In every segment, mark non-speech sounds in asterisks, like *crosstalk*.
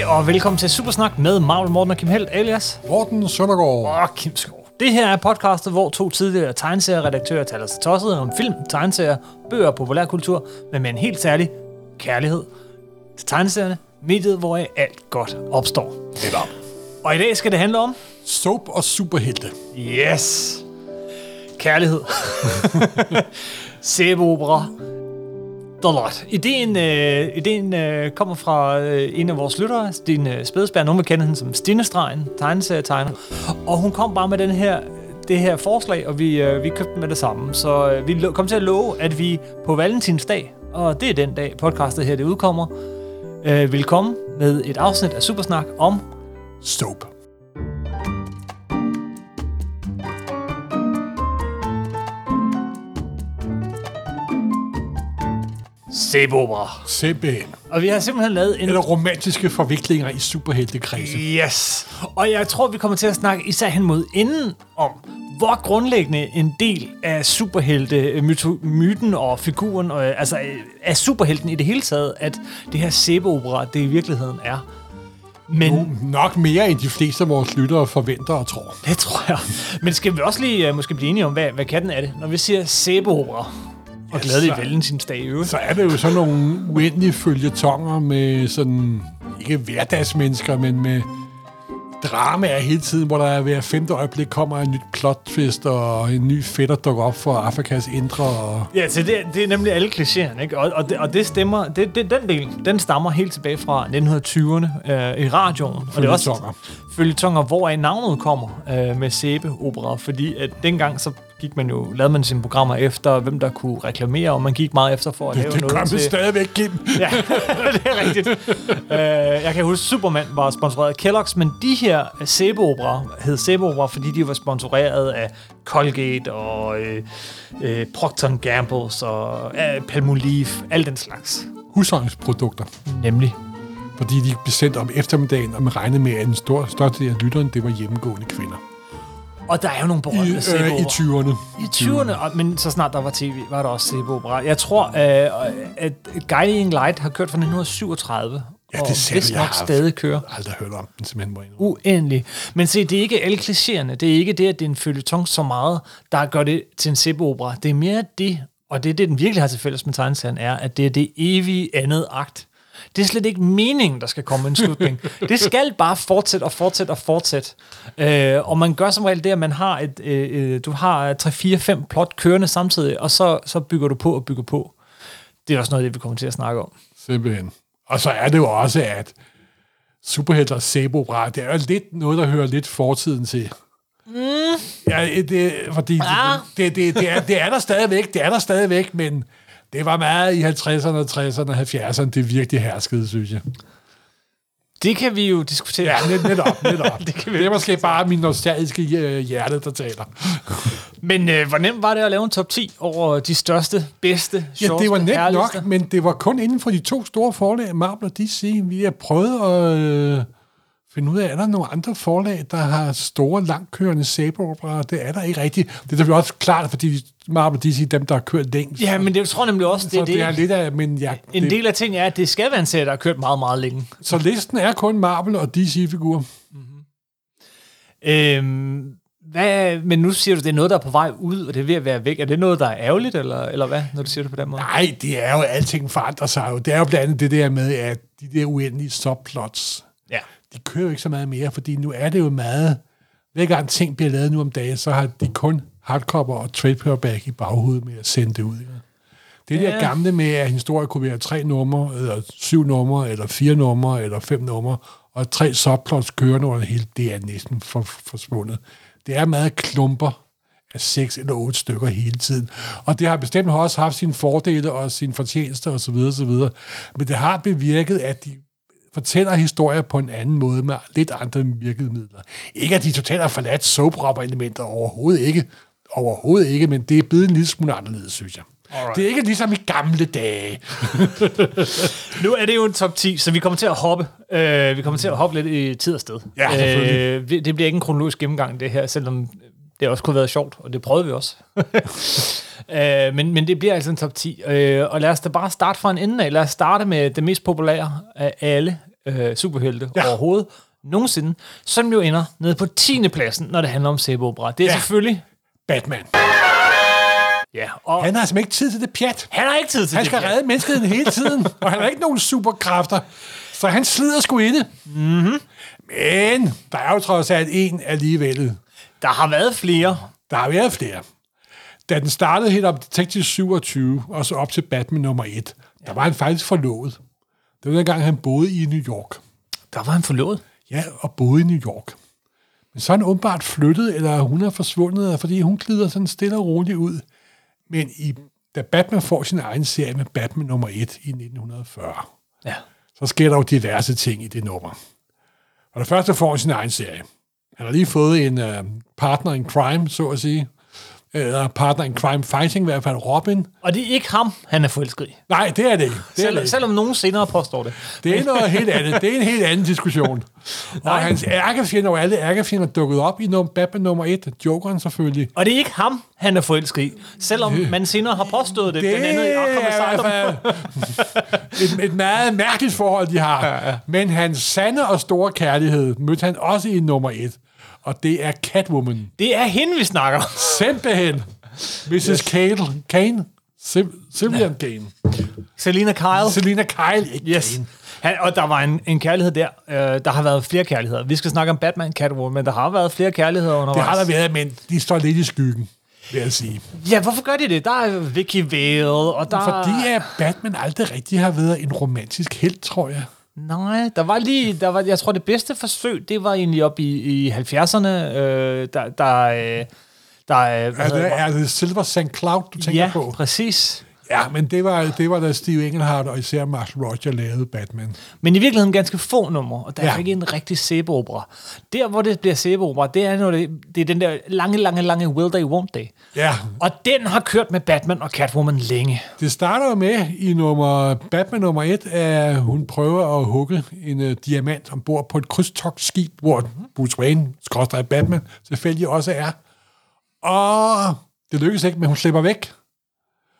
Goddag og velkommen til Supersnak med Marvel Morten og Kim Helt, alias Morten Søndergaard. og Kim Skov. Det her er podcastet, hvor to tidligere tegneserieredaktører taler sig tosset om film, tegneserier, bøger og populærkultur, men med en helt særlig kærlighed til tegneserierne, mediet, hvor alt godt opstår. Netop. Og i dag skal det handle om Soap og superhelte. Yes. Kærlighed. *laughs* Sæbeopera. The lot. Ideen, øh, ideen øh, kommer fra øh, en af vores lyttere, Stine Spædesberg. Nogen vil kende hende som Stinestregen, tegneserietegner. Og hun kom bare med den her, det her forslag, og vi, øh, vi købte den med det samme. Så øh, vi kom til at love, at vi på Valentinsdag, og det er den dag, podcastet her det udkommer, øh, vil komme med et afsnit af Supersnak om Soap. Sæbeopera. Simpelthen. Og vi har simpelthen lavet en Eller romantiske forviklinger i superheltekredse. Yes. Og jeg tror, vi kommer til at snakke især hen mod enden om, hvor grundlæggende en del af superhelte myto- myten og figuren, og, altså øh, af superhelten i det hele taget, at det her sæbeopera, det i virkeligheden er. Men Nok mere end de fleste af vores lyttere forventer og tror. det tror jeg. Men skal vi også lige uh, måske blive enige om, hvad, hvad kan den er det? Når vi siger sæbeopera, og Ja, glædelig valentinsdag i øvrigt. Så er det jo sådan nogle uendelige følgetonger med sådan, ikke hverdagsmennesker, men med dramaer hele tiden, hvor der hver femte øjeblik kommer en nyt plot twist, og en ny fætter dukker op for Afrikas indre. Og Ja, så det, det er nemlig alle klichéerne, ikke? Og, og, det, og det stemmer, det, det, den del, den stammer helt tilbage fra 1920'erne øh, i radioen. Og det er også Følgetonger. følgetonger, hvor navnet kommer øh, med sæbeopera, fordi at dengang så gik man jo, lavede man sine programmer efter, hvem der kunne reklamere, og man gik meget efter for at lave det noget man til... stadigvæk, Kim. Ja, *laughs* det er rigtigt. uh, jeg kan huske, Superman var sponsoreret af Kellogg's, men de her sæbeopera hed sæbeopera, fordi de var sponsoreret af Colgate og uh, uh, Procter Gambles og uh, Palmolive, alt den slags. Husholdningsprodukter. Nemlig. fordi de blev sendt om eftermiddagen, og man regnede med, at den store, største del af lytteren, det var hjemmegående kvinder. Og der er jo nogle I, berømte øh, i sæbeopera. 20'erne. I 20'erne, og- men så snart der var tv, var der også sæbeopera. Jeg tror, uh, at Guiding Light har kørt fra 1937, Ja, det og ser vist jeg nok har stadig kører. aldrig hørt om den, simpelthen må jeg uendelig. Men se, det er ikke alle klichéerne. Det er ikke det, at det er en følgetong så meget, der gør det til en sæbeopera. Det er mere det, og det er det, den virkelig har til fælles med tegneserien, er, at det er det evige andet akt. Det er slet ikke meningen, der skal komme en slutning. det skal bare fortsætte og fortsætte og fortsætte. Øh, og man gør som regel det, at man har et, øh, øh, du har 3-4-5 plot kørende samtidig, og så, så bygger du på og bygger på. Det er også noget det, vi kommer til at snakke om. Simpelthen. Og så er det jo også, at superhelter og sæbeopera, det er jo lidt noget, der hører lidt fortiden til. Mm. Ja, det, fordi Ah. det, det, det, er, det er der stadigvæk, det er der stadigvæk, men det var meget i 50'erne, 60'erne, 70'erne, det virkelig herskede, synes jeg. Det kan vi jo diskutere. Ja, net, netop, *laughs* netop. Det kan vi det er måske bare min nostalgiske øh, hjerte, der taler. Men øh, hvor nemt var det at lave en top 10 over de største, bedste, Ja, sjoveste, det var nemt herligste? nok, men det var kun inden for de to store forlag, Marvel og DC. Vi har prøvet at øh, finde ud af, er der nogle andre forlag, der har store, langkørende sæbeoperaer? Det er der ikke rigtigt. Det er selvfølgelig også klart, fordi Marvel DC er dem, der har kørt længst. Ja, men det tror jeg nemlig også, det så det, det. er lidt af, men ja, En det, del af ting er, at det skal være en serie, der har kørt meget, meget længe. Så listen er kun Marvel og DC-figurer. Øhm, hvad, men nu siger du, det er noget, der er på vej ud, og det er ved at være væk. Er det noget, der er ærgerligt, eller, eller hvad, når du siger det på den måde? Nej, det er jo, alting forandrer sig jo. Det er jo blandt andet det der med, at de der uendelige subplots, Ja. De kører jo ikke så meget mere, fordi nu er det jo meget... Hver gang ting bliver lavet nu om dagen, så har de kun hardcover og trade paperback i baghovedet med at sende det ud. Ikke? Det der Ja. gamle med, at historie kunne være tre numre, eller syv numre, eller fire numre, eller fem numre, og tre subplots kørende over det hele, det er næsten for, forsvundet. Det er meget klumper af seks eller otte stykker hele tiden. Og det har bestemt også haft sine fordele og sine fortjenester osv. osv. Men det har bevirket, at de fortæller historier på en anden måde med lidt andre virkemidler. Ikke at de totalt har forladt soap elementer overhovedet ikke. Overhovedet ikke, men det er blevet en lille smule anderledes, synes jeg. Alright. Det er ikke ligesom i gamle dage. *laughs* Nu er det jo en top 10, så vi kommer til at hoppe. Øh, vi kommer til at hoppe lidt i tid og sted. Ja, øh, Det bliver ikke en kronologisk gennemgang, det her, selvom det også kunne have været sjovt, og det prøvede vi også. *laughs* øh, men, men det bliver altså en top 10. Øh, og lad os da bare starte fra en ende af. Lad os starte med det mest populære af alle. øh, superhelte ja. overhovedet nogensinde, som jo ender nede på 10. pladsen, når det handler om sæbeopera. Det er ja. Selvfølgelig... Batman. Ja, og Han har simpelthen ikke tid til det pjat. han har ikke tid til Han det. skal redde menneskeheden hele tiden, *laughs* og han har ikke nogen superkræfter. Så han slider sgu i det. Mm-hmm. Men der er jo trods alt en alligevel. Der har været flere. Der har været flere. Da den startede helt op Detective 27, og så op til Batman nummer 1, der var han faktisk forlovet. Det var dengang, han boede i New York. Der var han forlovet. Ja, og boede i New York. Men så er han åbenbart flyttet, eller hun er forsvundet, fordi hun glider sådan stille og roligt ud. Men i, da Batman får sin egen serie med Batman nummer 1 i 1940, Ja. så sker der jo diverse ting i det nummer. Og det første får han sin egen serie. Han har lige fået en uh, partner in crime, så at sige. Eller partner in crime fighting, i hvert fald Robin. Og det er ikke ham, han er forelsket i. Nej, det er det ikke. Det er, Selv, det ikke. selvom nogen senere påstår det. det er noget helt andet. Det er en helt anden diskussion. *laughs* og hans ærkefjender og alle ærkefjender dukket op i num- Batman nummer 1. Jokeren selvfølgelig. Og det er ikke ham, han er forelsket i. Selvom man senere har påstået det, Det blandt andet i er Arkham Asylum. *laughs* et, et meget mærkeligt forhold, de har. Ja, ja. Men hans sande og store kærlighed mødte han også i nummer 1. Og det er Catwoman. Det er hende, vi snakker om. Simpelthen. Mrs. Yes. Kane. Kane. Sim- Sylvian ja. Kane. Selina Kyle. Selina Kyle. Ikke Yes. Kane. Han, og der var en, en kærlighed der. Øh, der har været flere kærligheder. Vi skal snakke om Batman, Catwoman, men der har været flere kærligheder Det undervejs. har der været, men de står lidt i skyggen, vil jeg sige. Ja, hvorfor gør de det? Der er Vicky Vale, og der... Fordi at Batman aldrig rigtig har været en romantisk held, tror jeg. Nej, der var lige, der var, jeg tror det bedste forsøg, det var egentlig op i, i 70'erne, øh, der, der, øh, der øh, Er det, er det Silver St. Cloud, du tænker ja, på? præcis. Ja, men det var, det var da Steve Englehart og især Marshall Roger lavede Batman. Men i virkeligheden ganske få numre, og der er Ja. ikke en rigtig sæbeopera. Der, hvor det bliver sæbeopera, det er, når det, det er den der lange, lange, lange Will They, Won't They. Ja, Og den har kørt med Batman og Catwoman længe. det starter med i nummer, Batman nummer 1, at hun prøver at hugge en uh, diamant ombord på et krydstogtskib, hvor Bruce Wayne, skråstrej Batman, selvfølgelig også er. Og det lykkes ikke, men hun slipper væk.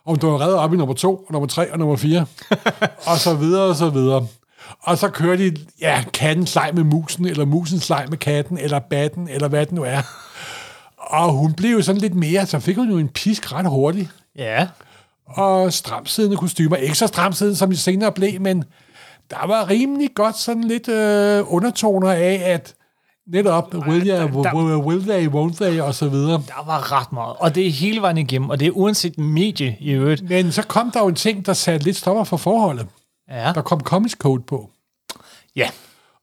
Og hun bliver reddet op i nummer 2, og nummer 3 og nummer 4. *laughs* og så videre og så videre. Og så kører de, ja, kattens leg med musen, eller musens leg med katten, eller batten, eller hvad det nu er. Og hun blev jo sådan lidt mere, så fik hun jo en pisk ret hurtigt Ja. og stramsiddende kostymer. Ikke så stramsiddende, som de senere blev, men der var rimelig godt sådan lidt øh, undertoner af, at netop will, ya, der- will, will they, won't they, og så videre. Der var ret meget. Og det er hele vejen igennem, og det er uanset medie i øvrigt. Men så kom der jo en ting, der satte lidt stopper for forholdet. Ja. Der kom Comics Code på. ja.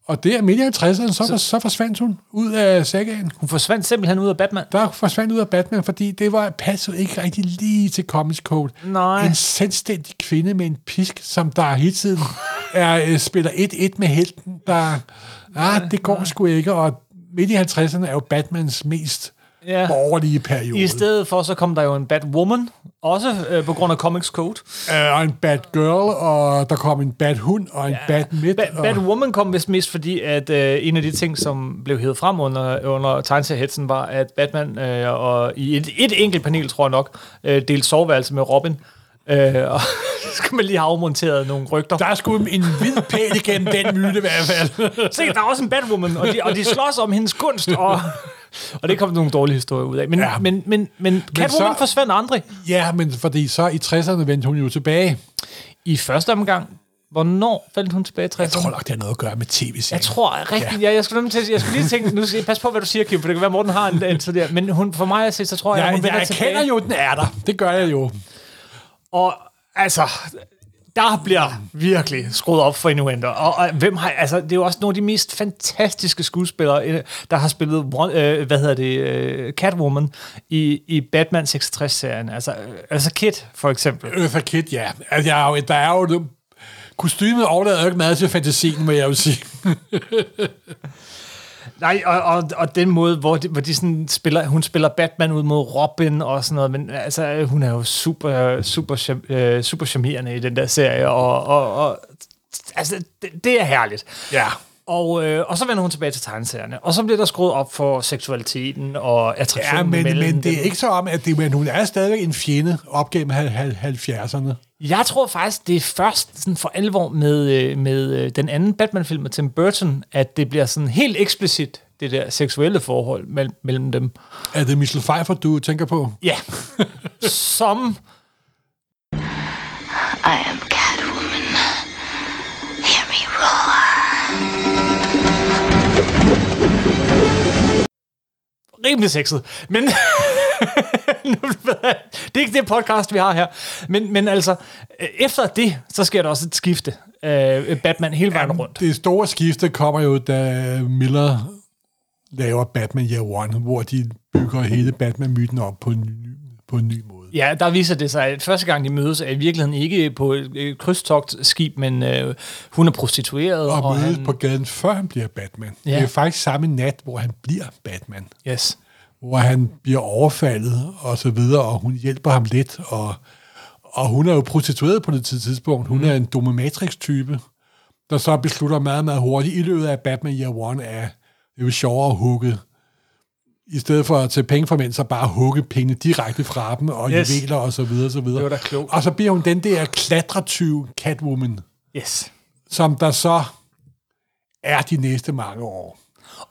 Og der midt i 50'erne, så, så, så forsvandt hun ud af sagaen. Hun forsvandt simpelthen ud af Batman. Der forsvandt ud af Batman, fordi det var passede ikke rigtig lige til Comics Code. Nej. En selvstændig kvinde med en pisk, som der hele tiden er, øh, spiller 1-1 med helten, der... Ah, det går sgu ikke, og midt i 50'erne er jo Batmans mest Ja. borgerlige periode. I stedet for, så kom der jo en Batwoman, også øh, på grund af Comics Code. Øh, og en Batgirl, og der kom en Bathund, og en ja. Batmid. Ba- og, Batwoman kom vist mest fordi, at øh, en af de ting, som blev hævet frem under, under tegneseriehetsen, var, at Batman øh, og i et, et enkelt panel, tror jeg nok, øh, delte soveværelse med Robin. Øh, og *laughs* så skal man lige have afmonteret nogle rygter. der er sgu en hvid pæl igennem den myte i hvert fald. Se, der er også en Batwoman, og de, og de slås om hendes kunst, og, og det kom nogle dårlige historier ud af. Men, ja. Ja. men, men, men Catwoman så- forsvandt aldrig. ja, men fordi så i 60'erne vendte hun jo tilbage. I første omgang, hvornår faldt hun tilbage i 60'erne? Jeg tror nok, det har noget at gøre med tv-serien. Jeg tror rigtigt, ja. jeg, jeg, skulle, til, jeg skulle lige tænke, nu jeg passe på, hvad du siger, Kim, for det kan være, Morten har en, en der, men hun, for mig at se, så tror jeg, jeg, hun vender jeg tilbage. kender jo, den er der. Det gør jeg jo. Og altså, der bliver virkelig skruet op for Innuendo. Og, og hvem har, altså, det er jo også nogle af de mest fantastiske skuespillere, øh, der har spillet, øh, hvad hedder det, øh, Catwoman i, i Batman 66-serien. Altså, øh, altså Kid, for eksempel. Øh, Eartha Kit, ja. Altså, jeg er jo, der er jo... det- Kostymet overlader jo ikke meget til fantasien, må jeg jo sige. *laughs* Nej, og, og, og den måde, hvor de, hvor de sådan spiller, hun spiller Batman ud mod Robin og sådan noget, men altså, hun er jo super, super, øh, super charmerende i den der serie, og, og, og altså, det, det er herligt. Ja. Og, øh, og så vender hun tilbage til tegneserierne. Og så bliver der skruet op for seksualiteten og Ja, attraktionen men, mellem men det er dem. ikke så om, at det, men hun er stadigvæk en fjende op gennem hal- hal- 70'erne. Jeg tror faktisk, det er først sådan for alvor med, øh, med øh, den anden Batman-film med Tim Burton, at det bliver sådan helt eksplicit, det der seksuelle forhold mellem, mellem dem. Er det Michelle Pfeiffer, du tænker på? Ja. *laughs* Som I am rimelig sexet. Men *laughs* det er ikke det podcast, vi har her. Men, men altså, øh, efter det, så sker der også et skifte. Øh, Batman hele vejen rundt. Det store skifte kommer jo, da Miller laver Batman Year One, hvor de bygger hele Batman-myten op på en ny, på en ny måde. Ja, der viser det sig, at første gang de mødes, er i virkeligheden ikke på et, krydstogtskib, men øh, hun er prostitueret. Og, og mødes han, på gaden, før han bliver Batman. Ja. Det er faktisk samme nat, hvor han bliver Batman. Yes. hvor han bliver overfaldet og så videre, og hun hjælper ham lidt, og, og hun er jo prostitueret på det tidspunkt. Hun mm. er en dominatrix-type, der så beslutter meget, meget hurtigt i løbet af Batman Year One, at det er jo sjovere at hugge, i stedet for at tage penge fra mænd, så bare hugge penge direkte fra dem, og Yes. juveler og så videre, og så videre. Det var da klogt. Og så bliver hun den der klatretyv Catwoman, Yes. som der så er de næste mange år.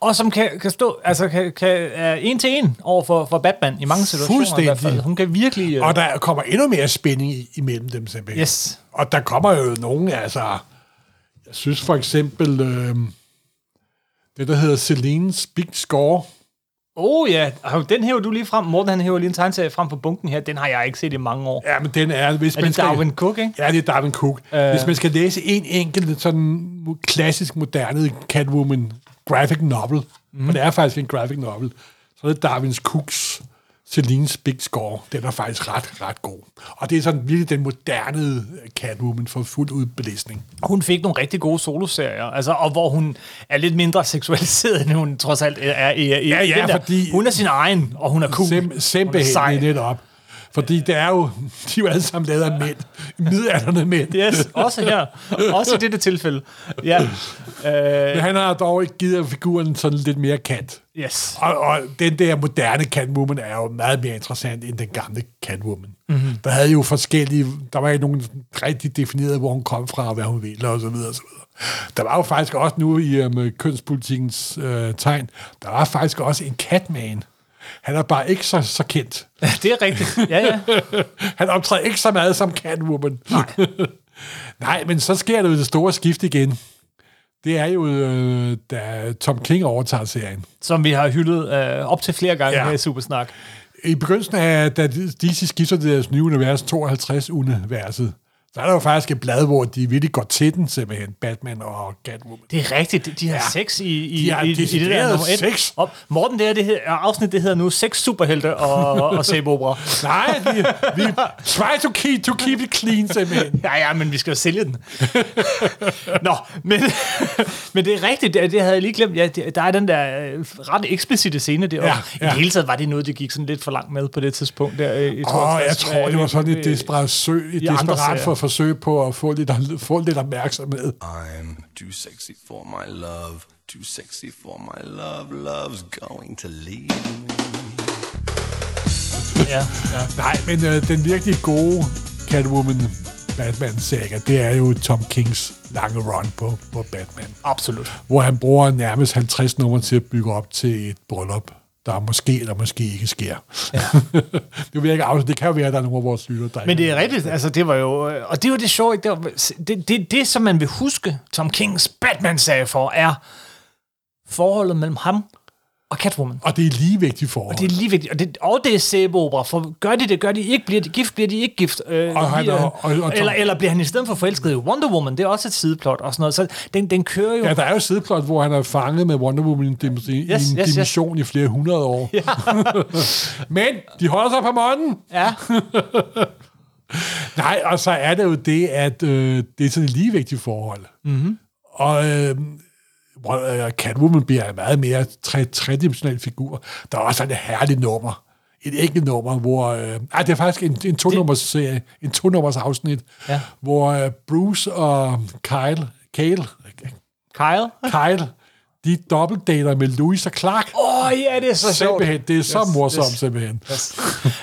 Og som kan, kan stå, altså kan, kan er en til en over for, for Batman i mange situationer i hvert fald. Fuldstændig. Hun kan virkelig... Øh, Og der kommer endnu mere spænding i, imellem dem simpelthen. Yes. Og der kommer jo nogen, altså... Jeg synes for eksempel... Øh, det, der hedder Celine's Big Score. Oh ja, den hæver du lige frem. Morten han hæver lige en tegneserie frem på bunken her. Den har jeg ikke set i mange år. Ja, men den er... Hvis Er man det skal, Darwin Cook, ikke? Ja, det er Darwin Cook. Øh. Hvis man skal læse en enkelt sådan klassisk moderne Catwoman graphic novel, mm. og det er faktisk en graphic novel, så er det Darwin Cooks Celine's Big Score. Den er faktisk ret, ret god. Og det er sådan virkelig den moderne Catwoman for fuld udblæsning. Hun fik nogle rigtig gode soloserier, altså, og hvor hun er lidt mindre seksualiseret, end hun trods alt er i, i Ja, ja, fordi- Hun er sin egen, og hun er cool. Sim, Hun er simpelthen sej. lidt op. Fordi det er jo, de er jo alle sammen lavet af mænd. Midalderne mænd. Yes, også her. Også i dette tilfælde. Ja. Øh, Men han har dog ikke givet figuren sådan lidt mere kat. yes. Og, og den der moderne Catwoman er jo meget mere interessant end den gamle Catwoman. Mhm. Mm-hmm. Der havde jo forskellige, der var ikke nogen rigtig defineret, hvor hun kom fra, og hvad hun ville, og så videre, og så videre. Der var jo faktisk også nu i um, kønspolitikens øh, tegn, der var faktisk også en Catman. Han er bare ikke så, så kendt. Det er rigtigt. Ja, ja. *laughs* Han optræder ikke så meget som Catwoman. Nej. *laughs* Nej, men så sker der jo det store skift igen. Det er jo, øh, da Tom King overtager serien. Som vi har hyldet øh, op til flere gange Ja. her i Supersnak. I begyndelsen af, da DC skifter til deres nye univers, 52-universet, så er der jo faktisk et blad, hvor de virkelig går til den, simpelthen, Batman og Catwoman. Det er rigtigt. De, de har Ja. sex i, i, De har i, i det der nummer sex. Og Morten, det her, det her afsnit, det hedder nu Seks Superhelte og, og sæbeopera. *laughs* Nej, vi, vi try to keep, to keep it clean, simpelthen. Ja, ja, men vi skal jo sælge den. Nå, men, men det er rigtigt, det, det havde jeg lige glemt. Ja, der er den der øh, ret eksplicite scene der. Ja, Ja. I det hele taget var det noget, det gik sådan lidt for langt med på det tidspunkt. Der, øh, i Åh, oh, jeg 52, tror, det var sådan et øh, desperat, søg, et i desperat for forsøg på at få lidt, få lidt opmærksomhed. I'm too sexy for my love, too sexy for my love. Love's going to leave me. Ja, ja. Nej, men øh, den virkelig gode Catwoman Batman-saga, det er jo Tom Kings lange run på, på Batman. Absolut. hvor han bruger nærmest 50 numre til at bygge op til et bryllup, der måske eller måske ikke sker. Ja. *laughs* det, vil jeg ikke afsløre. det kan jo være, at der er nogle af vores lytter, der Men det er rigtigt, altså det var jo, øh, og det var det sjove? Det, var, det, det, det, som man vil huske Tom Kings Batman-sag for, er forholdet mellem ham og Catwoman. Og det er lige vigtigt for Det er lige vigtigt, og det, og det er sæbeopera, for gør de det, gør de ikke, bliver de gift, bliver de ikke gift, øh, Og han bliver, er- og- og Tom- eller, eller bliver han i stedet for forelsket i Wonder Woman, det er også et sideplot og sådan noget, så den, den kører jo, Ja, der er jo sideplot, hvor han er fanget med Wonder Woman i en, dim- i Yes, en yes, yes. dimension i flere hundrede år. Ja. *laughs* Men de holder sig på månen. ja, *laughs* Nej, og så er det jo det, at øh, det er sådan et ligeværdigt forhold. Mm-hmm. Og øh, Catwoman bliver en meget mere tre, tredimensionel figur. Der er også sådan et herligt nummer. Et enkelt nummer, hvor... Øh, ej, det er faktisk en, en to-nummers serie, en to-nummers afsnit, Ja. hvor øh, Bruce og Kyle, Kale, Kyle? Kyle, de dobbeltdater med Louis og Clark. Åh, oh, ja, det er så sjovt. Simpelthen, det er så Yes, morsomt, yes. simpelthen.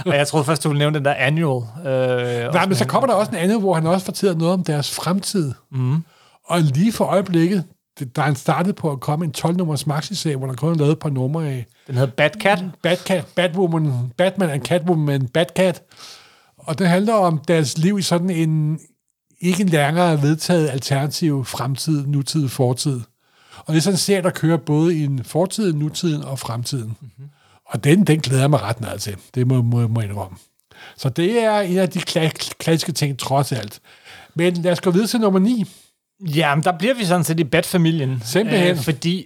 Og jeg troede først, du ville nævne den der annual. Øh, Nej, men så kommer der også en anden, hvor han også fortæller noget om deres fremtid. Mm. Og lige for øjeblikket, det- da han startede på at komme en 12-nummers maxi hvor der kun lavet et par numre af Den hedder Bad Cat. Batcat, Batwoman, Batman and Catwoman, Batcat. Og det handler om deres liv i sådan en ikke længere vedtaget alternativ fremtid, nutid, fortid. Og det er sådan en serie, der kører både i en fortid, nutiden og fremtiden. Mm-hmm. Og den, den glæder jeg mig ret meget til. Det må, må, må jeg indrømme. Så det er en af de kla- klassiske ting, trods alt. Men lad os gå videre til nummer 9. Ja, men der bliver vi sådan set i Bat-familien. Simpelthen. Øh, fordi,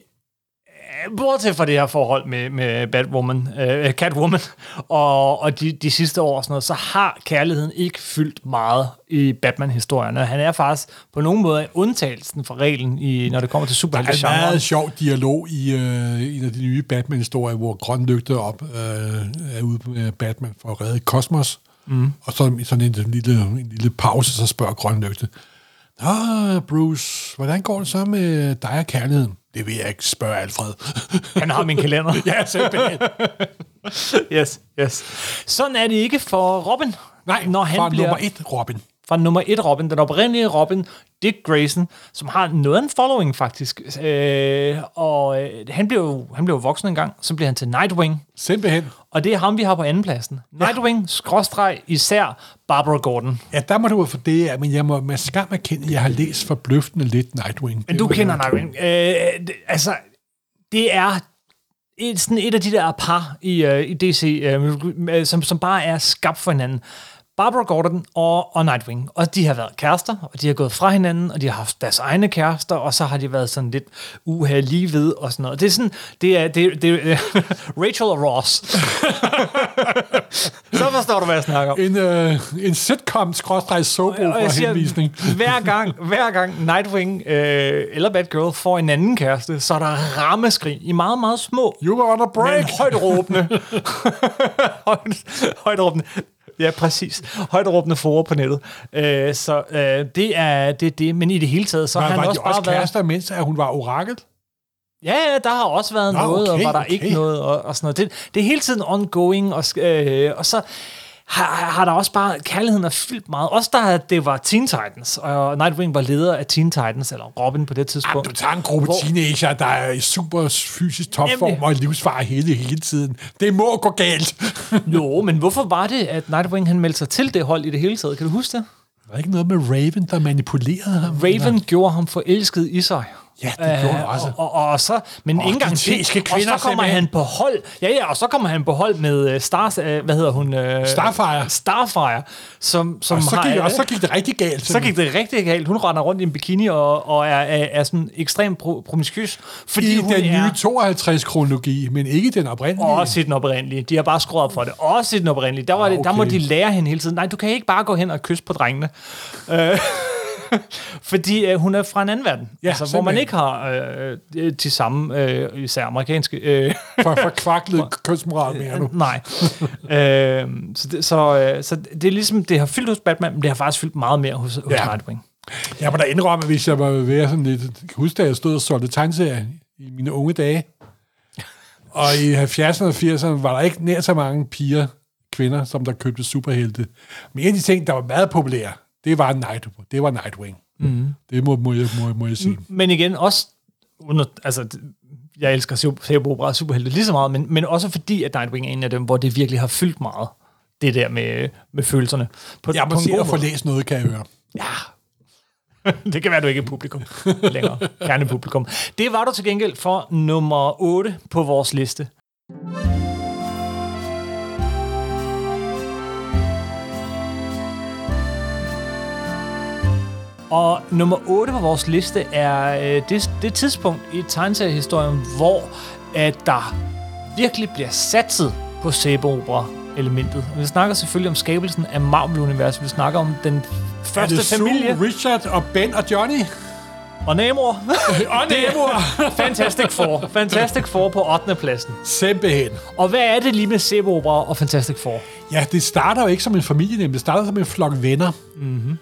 øh, bortset fra det her forhold med, med Batwoman, øh, Catwoman, *laughs* og, og de, de sidste år og sådan noget, så har kærligheden ikke fyldt meget i Batman-historierne. Han er faktisk på nogen måde undtagelsen fra reglen, i, når det kommer til Der er en superhelte meget sjov dialog i øh, en af de nye Batman-historier, hvor Grøn Lygte op øh, er ude med Batman for at redde kosmos. Mm. Og så i sådan en, en, lille, en lille pause, så spørger Grøn Lygte, Nå, Bruce, hvordan går det så med dig og kærligheden? Det vil jeg ikke spørge Alfred. Han har min kalender. *laughs* ja, simpelthen. yes, yes. Sådan er det ikke for Robin. Nej, når han fra bliver, nummer et, Robin. fra nummer et Robin, den oprindelige Robin, Dick Grayson, som har noget af en following faktisk. Øh, og øh, han blev jo han blev voksen engang, så bliver han til Nightwing. Simpelthen. Og det er ham, vi har på andenpladsen. Nightwing, skråstreg, især Barbara Gordon. Ja, der må du for det, men jeg må med skam erkende, at jeg har læst forbløffende lidt Nightwing. Men du kender Nightwing. Øh, det, altså, det er et, sådan et af de der par i, uh, i DC, uh, som, som bare er skabt for hinanden. Barbara Gordon og, og Nightwing. Og de har været kærester, og de har gået fra hinanden, og de har haft deres egne kærester, og så har de været sådan lidt uha lige ved og sådan noget. Det er sådan, det er, det, det er, *laughs* Rachel og Ross. *laughs* så forstår du, hvad jeg snakker om. En, øh, en sitcom for siger, henvisning. hver gang, hver gang Nightwing øh, eller Batgirl får en anden kæreste, så er der rammeskrig i meget, meget små, You were on a break. men højt råbende. *laughs* højt, højt råbende. Ja, præcis. Højt råbende forer på nettet. Øh, så øh, det er det, er det. Men i det hele taget, så Var, har han var også de bare også været... kærester, mens at hun var orakel? Ja, ja, der har også været Nå, noget, okay, og var der okay. ikke noget, og, og sådan noget. Det, det er hele tiden ongoing, og, øh, og så har, har der også bare, kærligheden er fyldt meget. Også da det var Teen Titans, og Nightwing var leder af Teen Titans, eller Robin på det Jamen, tidspunkt. du tager en gruppe Hvor- teenager, der er i super fysisk topform og livsfar hele, hele tiden. Det må gå galt. *laughs* Jo, men hvorfor var det, at Nightwing han meldte sig til det hold i det hele taget? Kan du huske det? Var der ikke noget med Raven, der manipulerede ham? Raven gjorde ham forelsket i sig. Ja, det gjorde han også. Og, og, og så, men ikke engang de det. Og kvinder så kommer simpelthen. han på hold. Ja, ja, og så kommer han på hold med uh, Stars, uh, hvad hedder hun? Uh, Starfire. Starfire, som, som Og så har, gik, og så gik det rigtig galt. så gik det rigtig galt. Hun render rundt i en bikini og, og er, er, er sådan ekstremt pro- promiskuøs, fordi I hun den er... nye 52-kronologi, men ikke den oprindelige. Også i den oprindelige. De har bare skruet for det. Også i den oprindelige. Der, var det, der må okay. de lære hende hele tiden. Nej, du kan ikke bare gå hen og kysse på drengene. Øh, *laughs* fordi øh, hun er fra en anden verden. Ja, altså, hvor man ikke har øh, øh, de samme, øh, især amerikanske... Øh, *laughs* For, for kvaklet *laughs* kønsmoral, mener du? nej. øh, så, det, så, øh, så det er ligesom, det har fyldt hos Batman, men det har faktisk fyldt meget mere hos, hos Ja. Nightwing. Jeg må da indrømme, at hvis jeg var ved sådan lidt... Jeg kan huske, da jeg stod og solgte tegneserier i mine unge dage. Og i 70'erne og 80'erne var der ikke nær så mange piger, kvinder, som der købte superhelte. Men en af de ting, der var meget populære, det var, Night, det var Nightwing. Mm. Det må, må, jeg, må, må jeg sige. Men igen, også... At, altså, jeg elsker Sæbeopera og superhelte lige så meget, men, men også fordi, at Nightwing er en af dem, hvor det virkelig har fyldt meget, det der med, med følelserne. På, Jeg må god at få læst noget, kan jeg høre. Ja. *laughs* det kan være, du ikke er publikum længere. Gerne publikum. Det var du til gengæld for nummer 8 på vores liste. Og nummer 8 på vores liste er øh, det, det tidspunkt i tegneseriehistorien, hvor at der virkelig bliver satset på sæbeopera-elementet. Og vi snakker selvfølgelig om skabelsen af Marvel-universet. Vi snakker om den Er første det Sue, familie. Richard og Ben og Johnny? Og Namor. *laughs* Og Namor! *laughs* Fantastic Four. Fantastic Four på 8. pladsen. Simpelthen. Og hvad er det lige med sæbeopera og Fantastic Four? Ja, det starter jo ikke som en familie, det starter som en flok venner, mm-hmm.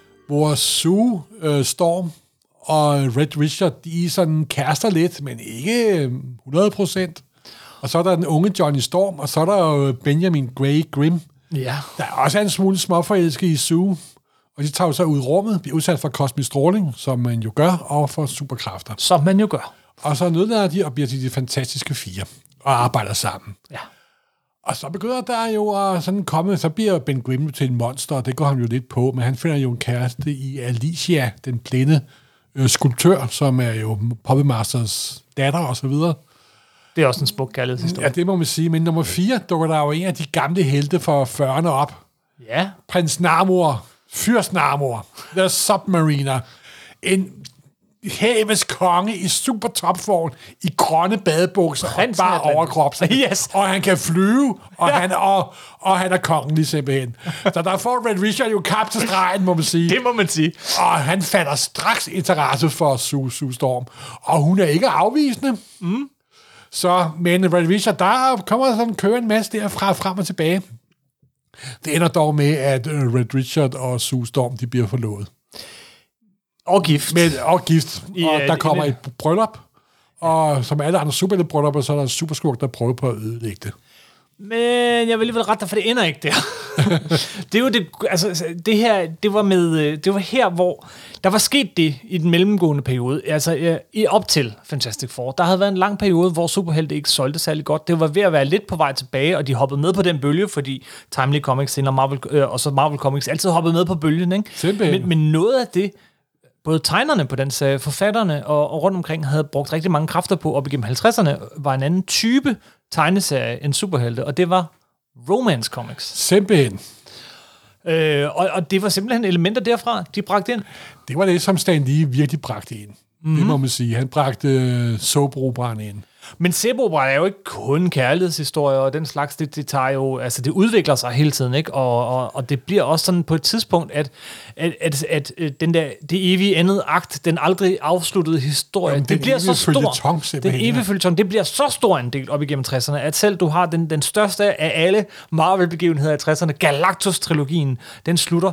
Sue, øh, Storm og Red Richard, de er sådan kærester lidt, men ikke øh, 100 procent. Og så er der den unge Johnny Storm, og så er der jo Benjamin Gray Grimm, Ja. der er også en smule småforelsket i Sue. Og de tager jo så ud i rummet, bliver udsat for kosmisk stråling, som man jo gør, og for superkræfter. Som man jo gør. Og så nødlader de og bliver til de fantastiske fire, og arbejder sammen. Ja. Og så begynder der jo at sådan komme, så bliver Ben Grimm til en monster, og det går han jo lidt på, men han finder jo en kæreste i Alicia, den blinde øh, skulptør, som er jo Puppet Masters datter og så videre. Det er også en smuk kærlighedshistorie. Ja, det må man sige. Men nummer 4 dukker der jo en af de gamle helte for 40'erne op. Ja. Prins Namor, Fyrst Namor, The Submariner, en havets konge i super topform, i grønne badebukser og Prinsen af bare overkrop. Yes. Og han kan flyve, og, Ja. han, og, og han er kongen lige simpelthen. Så der får Red Richard jo kap til stregen, må man sige. *laughs* Det må man sige. Og han fatter straks interesse for Sue, Sue Storm. Og hun er ikke afvisende. Mm. Så, men Red Richard, der kommer sådan kører en masse derfra frem og tilbage. Det ender dog med, at øh, Red Richard og Sue Storm, de bliver forlovet. Og gift. Men, og gift. I, og øh, der kommer i- et bryllup. Og som alle andre superheltebryllup, så er der en superskurk, der prøver på at ødelægge det. Men jeg vil alligevel rette dig, for det ender ikke der. *laughs* det er jo det, altså, det her, det var med, øh, det var her, hvor der var sket det i den mellemgående periode, altså i op til Fantastic Four. Der havde været en lang periode, hvor superhelte ikke solgte særlig godt. Det var ved at være lidt på vej tilbage, og de hoppede med på den bølge, fordi Timely Comics senere Marvel, øh, og så Marvel Comics altid hoppede med på bølgen, ikke? Simpelthen. Men, men noget af det, både tegnerne på den serie, forfatterne og, og rundt omkring havde brugt rigtig mange kræfter på op igennem 50'erne, var en anden type tegneserie end superhelte, og det var romance comics. Simpelthen. Øh, og, og det var simpelthen elementer derfra, de bragte ind. Det var det, som Stan Lee virkelig bragte ind. Mm. Det må man sige. Han bragte øh, soapoperaen ind. Men Sebopera er jo ikke kun kærlighedshistorier og den slags, det, det tager jo, altså det udvikler sig hele tiden, ikke? Og, og, og det bliver også sådan på et tidspunkt, at, at, at, at, at den der, det evige andet akt, den aldrig afsluttede historie, Jamen, det bliver så stor. Den evige følgetong, det bliver så stor en del op igennem 60'erne, at selv du har den, den største af alle Marvel-begivenheder i 60'erne, Galactus-trilogien, den slutter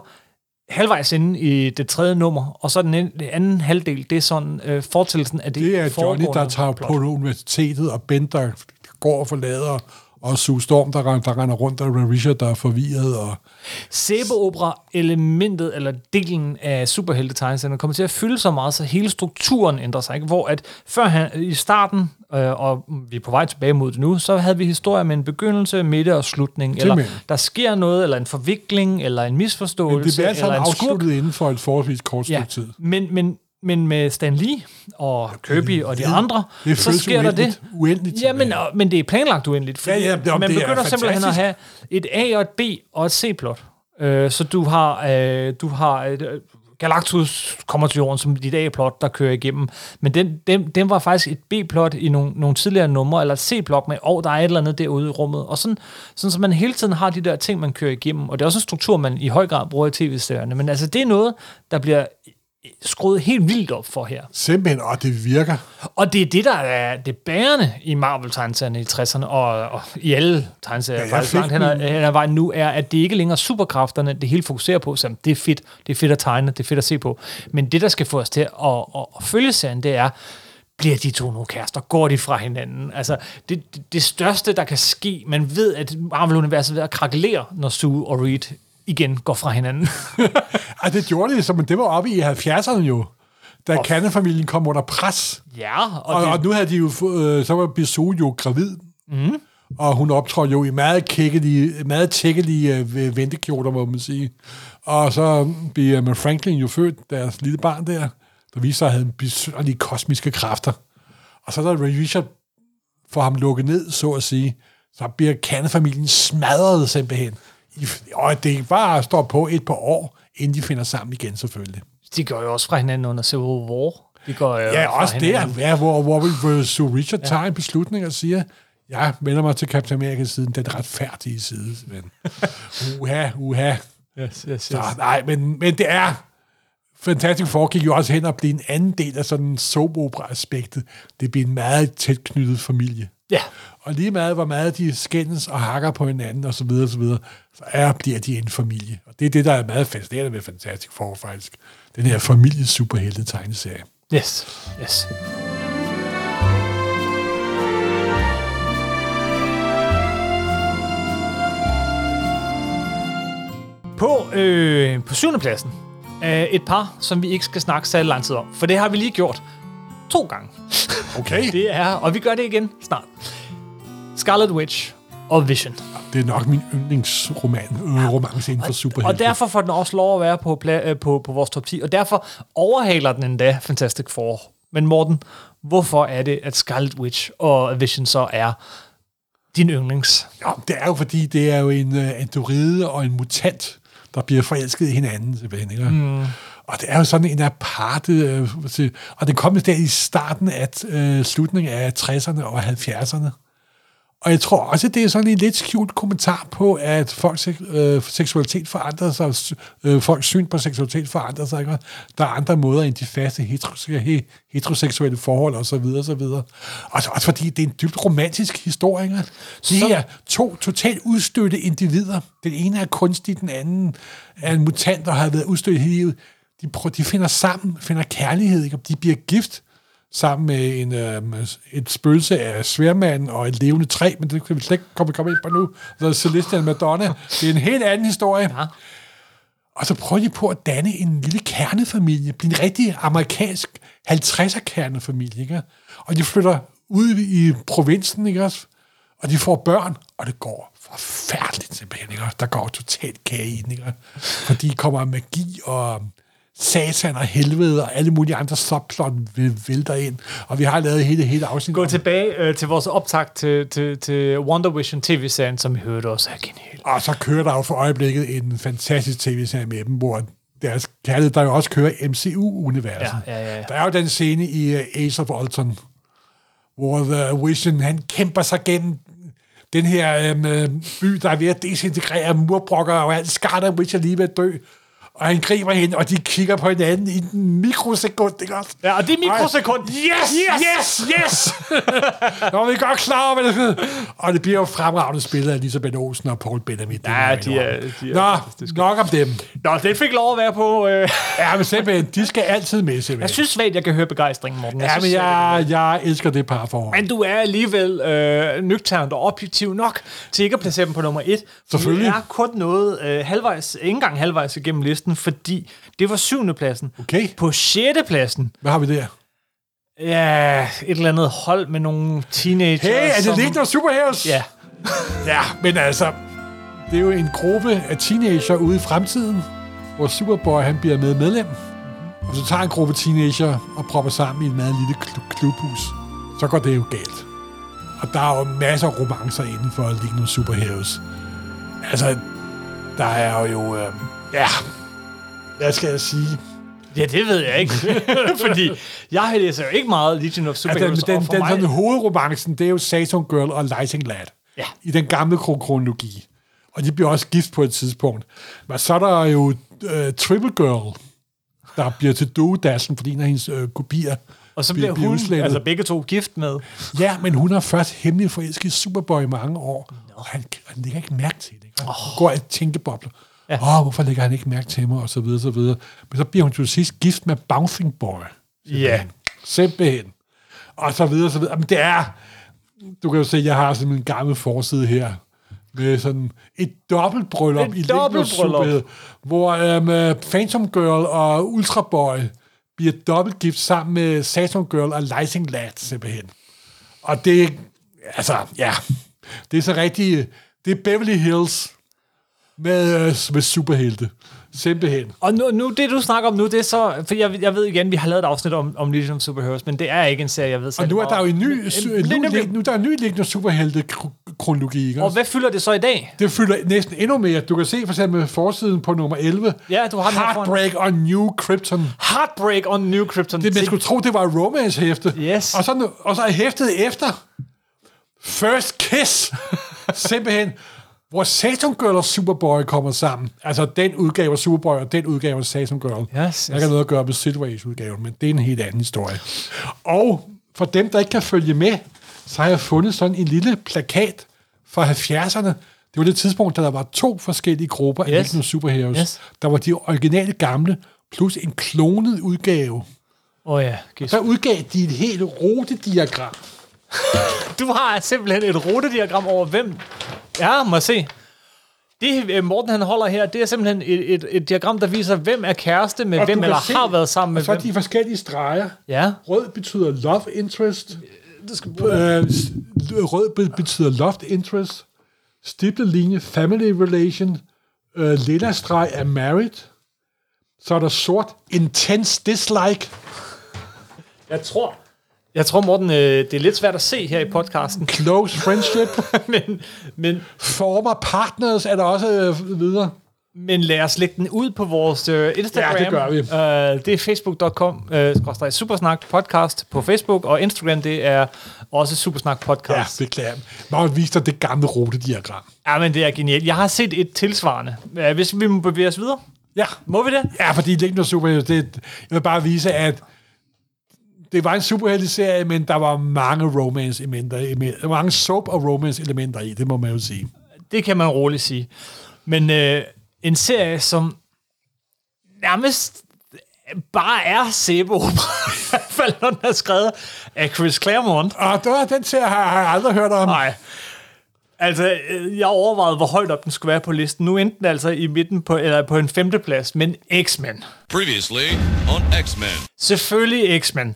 halvvejs inde i det tredje nummer, og så den en- den anden halvdel, det er sådan øh, fortællelsen af det Det er Johnny, der tager plot. på universitetet, og Ben, der går og forlader, og Sue Storm, der, ren- der render rundt, og Richard, der er forvirret. Og Sæbeopera-elementet, eller delen af superhelte kommer til at fylde så meget, så hele strukturen ændrer sig. Ikke? Hvor at før han, i starten, øh, og vi er på vej tilbage mod det nu, så havde vi historier med en begyndelse, midte og slutning. Eller Simpelthen. der sker noget, eller en forvikling, eller en men misforståelse, det bliver alt eller sammen en skurk. afsluttet inden for et forholdsvis kort Ja, tid. men, men, men med Stan Lee og Kirby og de andre, Det så sker der det. uendeligt- Ja, men, og- men det er planlagt uendeligt. Fordi Ja, ja, det- man det er begynder simpelthen at have et A og et B og et C-plot. Øh, så du har, øh, du har et, øh, Galactus kommer til jorden som dit A-plot, der kører igennem. Men den, den, den var faktisk et B-plot i nogle, nogle tidligere numre, eller et C-plot med, og der er et eller andet derude i rummet. Og sådan, sådan så man hele tiden har de der ting, man kører igennem. Og det er også en struktur, man i høj grad bruger i tv-serierne. Men altså, det er noget, der bliver skruet helt vildt op for her. Simpelthen, og det virker. Og det er det, der er det bærende i Marvel-tegneserierne i 60'erne, og, og i alle tegneserier Ja, faktisk langt hen ad, vejen nu, er, at det ikke længere er superkræfterne, det hele fokuserer på, så det er fedt, det er fedt at tegne, det er fedt at se på. Men det, der skal få os til at, at, at følge serien, det er, bliver de to nogle kærester? Går de fra hinanden? Altså, det, det, det største, der kan ske, man ved, at Marvel-universet er ved at krakelere, når Sue og Reed igen går fra hinanden. *laughs* Ej, det gjorde det, så, men det var oppe i 70'erne jo, da oh. Kannefamilien kom under pres. ja, og, Og, det, og nu havde de jo, øh, så var Bissou jo gravid. Mm. Og hun optrådte jo i meget kækkelige, meget tækkelige øh, ventekjoler, må man sige. Og så bliver Emma Franklin jo født, deres lille barn der, der viser sig at have besynderlige kosmiske kræfter. Og så er der Ray Richard får ham lukket ned, så at sige. Så bliver Kannefamilien smadret simpelthen. Og det bare står på et par år, inden de finder sammen igen selvfølgelig. de går jo også fra hinanden under Civil War. De går jo Ja, fra også der, ja, hvor, hvor, hvor Sue Richard ja. tager en beslutning og siger, jeg melder mig til Captain America siden den retfærdige side. Men, *laughs* uha, uha. Yes, yes, Så, nej, men, men det er... Fantastic Four gik jo også hen og blive en anden del af sådan soap aspektet Det bliver en meget tæt knyttet familie. Ja. Og lige meget, hvor meget de skændes og hakker på hinanden og så videre, og så videre, så er, bliver de en familie. Og det er det, der er meget fascinerende ved Fantastic Four, faktisk. Den her familie superhelte tegneserie. Yes, yes. På, øh, på syvende pladsen er et par, som vi ikke skal snakke særlig lang tid om. For det har vi lige gjort to gange. Okay. Det, er, og vi gør det igen snart. Scarlet Witch og Vision. det er nok min yndlingsroman, øh, romance inden for superhelte. Og derfor får den også lov at være på, pla- øh, på, på vores top 10, og derfor overhaler den endda Fantastic Four. Men Morten, hvorfor er det, at Scarlet Witch og Vision så er din yndlings? Ja, det er jo fordi, det er jo en uh, androide og en mutant, der bliver forelsket i hinanden, simpelthen. Ikke? Mm. Og det er jo sådan en aparte, øh, og den kom der i starten af øh, slutningen af 60'erne og 70'erne. Og jeg tror også, det er sådan en lidt skjult kommentar på, at folks øh, seksualitet forandrer sig, øh, folks syn på seksualitet forandrer sig. Ikke? Der er andre måder end de faste hetero- he- heteroseksuelle forhold osv. Og, så videre, og, så videre. og så også fordi det er en dybt romantisk historie. Ikke? De Så- her to totalt udstødte individer, den ene er kunstig, den anden er en mutant, der har været udstødt hele livet. De, prøver, de finder sammen, finder kærlighed, ikke? de bliver gift sammen med en, øh, et spøgelse af sværmanden og et levende træ, men det kan vi slet ikke komme, komme ind på nu. Så Celestial Madonna. Det er en helt anden historie. Ja. Og så prøver de på at danne en lille kernefamilie, blive en rigtig amerikansk 50'er kernefamilie, ikke? Og de flytter ud i provinsen, ikke også? Og de får børn, og det går forfærdeligt simpelthen, ikke? Der går totalt kage i den, ikke? For de kommer magi og satan og helvede og alle mulige andre subplot vælter ind. Og vi har lavet hele, hele afsnit. Gå tilbage øh, til vores optag til, til, til Wonder Vision tv-serien, som vi hørte også er genial. Og så kører der jo for øjeblikket en fantastisk tv-serie med dem, hvor deres kærlighed, der jo også kører MCU-universet. Ja, ja, ja. Der er jo den scene i uh, Ace of Ultron, hvor The Vision, han kæmper sig gennem den her øhm, by, der er ved at desintegrere murbrokker, og alt Scarlet Witch er lige ved at dø. Og han griber hende, og de kigger på hinanden i en mikrosekund, ikke også? Ja, og det er mikrosekund. Yes, yes, yes, yes! *laughs* Nå, vi er godt klar over, det. Og det bliver jo fremragende spillet af Elisabeth Olsen og Paul. Det Ja, jeg de er- de er Nå, nok om dem. Nå, den fik lov at være på... Øh. Ja, men simpelthen, de skal altid med, Jeg simpelthen. synes svagt, jeg kan høre begejstringen, Morten. ja, men jeg, jeg elsker det par forhold. Men du er alligevel øh, nøgternt og objektiv nok til ikke at placere dem på nummer et. Selvfølgelig. Vi er kun noget øh, halvvejs, ikke engang halvvejs igennem listen, fordi det var syvende pladsen. Okay. På sjette pladsen, Hvad har vi der? ja, et eller andet hold med nogle teenager. Hey, er det som- Legion of Superheroes? Ja. Ja, men altså, det er jo en gruppe af teenager ude i fremtiden, hvor Superboy han bliver med medlem. Og så tager en gruppe teenager og propper sammen i en meget lille kl- klubhus. Så går det jo galt. Og der er jo masser af romancer inden for Legion of Superheroes. Altså, der er jo... Øh, ja, hvad skal jeg sige? ja, det ved jeg ikke. *laughs* fordi jeg læser jo ikke meget Legion of Altså, Superheroes. den, den, og for den mig, sådan hovedromancen, det er jo Saturn Girl og Lighting Lad. Ja. I den gamle kro- kronologi. Og de bliver også gift på et tidspunkt. Men så er der jo uh, Triple Girl, der bliver til duedassen, fordi en af hendes uh, kopier og så bliver hun, udslettet. altså begge to gift med. Ja, men hun har først hemmelig forelsket Superboy i mange år. Og han, han lægger ikke mærke til det. Han går i tænkebobler. Åh, Ja. oh, hvorfor lægger han ikke mærke til mig? Og så videre, så videre. Men så bliver hun til sidst gift med Bouncing Boy. Ja. Simpelthen. Og så videre, så videre. Men det er... Du kan jo se, jeg har sådan en gammel forside her med sådan et dobbeltbryllup Et i. Superheroes, hvor øhm, Phantom Girl og Ultraboy bliver dobbeltgift sammen med Saturn Girl og Lighting Lad, simpelthen. Og det, altså, ja, det er så rigtig, det er Beverly Hills med, øh, med superhelte. Simpelthen. Og nu, nu, det du snakker om nu, det er så... For jeg, jeg ved igen, vi har lavet et afsnit om, om Legion of Superheroes, men det er ikke en serie, jeg ved Og særlig nu er der jo en ny, om. nu, nu, nu er der en ny liggende superhelte-kronologi, ikke Og hvad fylder det så i dag? Det fylder næsten endnu mere. Du kan se for eksempel forsiden på nummer 11. Ja, du har den. Heartbreak og New Krypton. Heartbreak on New Krypton. Det, man skulle tro, det var et romance-hæfte. Yes. Og så, og så er hæftet efter First Kiss. *laughs* Simpelthen. Hvor Saturn Girl og Superboy kommer sammen. Altså den udgave af Superboy og den udgave af Saturn Girl. Yes, yes. Jeg kan noget at gøre med Sidways udgaven, men det er en helt anden historie. Og for dem, der ikke kan følge med, så har jeg fundet sådan en lille plakat fra 70'erne. Det var det tidspunkt, da der var to forskellige grupper af Yes. yes. superheroes. Yes. Der var de originale gamle, plus en klonet udgave oh ja, gis. Der udgav de et helt rutediagram. *laughs* Du har simpelthen et rutediagram over hvem... Ja, må jeg se. Det øh, Morten han holder her, det er simpelthen et, et, et diagram, der viser, hvem er kæreste med Og hvem, eller se- har været sammen med så hvem. de forskellige streger. Ja, Rød betyder love interest. det skal Øh, rød be- betyder love interest. Stiplet linje family relation. Øh, lilla streg er married. Så er der sort intense dislike. Jeg tror, jeg tror Morten, øh, det er lidt svært at se her i podcasten, Close friendship. *laughs* men, men, Former partners er der også øh, videre. men lad os lægge den ud på vores øh, Instagram. Ja, det gør vi. Øh, det er facebook.com, øh, Supersnak podcast på Facebook, og Instagram, det er også Supersnak Ja, podcast. beklager. Man viser dig det gamle rutediagram. Ja, men det er genialt. Jeg har set et tilsvarende. Hvis vi må bevæge os videre, Ja, må vi det? Ja, fordi det er ikke noget super. Det, jeg vil bare vise, at det var en superhelteserie, men der var mange romance-elementer. i- Der var mange soap- og romance-elementer i, det må man jo sige. Det kan man roligt sige. Men øh, en serie, som nærmest bare er sæbe *laughs* i hvert fald når den er skrevet af Chris Claremont. Og det var, den serie har, har jeg aldrig hørt om. Nej. Altså, øh, jeg overvejede, hvor højt op den skulle være på listen. Nu endte den altså i midten på, eller på en femteplads, men X-Men. Previously on X-Men. Selvfølgelig X-Men.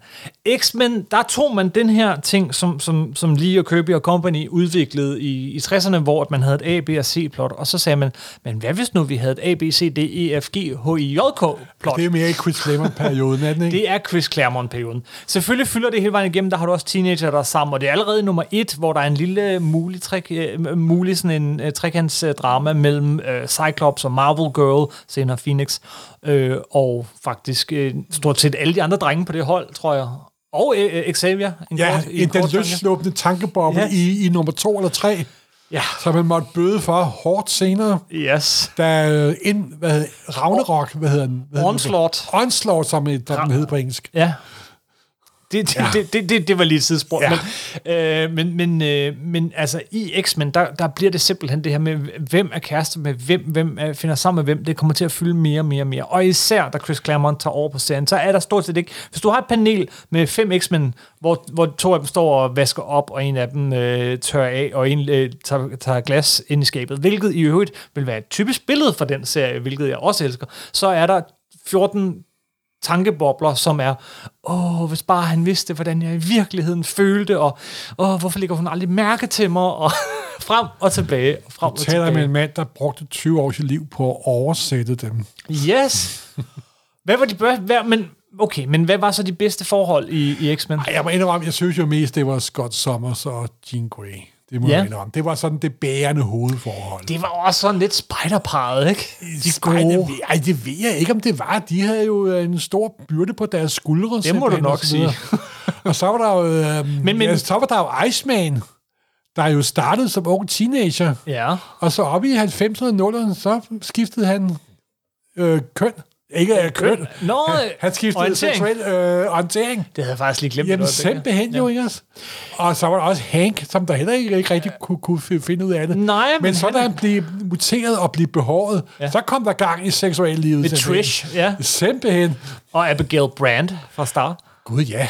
X-Men, der tog man den her ting, som, som, som Lee og Kirby og Company udviklede i, i 60'erne, hvor at man havde et A, B og C-plot, og så sagde man, men hvad hvis nu vi havde et A, B, C, D, E, F, G, H, I, J, K-plot? Det er mere i Chris Claremont-perioden, er den ikke? Det er Chris Claremont-perioden. Selvfølgelig fylder det hele vejen igennem, der har du også teenager, der er sammen, og det er allerede nummer et, hvor der er en lille mulig, træk, øh, mulig sådan en uh, trekants uh, drama mellem uh, Cyclops og Marvel Girl, senere Phoenix, øh, og faktisk uh, stort set alle de andre drenge på det hold, tror jeg. Og uh, Xavier. En Ja, kort, en, den løsslåbende tankeboble Ja. i, i nummer to eller tre, Ja, som man måtte bøde for hårdt senere. yes. Da øh, ind, hvad hedder, Ragnarok, hvad hedder den? Hvad hedder den? Onslaught. Onslaught, som den hed på engelsk. Ja. Det, det, ja. det, det, det, det var lige et sidespor. Ja. Men, øh, men, men, øh, men altså i X-Men, der, der bliver det simpelthen det her med, hvem er kæreste med hvem, hvem er, finder sammen med hvem, det kommer til at fylde mere og mere og mere. Og især, da Chris Claremont tager over på serien, så er der stort set ikke... Hvis du har et panel med fem X-Men, hvor, hvor to af dem står og vasker op, og en af dem øh, tørrer af, og en øh, tager, tager glas ind i skabet, hvilket i øvrigt vil være et typisk billede for den serie, hvilket jeg også elsker, så er der 14 tankebobler, som er, åh, hvis bare han vidste, hvordan jeg i virkeligheden følte, og åh, hvorfor lægger hun aldrig mærke til mig, og *laughs* frem og tilbage, og frem og taler med tilbage. en mand, der brugte 20 år af sit liv på at oversætte dem. Yes! Hvad var de hvad, men, okay, men hvad var så de bedste forhold i, i X-Men? Ej, Jeg må indrømme, jeg synes jo mest, det var Scott Summers og Jean Grey. Det må Ja. jeg indrømme. Det var sådan det bærende hovedforhold. Det var også sådan lidt spiderparet, ikke? De Ej, gode. det, ej, det ved jeg ikke, om det var. De havde jo øh, en stor byrde på deres skuldre. Det må du nok og videre. *laughs* og så var der jo, øh, Men- men, men- ja, så var der jo Iceman, der jo startede som ung teenager. Ja. Og så op i 90'erne og 0'erne, så skiftede han øh, køn. Ikke øh, køn. Nå, han, han skiftede orientering. seksuel øh, orientering. Det havde jeg faktisk lige glemt. Jamen simpelthen jo, ikke? Og så var der også Hank, som der heller ikke, ikke rigtig kunne, kunne fi- finde ud af det. Nej, men men så da han- blev muteret og blev behåret, ja. så kom der gang i seksuallivet. Med simpelthen. Trish, ja. Simpelthen. Og Abigail Brand fra Star. Gud, ja.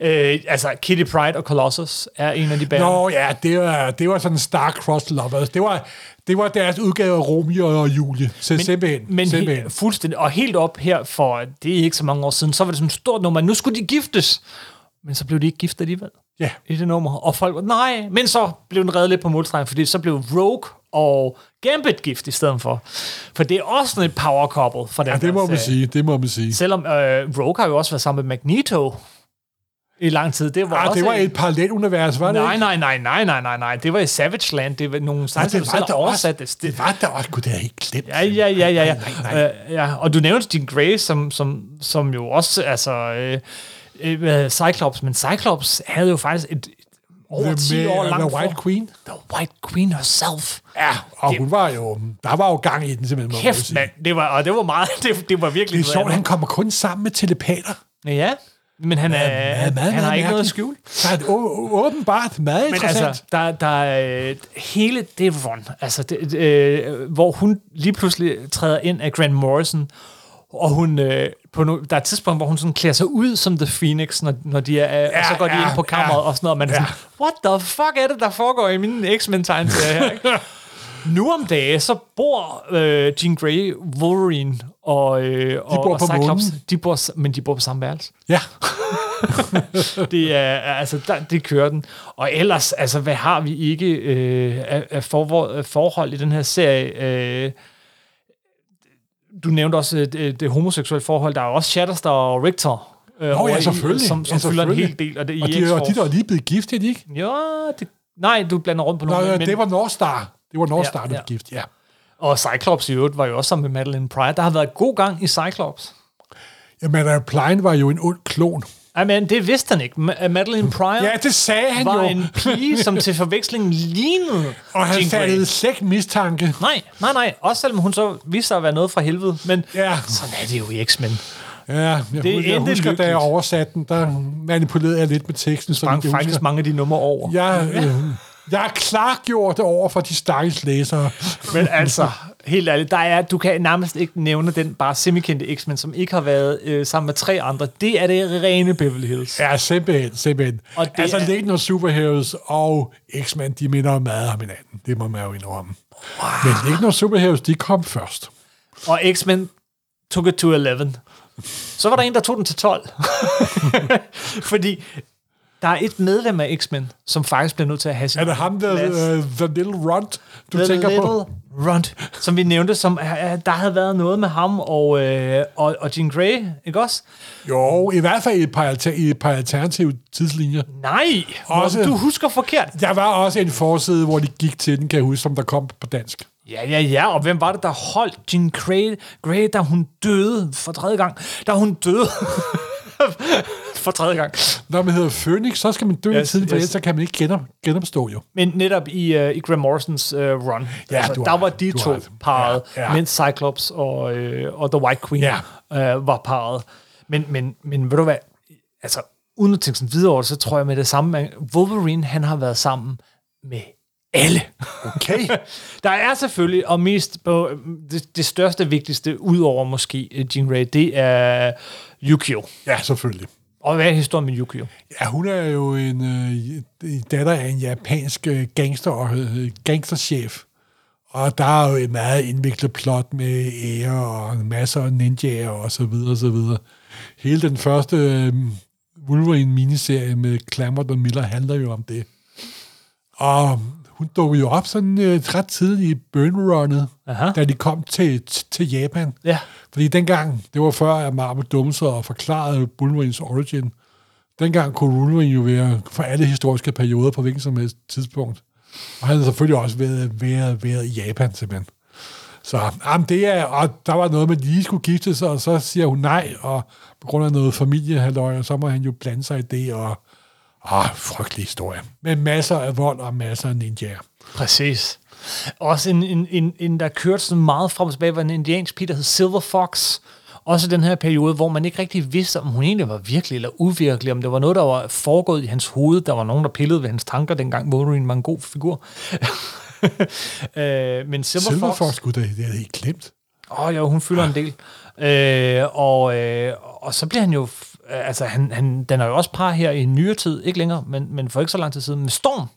Øh, altså, Kitty Pride og Colossus er en af de bærende. Nå ja, det var, det var sådan star-crossed lovers. Det var, det var deres udgave af Romeo og Julie. Så men, simpelthen. Men simpelthen. he, fuldstændig, og helt op her for, det er ikke så mange år siden, så var det sådan et stort nummer, nu skulle de giftes. Men så blev de ikke gift alligevel Ja. i det nummer. Og folk var, nej, men så blev den reddet lidt på målstregen, fordi så blev Rogue og Gambit gift i stedet for. For det er også sådan et power couple for den ja, det må man sige. Det må man sige. Selvom øh, Rogue har jo også været sammen med Magneto i lang tid. Det var, Ah, også det var en- et parallelunivers, var det Nej, ikke? nej, nej, nej, nej, nej, nej. Det var i Savage Land. Det var nogle sange, det der var selv der oversat også. det. Det var der også. Gud, det har jeg ikke glemt. Ja, ja, ja, ja, ja. Nej, nej, nej. Øh, ja. Og du nævnte Jean Grey, som, som, som jo også, altså, øh, hvad, Cyclops, men Cyclops havde jo faktisk et, et over 10 år langt The White for- Queen. The White Queen herself. Ja, og Det- hun var jo... Der var jo gang i den, simpelthen. Kæft, mand. Det var, og det var meget, *laughs* det, det var virkelig Det er sjovt, han kommer kun sammen med telepater. Ja, men han, er, meget, han, meget han har ikke noget at skjule. Er å- åbenbart meget Men altså, der, der er øh, hele det run, altså det, øh, hvor hun lige pludselig træder ind af Grant Morrison, og hun, øh, på no, der er et tidspunkt, hvor hun sådan klæder sig ud som The Phoenix, når, når de er, ja, og så går de ja, ind på kammeret ja. og sådan noget, og man er Ja. sådan, what the fuck er det, der foregår i mine X-Men tegneserier her, ikke? *laughs* Nu om dagen, så bor øh, Jean Grey, Wolverine og, øh, og, bor og på Cyclops, månen. de bor, men de bor på samme værelse. Ja, *laughs* Det er, altså, der, det kører den. Og ellers, altså, hvad har vi ikke øh, af, af for, forhold i den her serie? Øh, du nævnte også øh, det, det homoseksuelle forhold. Der er også Shatterstar og Richter. Øh, Nå, ja, i- selvfølgelig. Som, som Ja, fylder en selvfølgelig. hel del af det i og de, og de der er lige blevet gift, er de ikke? Ja, det, nej, du blander rundt på Nå, noget. ja, men, det var North Star. Det var North Ja, der ja. gift, ja. Og Cyclops i øvrigt var jo også sammen med Madeline Pryor. Der har været god gang i Cyclops. Jamen, uh, Plein var jo en ond klon. Ej, men det vidste han ikke. Ma- Madeline Pryor Ja, det sagde han var jo. en pige, som til forveksling lignede Og han fattede slet mistanke. Nej, nej, nej. Også selvom hun så viste sig at være noget fra helvede. Men Ja. sådan er det jo i X-Men. Ja, jeg, Det jeg endte husker, da lykkeligt. jeg oversatte den, der manipulerede jeg lidt med teksten. Så Sprang jeg faktisk mange af de numre over. Jeg, øh, jeg har klargjort det over for de stakkels læsere. Men altså, helt ærligt, der er, du kan nærmest ikke nævne den bare semikendte X-Men, som ikke har været øh, sammen med tre andre. Det er det rene Beverly Hills. Ja, simpelthen, simpelthen. Og det altså, er- Legion of Superheroes og X-Men, de minder meget om hinanden. Det må man jo indrømme. Wow. Men Legion of Superheroes, de kom først. Og X-Men took it to 11. Så var der en, der tog den til 12. *laughs* Fordi der er et medlem af X-Men, som faktisk bliver nødt til at have sin Er det ham, der, plads. uh, The Little Runt, du The tænker Little på? Runt, som vi nævnte, som uh, der havde været noget med ham og, øh, og, og Jean Grey, ikke også? Jo, i hvert fald i et par, alter, i et par alternative tidslinjer. Nej, også, du husker forkert. Der var også en forside, hvor de gik til den, kan jeg huske, som der kom på dansk. Ja, ja, ja, og hvem var det, der holdt Jean Grey, Grey da hun døde for tredje gang? Da hun døde *laughs* for tredje gang. Når man hedder Phoenix, så skal man dø yes, i tiden, for yes. ellers så kan man ikke genop, genopstå jo. Men netop i, uh, i Graham Morrisons uh, run, Ja, altså, der har var de to ret. parret, Ja, ja, mens Cyclops og, øh, og The White Queen Ja. øh, var parret. Men, men, men ved du hvad, altså uden at tænke sådan videre over det, så tror jeg med det samme, at Wolverine, han har været sammen med alle. Okay. *laughs* Der er selvfølgelig, og mest på det, det største, vigtigste, udover måske øh, Jean Grey, det er Yukio. ja, selvfølgelig. Og hvad er historien med Yukio? Ja, hun er jo en øh, datter af en japansk øh, gangster gangster, øh, gangsterchef. Og der er jo et meget indviklet plot med ære og masser af ninjaer og så videre og så videre. Hele den første øh, Wolverine-miniserie med Clamart og Miller handler jo om det. Og hun dukkede jo op sådan øh, ret tidligt i Burn-runnet, Aha. da de kom til, til Japan. Ja. Fordi dengang, det var før, at Marvel dummede sig og forklarede Wolverines origin. Dengang kunne Wolverine jo være for alle historiske perioder på hvilken som helst tidspunkt. Og han har selvfølgelig også været, været, været i Japan, simpelthen. Så jamen, det er, og der var noget med, at lige skulle gifte sig, og så siger hun nej, og på grund af noget familiehalløj, og så må han jo blande sig i det, og ah, frygtelig historie. Med masser af vold og masser af ninjaer. Præcis. Også en, en, en, en der kørte sådan meget frem og tilbage, var en indiansk pige, der hed Silver Fox. Også den her periode, hvor man ikke rigtig vidste, om hun egentlig var virkelig eller uvirkelig, om det var noget, der var foregået i hans hoved. Der var nogen, der pillede ved hans tanker, dengang Wolverine var en god figur. *laughs* øh, men Silver, Silver Fox... Fox, gud, det, er helt glemt. Åh oh, jo, hun fylder en del. Øh, og, øh, og så bliver han jo øh, Altså, han, han, den er jo også par her i nyere tid, ikke længere, men, men for ikke så lang tid siden, med Storm.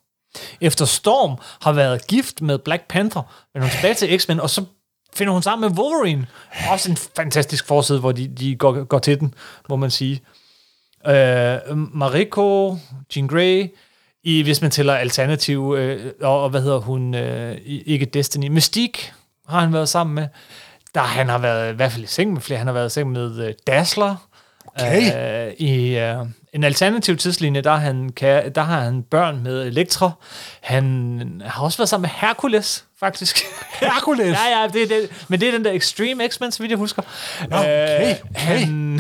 Efter Storm har været gift med Black Panther, men hun tilbage til X-Men, og så finder hun sammen med Wolverine. Også en fantastisk forside, hvor de, de går, går til den, må man sige. Øh, Mariko, Jean Grey, i, hvis man tæller alternativ, øh, og, og hvad hedder hun, øh, ikke Destiny, Mystique har han været sammen med. Der han har været i hvert fald i seng med flere. Han har været i seng med øh, Dazzler. Okay. Øh, I øh, en alternativ tidslinje, der, er han, kan, der har han børn med Elektra. Han har også været sammen med Hercules, faktisk. *laughs* Hercules? ja, ja, det, det, men det er den der Extreme X-Men, så vidt jeg husker. Okay, Øh, okay. Han,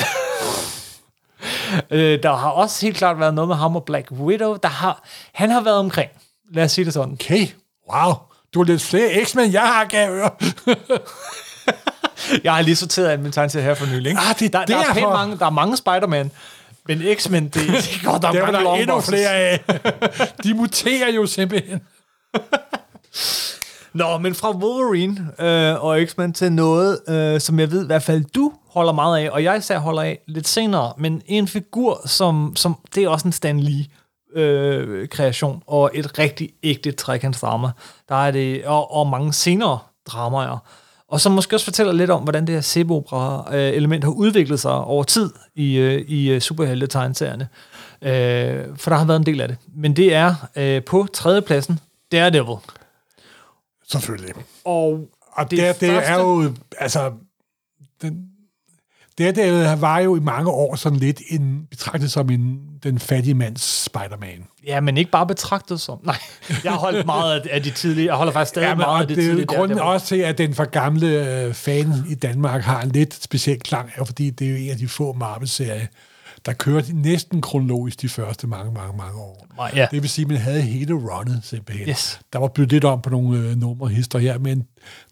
*laughs* øh, der har også helt klart været noget med ham og Black Widow. Der har, han har været omkring. Lad os sige det sådan. Okay, wow. Du er lidt flere X-Men, jeg har, kan jeg høre. *laughs* Jeg har lige sorteret en min tegneserie her for nylig. Ikke? Ah, det er der, der, er mange, der er mange Spider-Man, men X-Men, det, *laughs* det er godt Der var mange der endnu flere af. *laughs* De muterer jo simpelthen. Nå, men fra Wolverine øh, og X-Men til noget, øh, som jeg ved i hvert fald, du holder meget af, og jeg især holder af lidt senere, men en figur, som, som det er også en Stan Lee øh, kreation, og et rigtig ægte trekantsdrama. Der er det, og, og mange senere dramaer. Og som måske også fortæller lidt om, hvordan det her Sebo-element har udviklet sig over tid i, øh, i øh, superhelte-tegneserierne. Øh, for der har været en del af det. Men det er øh, på tredjepladsen Daredevil. Selvfølgelig. Og Og det, det, det er jo, altså, den, det, det var jo i mange år sådan lidt en, betragtet som en, den fattige mands Spider-Man. Ja, men ikke bare betragtet som... Nej, jeg har holdt meget af, de tidlige... Jeg holder faktisk stadig Ja, meget af og det, tidlige grunden Daredevil. også til, at den for gamle øh, fan i Danmark har en lidt speciel klang, er fordi det er jo en af de få Marvel-serier, der kørte næsten kronologisk de første mange, mange, mange år. Ja. Det vil sige, at man havde hele runnet simpelthen. Yes. Der var blevet lidt om på nogle øh, numre hister her, men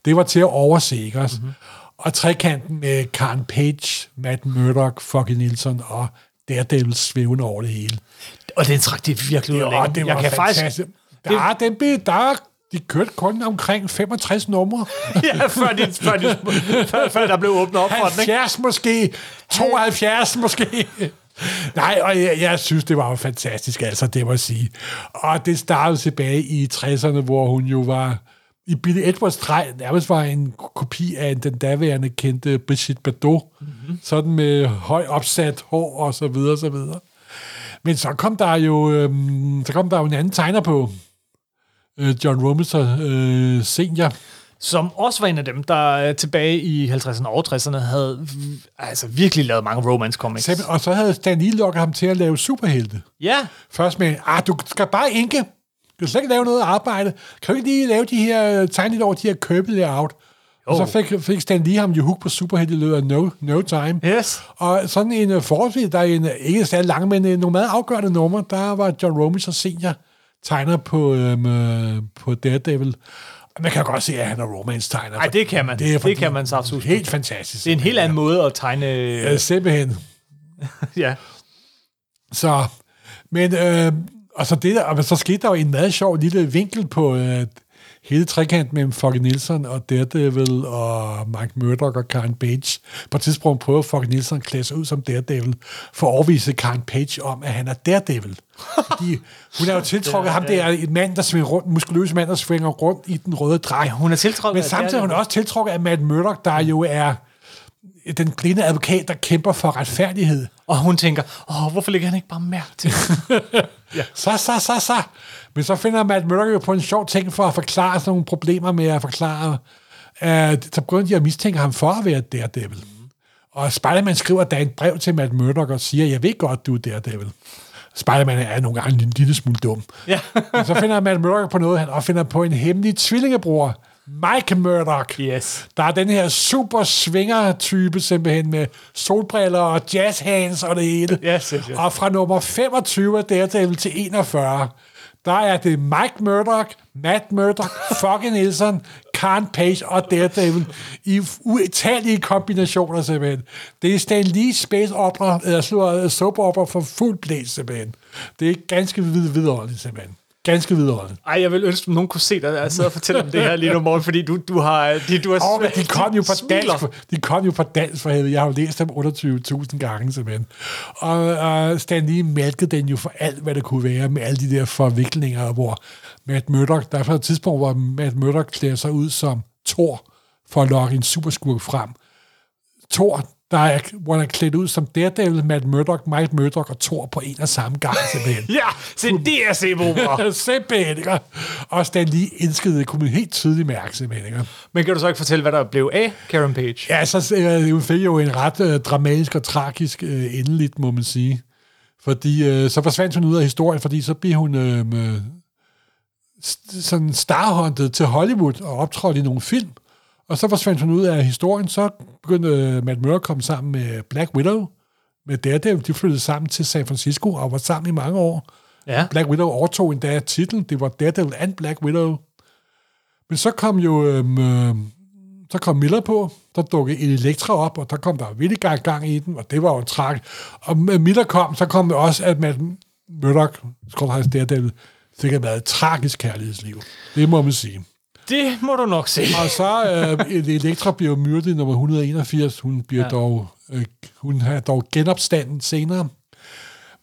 det var til at overse, ikke? Mhm. Mm-hmm. Og trekanten med Karen Page, Matt Murdock, Fucking Nielsen og Daredevil svævende over det hele. Og den trak det virkelig ud af Ja, det var jeg kan faktisk... Der, er, den, blev- der, de kørte kun omkring 65 numre. *laughs* Ja, før, de, før, de, før, før der blev åbnet op for den, ikke? 70 måske, 72 måske. Nej, og jeg, jeg synes, det var jo fantastisk, altså, det må jeg sige. Og det startede tilbage i 60'erne, hvor hun jo var i Billy Edwards træ, nærmest var en kopi af den daværende kendte Brigitte Bardot, mm-hmm. sådan med høj opsat hår og så videre, og så videre. Men så kom der jo, øhm, så kom der jo en anden tegner på, øh, John Romita øh, senior, Som også var en af dem, der øh, tilbage i 50'erne og 60'erne havde altså virkelig lavet mange romance comics. Og så havde Stan Lee lukket ham til at lave superhelte. Ja, Først med, ah, du skal bare inke. Skal slet ikke lave noget arbejde. Kan du ikke lige lave de her, tegne lidt over de her købe layout? Og så fik, fik Stan Lee ham jo hook på superhelte i løbet af no, no time. Yes. Og sådan en uh, forholdsvis, der er en, uh, ikke særlig lang, men nogle meget afgørende numre, der var John Romita senior tegner på, uh, på Daredevil. Man kan godt se, at han er romance-tegner. Ej, det kan man. Det fordi- kan man saftsus. Helt fantastisk. det er en helt anden måde at tegne... Ja, simpelthen. *laughs* Ja. Så, men, øh, og så, det der, og så skete der jo en meget sjov lille vinkel på øh, hele trekanten mellem Fucking Nielsen og Daredevil og Mike Murdock og Karen Page. På et tidspunkt prøver Fucking Nielsen at klæde sig ud som Daredevil for at overvise Karen Page om, at han er Daredevil. Fordi hun er jo *laughs* tiltrukket ham, det er et mand, der svinger rundt, en muskuløs mand, der svinger rundt i den røde dragt. Ja, hun er tiltrukket Men samtidig er hun også tiltrukket af Matt Murdock, der jo er den blinde advokat, der kæmper for retfærdighed. Og hun tænker, åh, hvorfor lægger han ikke bare mærke til *laughs* det? Så, så, så, så. Men så finder Matt Murdock jo på en sjov ting for at forklare sådan nogle problemer med at forklare, at så begynder de at mistænke ham for at være Daredevil. Og Spider-Man skriver da et brev til Matt Murdock og siger, jeg ved godt, du er Daredevil. Spider-Man er nogle gange en lille smule dum. Ja. Men så finder Matt Murdock på noget, han finder på en hemmelig tvillingebror, Mike Murdock. Yes. Der er den her super svinger-type simpelthen med solbriller og jazz hands og det hele. Yes, yes, yes. Og fra nummer 25 af Daredevil til 41, der er det Mike Murdock, Matt Murdock, *laughs* fucking Nielsen, Karen Page og Daredevil i utallige kombinationer simpelthen. Det er Stan Lee Space Opera, eller soap opera for fuld blæs simpelthen. Det er ganske vid- vidunderligt simpelthen. Ganske vidunderligt. Ej, jeg vil ønske, at nogen kunne se dig, jeg sidder og fortæller om det her lige nu, morgen, fordi du, du har... De, du har Og men de kom jo på smiler. dansk, de kom jo på dansk for helvede. Jeg har jo læst dem 28.000 gange simpelthen. Og, og Stan Lee mælkede den jo for alt, hvad det kunne være, med alle de der forviklinger, hvor Matt Murdock, der er et tidspunkt, hvor Matt Murdock klæder sig ud som Thor, for at lokke en superskurk frem. Thor, der er, hvor han er klædt ud som Daredevil, Matt Murdock, Mike Murdock og Thor på en og samme gang simpelthen. *laughs* Ja, se, det er Sebo-opera. *laughs* simpelthen, ikke? Og Stan Lee elskede det, kunne man helt tydeligt mærke simpelthen, ikke? Men kan du så ikke fortælle, hvad der blev af Karen Page? Ja, så øh, hun fik jo en ret øh, dramatisk og tragisk øh, endeligt, må man sige. Fordi øh, så forsvandt hun ud af historien, fordi så blev hun øh, sådan starhåndet til Hollywood og optrådte i nogle film. Og så forsvandt hun ud af historien, så begyndte øh, Matt Murdock at komme sammen med Black Widow, med Daredevil. De flyttede sammen til San Francisco og var sammen i mange år. Ja. Black Widow overtog endda titlen. Det var Daredevil and Black Widow. Men så kom jo øhm, øh, så kom Miller på, der dukkede en Elektra op, og der kom der virkelig gang, gang i den, og det var jo en træk. Og med Miller kom, så kom det også, at Matt Murdock, skrødhejs Daredevil, fik været et tragisk kærlighedsliv. Det må man sige. Det må du nok se. Og så øh, Elektra bliver myrdet i nummer 181. Hun, bliver Ja. ja. dog, øh, hun har dog genopstanden senere.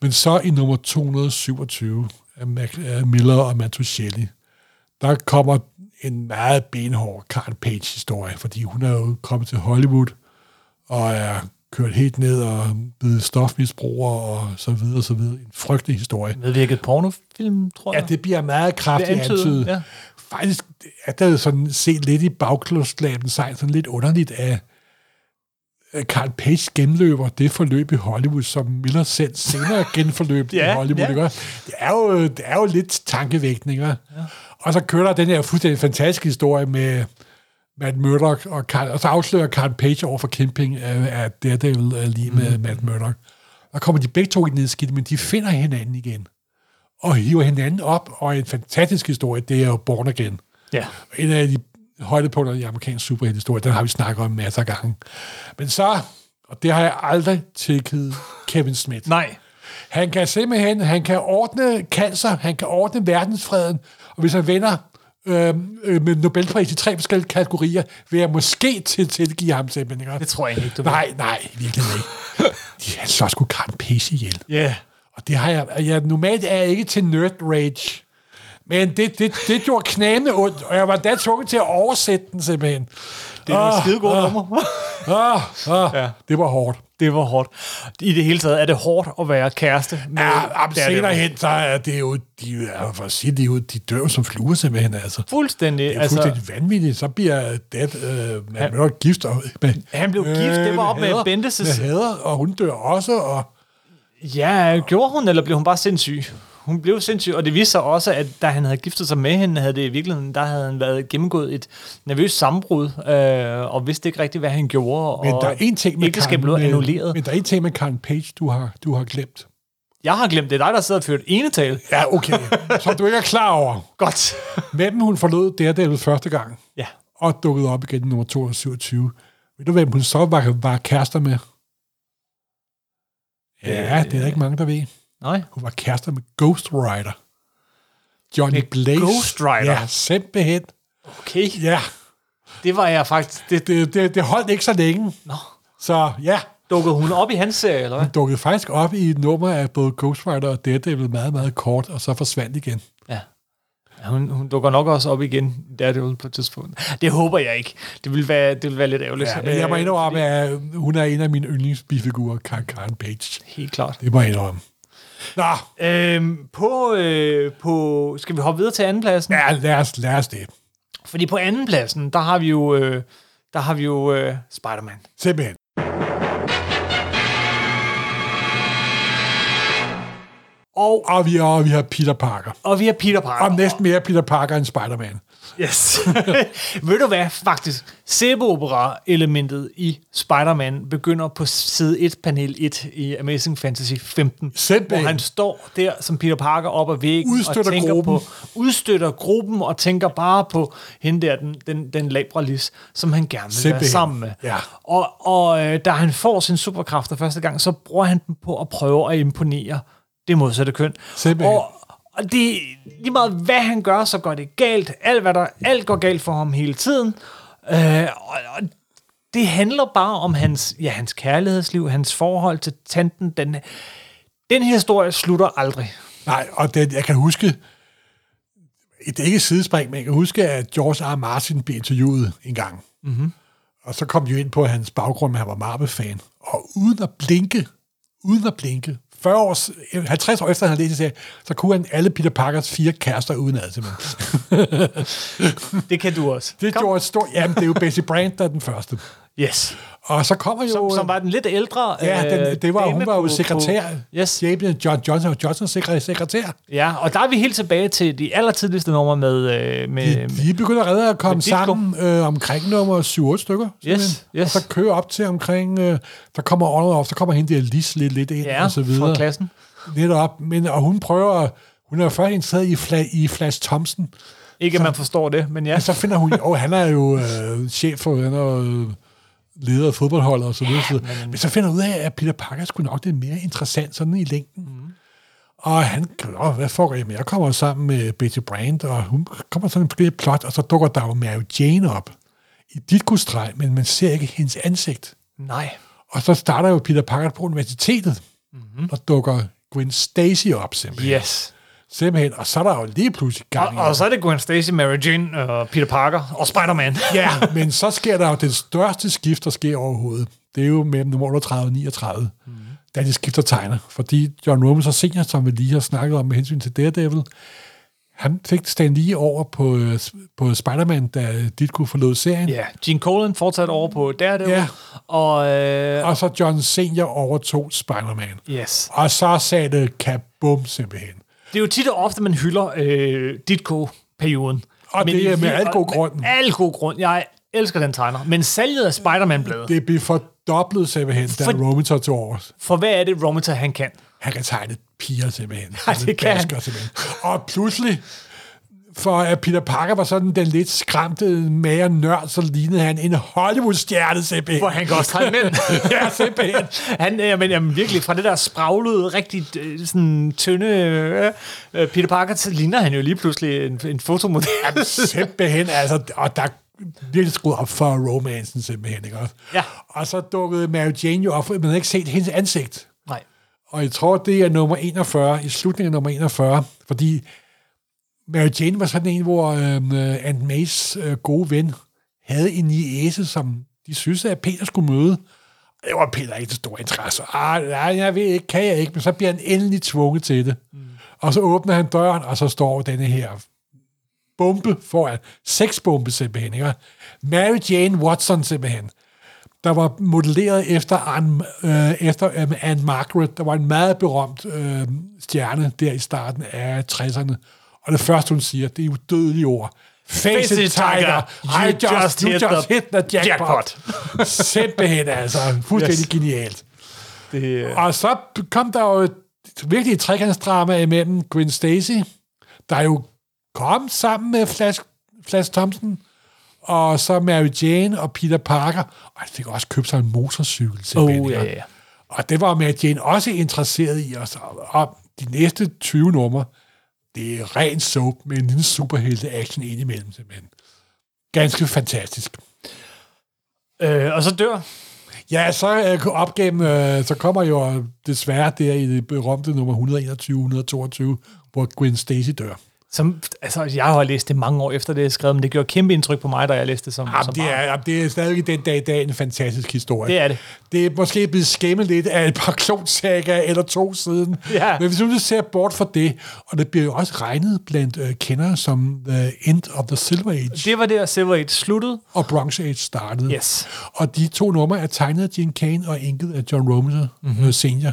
Men så i nummer 227 af, Mac, Miller og Mantuchelli, der kommer en meget benhård Karen Page-historie, fordi hun er jo kommet til Hollywood og er kørt helt ned og blevet stofmisbruger og så videre, så videre. En frygtelig historie. Medvirket pornofilm, tror Ja, jeg. det bliver meget kraftigt Det antyder, antydet. ja. Faktisk er der jo sådan set lidt i bagklodslaben sejt, sådan lidt underligt af at Carl Page genløber det forløb i Hollywood, som Miller selv senere *laughs* genforløb Ja, i Hollywood. ja. Det, er jo, det er jo lidt tankevægtninger. Ja. Og så kører der den her fuldstændig fantastiske historie med Matt Murdock, og, Carl, og så afslører Carl Page over for Kimping, øh, at Daredevil er lige med mm. Matt Murdock. Der kommer de begge to i nedskidt, men de finder hinanden igen. Og hiver hinanden op, og en fantastisk historie, det er jo Born Again. Ja. En af de højdepunkter i amerikansk superheltehistorie, den har vi snakket om masser af gange. Men så, og det har jeg aldrig tilgivet Kevin Smith. Nej. Han kan simpelthen, han kan ordne cancer, han kan ordne verdensfreden, og hvis han vinder øh, øh, med Nobelpris i tre forskellige kategorier, vil jeg måske til tilgive ham simpelthen. Det tror jeg ikke, du vil. Nej, nej, virkelig ikke. Han slår sgu Karen Page ihjel. Ja. Og det har jeg, jeg normalt er jeg ikke til nerd rage. Men det, det, det gjorde knæene ondt, og jeg var da tvunget til at oversætte den simpelthen. Det er Ah, en skide god ah. nummer. Ah, ah, Ja. ja. Det var hårdt. Det var hårdt. I det hele taget er det hårdt at være kæreste med Ja, Daredevil. senere hen, så er det jo, de, er, for at sige, de, jo, de dør som fluer simpelthen, altså. Fuldstændig. Det er altså, fuldstændig vanvittigt. Så bliver det, øh, man bliver gift. Og, med, Han blev gift, det var op med Hader- Bendis' Med hader, og hun dør også, og Ja, gjorde hun, eller blev hun bare sindssyg? Hun blev sindssyg, og det viste sig også, at da han havde giftet sig med hende, havde det i virkeligheden, der havde han været gennemgået et nervøst sammenbrud, øh, og vidste ikke rigtigt, hvad han gjorde. men og der er en ting med Karen- blev annulleret. Men der er en ting med Karen Page, du har, du har glemt. Jeg har glemt, det er dig, der sidder og ført enetal. Ja, okay. Som du ikke er klar over. Godt. Hvem hun forlod Daredevil første gang, Ja. og dukkede op igen i nummer 227. Ved du, hvem hun så var, var kærester med? Ja, det er der ikke mange, der ved. Nej. Hun var kærester med Ghost Rider. Johnny Med Blaze. Ghost Rider? Ja, simpelthen. Okay. Ja, Det var jeg faktisk... Det det, det, det holdt ikke så længe. Nå. Så ja, dukkede hun op i hans serie, eller hvad? hun dukkede faktisk op i et nummer af både Ghost Rider og Daredevil meget, meget kort, og så forsvandt igen. Ja. Ja, Hun, hun dukker nok også op igen, ude på et tidspunkt. Det håber jeg ikke. Det vil være, det vil være lidt ærgerligt. Ja, men jeg må Øh, indrømme, at hun er en af mine yndlingsbifigurer, Karen Page. Helt klart. Det må jeg indrømme. Nå, Øhm, på, øh, på, skal vi hoppe videre til andenpladsen? ja, lad os, lad os det. Fordi på andenpladsen, der har vi jo, øh, der har vi jo øh, Spider-Man. Simpelthen. Og, Og vi, og vi har Peter Parker. og vi har Peter Parker. Og næsten mere Peter Parker end Spider-Man. Yes. *laughs* Ved du hvad, faktisk, sæbeopera-elementet i Spider-Man begynder på side 1, panel 1 i Amazing Fantasy 15. Simpelthen. Hvor han står der som Peter Parker op ad væggen Udstøtter og tænker gruppen. på, udstøtter gruppen og tænker bare på hende der, den, den, den labralis, som han gerne vil Simpelthen. være sammen med. Ja. Og, og øh, da han får sin superkræfter første gang, så bruger han dem på at prøve at imponere det modsatte køn. Simpelthen. Og, og det, lige meget hvad han gør, så går det galt. Alt, hvad der, alt går galt for ham hele tiden. Øh, og, og det handler bare om hans, ja, hans kærlighedsliv, hans forhold til tanten. Den, den historie slutter aldrig. Nej, og det, jeg kan huske, det er ikke sidespring, men jeg kan huske, at George R. Martin blev interviewet en gang. Mm-hmm. Og så kom de jo ind på hans baggrund, at han var Marvel-fan. Og uden at blinke, uden at blinke, 40 år, 50 år efter han havde læst det, så kunne han alle Peter Parkers fire kærester uden ad, simpelthen. *laughs* Det kan du også. Det gjorde et stort... Jamen, det er jo Bessie Brandt, der er den første. Yes. Og så kommer jo... Som, som var den lidt ældre Ja, den, øh, det var, hun var jo sekretær. På, yes. James John Johnson, Johnson sekretær. Ja, og der er vi helt tilbage til de allertidligste numre med... Øh, med De, de begynder allerede at komme sammen øh, omkring nummer 7-8 stykker. Yes, yes. Og så kører op til omkring... Øh, der kommer on og off, så kommer hende der Lis lidt, lidt ind ja, og så fra videre. klassen. Netop. Men, og hun prøver... Hun er jo først interesseret i, Fla, i Flash Thompson. Ikke, at man forstår det, men ja. Og så finder hun... Åh, han er jo øh, chef for... Han er øh, leder af fodboldholdet og så videre. Ja, men, men så finder hun ud af, at Peter Parker skulle nok lidt mere interessant sådan i længden. Mm. Og han, hvad foregår jeg med? Jeg kommer sammen med Betty Brand, og hun kommer sådan en plot, og så dukker der jo Mary Jane op i dit kudstreg, men man ser ikke hendes ansigt. Nej. Og så starter jo Peter Parker på universitetet, mm-hmm. og dukker Gwen Stacy op simpelthen. Yes. Simpelthen, og så er der jo lige pludselig gang Og, og så er det Gwen Stacy, Mary Jane, og Peter Parker og Spider-Man. *laughs* Ja, men så sker der jo den største skift, der sker overhovedet. Det er jo mellem nummer 38 og 39, mm. da de skifter tegner. Fordi John Romita senior, som vi lige har snakket om med hensyn til Daredevil, han fik Stan lige over på, øh, på Spider-Man, da Ditko forlod serien. Ja, Gene Colan fortsatte over på Daredevil. Ja. Og, øh, Og så John Senior overtog Spider-Man. yes. Og så sagde det kabum simpelthen. Det er jo tit og ofte, man hylder øh, Ditko-perioden. Og det i er med al god grund. al god grund. Jeg elsker den tegner. Men salget af Spider-Man-bladet, Det blev fordoblet simpelthen, da For- Romita tog over. for hvad er det, Romita han kan? Han kan tegne piger simpelthen. *laughs* Ja, det kan han. Simpelthen. Og pludselig, for at Peter Parker var sådan den lidt skræmte mager nørd, så lignede han en Hollywood-stjerne simpelthen. Hvor han kan også tegne mænd. *laughs* ja, simpelthen. Han, øh, men, jamen, virkelig, fra det der spraglede, rigtig øh, sådan tynde øh, øh, Peter Parker, så ligner han jo lige pludselig en, en fotomodel. simpelthen, altså, og der er virkelig skruet op for romancen simpelthen, ikke også? Ja. Og så dukkede Mary Jane jo op, men havde ikke set hendes ansigt. Nej. Og jeg tror, det er nummer 41, i slutningen af nummer 41, fordi Mary Jane var sådan en, hvor øhm, øh, Aunt Mays øh, gode ven havde en niæse, som de synes, at Peter skulle møde. Og det var Peter ikke til stor interesse. Ah, nej, jeg ved ikke, kan jeg ikke, men så bliver han endelig tvunget til det. Mm. Og så åbner han døren, og så står denne her bombe foran. Sexbombe simpelthen, ikke? Mary Jane Watson simpelthen der var modelleret efter Anne, øh, efter øh, Anne Margaret, der var en meget berømt øh, stjerne der i starten af 60'erne. Og det første, hun siger, det er jo dødelige ord. Face it, Tiger. I just, you just hit the jackpot. *laughs* Simpelthen altså. Fuldstændig yes. genialt. Det, øh, Og så kom der jo et, virkelig trekantsdrama imellem Gwen Stacy, der jo kom sammen med Flash, Flash Thompson, og så Mary Jane og Peter Parker, og han fik også købt sig en motorcykel. simpelthen, Oh, ja, ikke? ja. Og det var Mary Jane også interesseret i, og, så, og de næste 20 numre, det er ren soap med en lille superhelte action indimellem, simpelthen. Ganske fantastisk. øh, og så dør Ja, så øh, op gennem, øh, så kommer jo desværre der i det berømte nummer 121-122, hvor Gwen Stacy dør. Som, altså, jeg har læst det mange år efter det er skrevet, men det gjorde kæmpe indtryk på mig, da jeg læste det som, Jamen, som det, er, jamen, det er stadig den dag i dag en fantastisk historie. Det er det. Det er måske blevet skæmmet lidt af et par klonsager eller to siden. Ja. Men hvis du ser bort fra det, og det bliver jo også regnet blandt øh, kendere som The End of the Silver Age Det var der, Silver Age sluttede. og Bronze Age startede. Yes. Og de to numre er tegnet af Gene Kane og inket af John Romita mm-hmm. senior.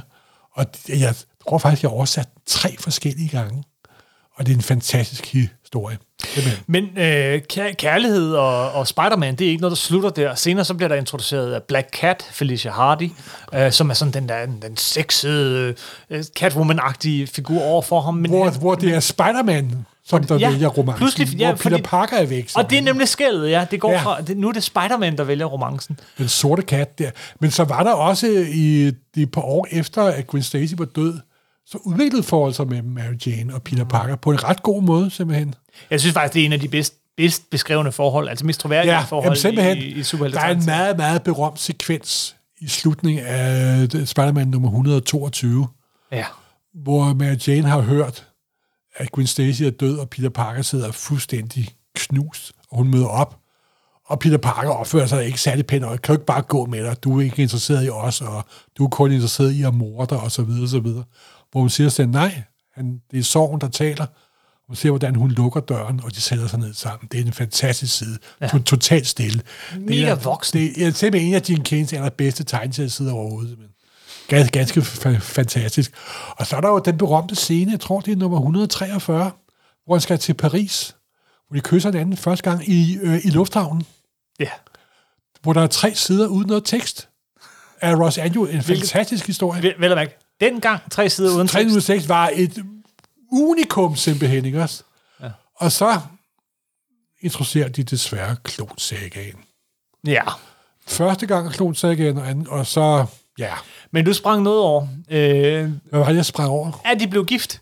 Og jeg tror faktisk, jeg har oversat tre forskellige gange. Og det er en fantastisk historie. Simpelthen. Men øh, kær- kærlighed og, og Spider-Man, det er ikke noget, der slutter der. Senere så bliver der introduceret af Black Cat, Felicia Hardy, øh, som er sådan den der den sexede, øh, Catwoman-agtige figur over for ham. Men Hvor, han, hvor det er Spider-Man, som der Ja, vælger romancen. pludselig- ja, hvor Peter fordi- Parker er væk. og det er nemlig skældet, ja. Det går ja. fra, det, nu er det Spider-Man, der vælger romancen. Den sorte kat der. Men så var der også i de par år efter, at Gwen Stacy var død, så udviklede forhold sig med Mary Jane og Peter Parker på en ret god måde, simpelthen. Jeg synes faktisk, det er en af de bedst, bedst beskrevne forhold, altså mest troværdige Ja, forhold jamen, simpelthen. i, i der er en meget, meget berømt sekvens i slutningen af øh, Spider-Man nummer 122, Ja. hvor Mary Jane har hørt, at Gwen Stacy er død, og Peter Parker sidder fuldstændig knust, og hun møder op, og Peter Parker opfører sig ikke særlig pænt, og kan jo ikke bare gå med dig, du er ikke interesseret i os, og du er kun interesseret i at morde dig, og så videre, og så videre. Hvor hun siger hende, nej, han, det er sorgen, der taler, og ser, hvordan hun lukker døren, og de sætter sig ned sammen. Det er en fantastisk side. Ja. Totalt stille. Mega det er, voksen. Det er simpelthen en af Gene Kanes allerbedste tegneseriesider overhovedet. simpelthen. Ganske, ganske fa- fantastisk. Og så er der jo den berømte scene, jeg tror, det er nummer 143, hvor han skal til Paris, hvor de kysser hinanden første gang i, øh, i lufthavnen, ja. hvor der er tre sider uden noget tekst. Af Ross Andrew, en fantastisk historie. Vel, vel at mærke, dengang tre sider uden tekst. 306 var et unikum simpelthen, ikke også? Ja. Og så introducerer de desværre klonsagaen. Ja. Første gang klonsagaen, og, anden- og så Ja. Men du sprang noget over. Øh, Hvad var det, jeg sprang over? er de blev gift?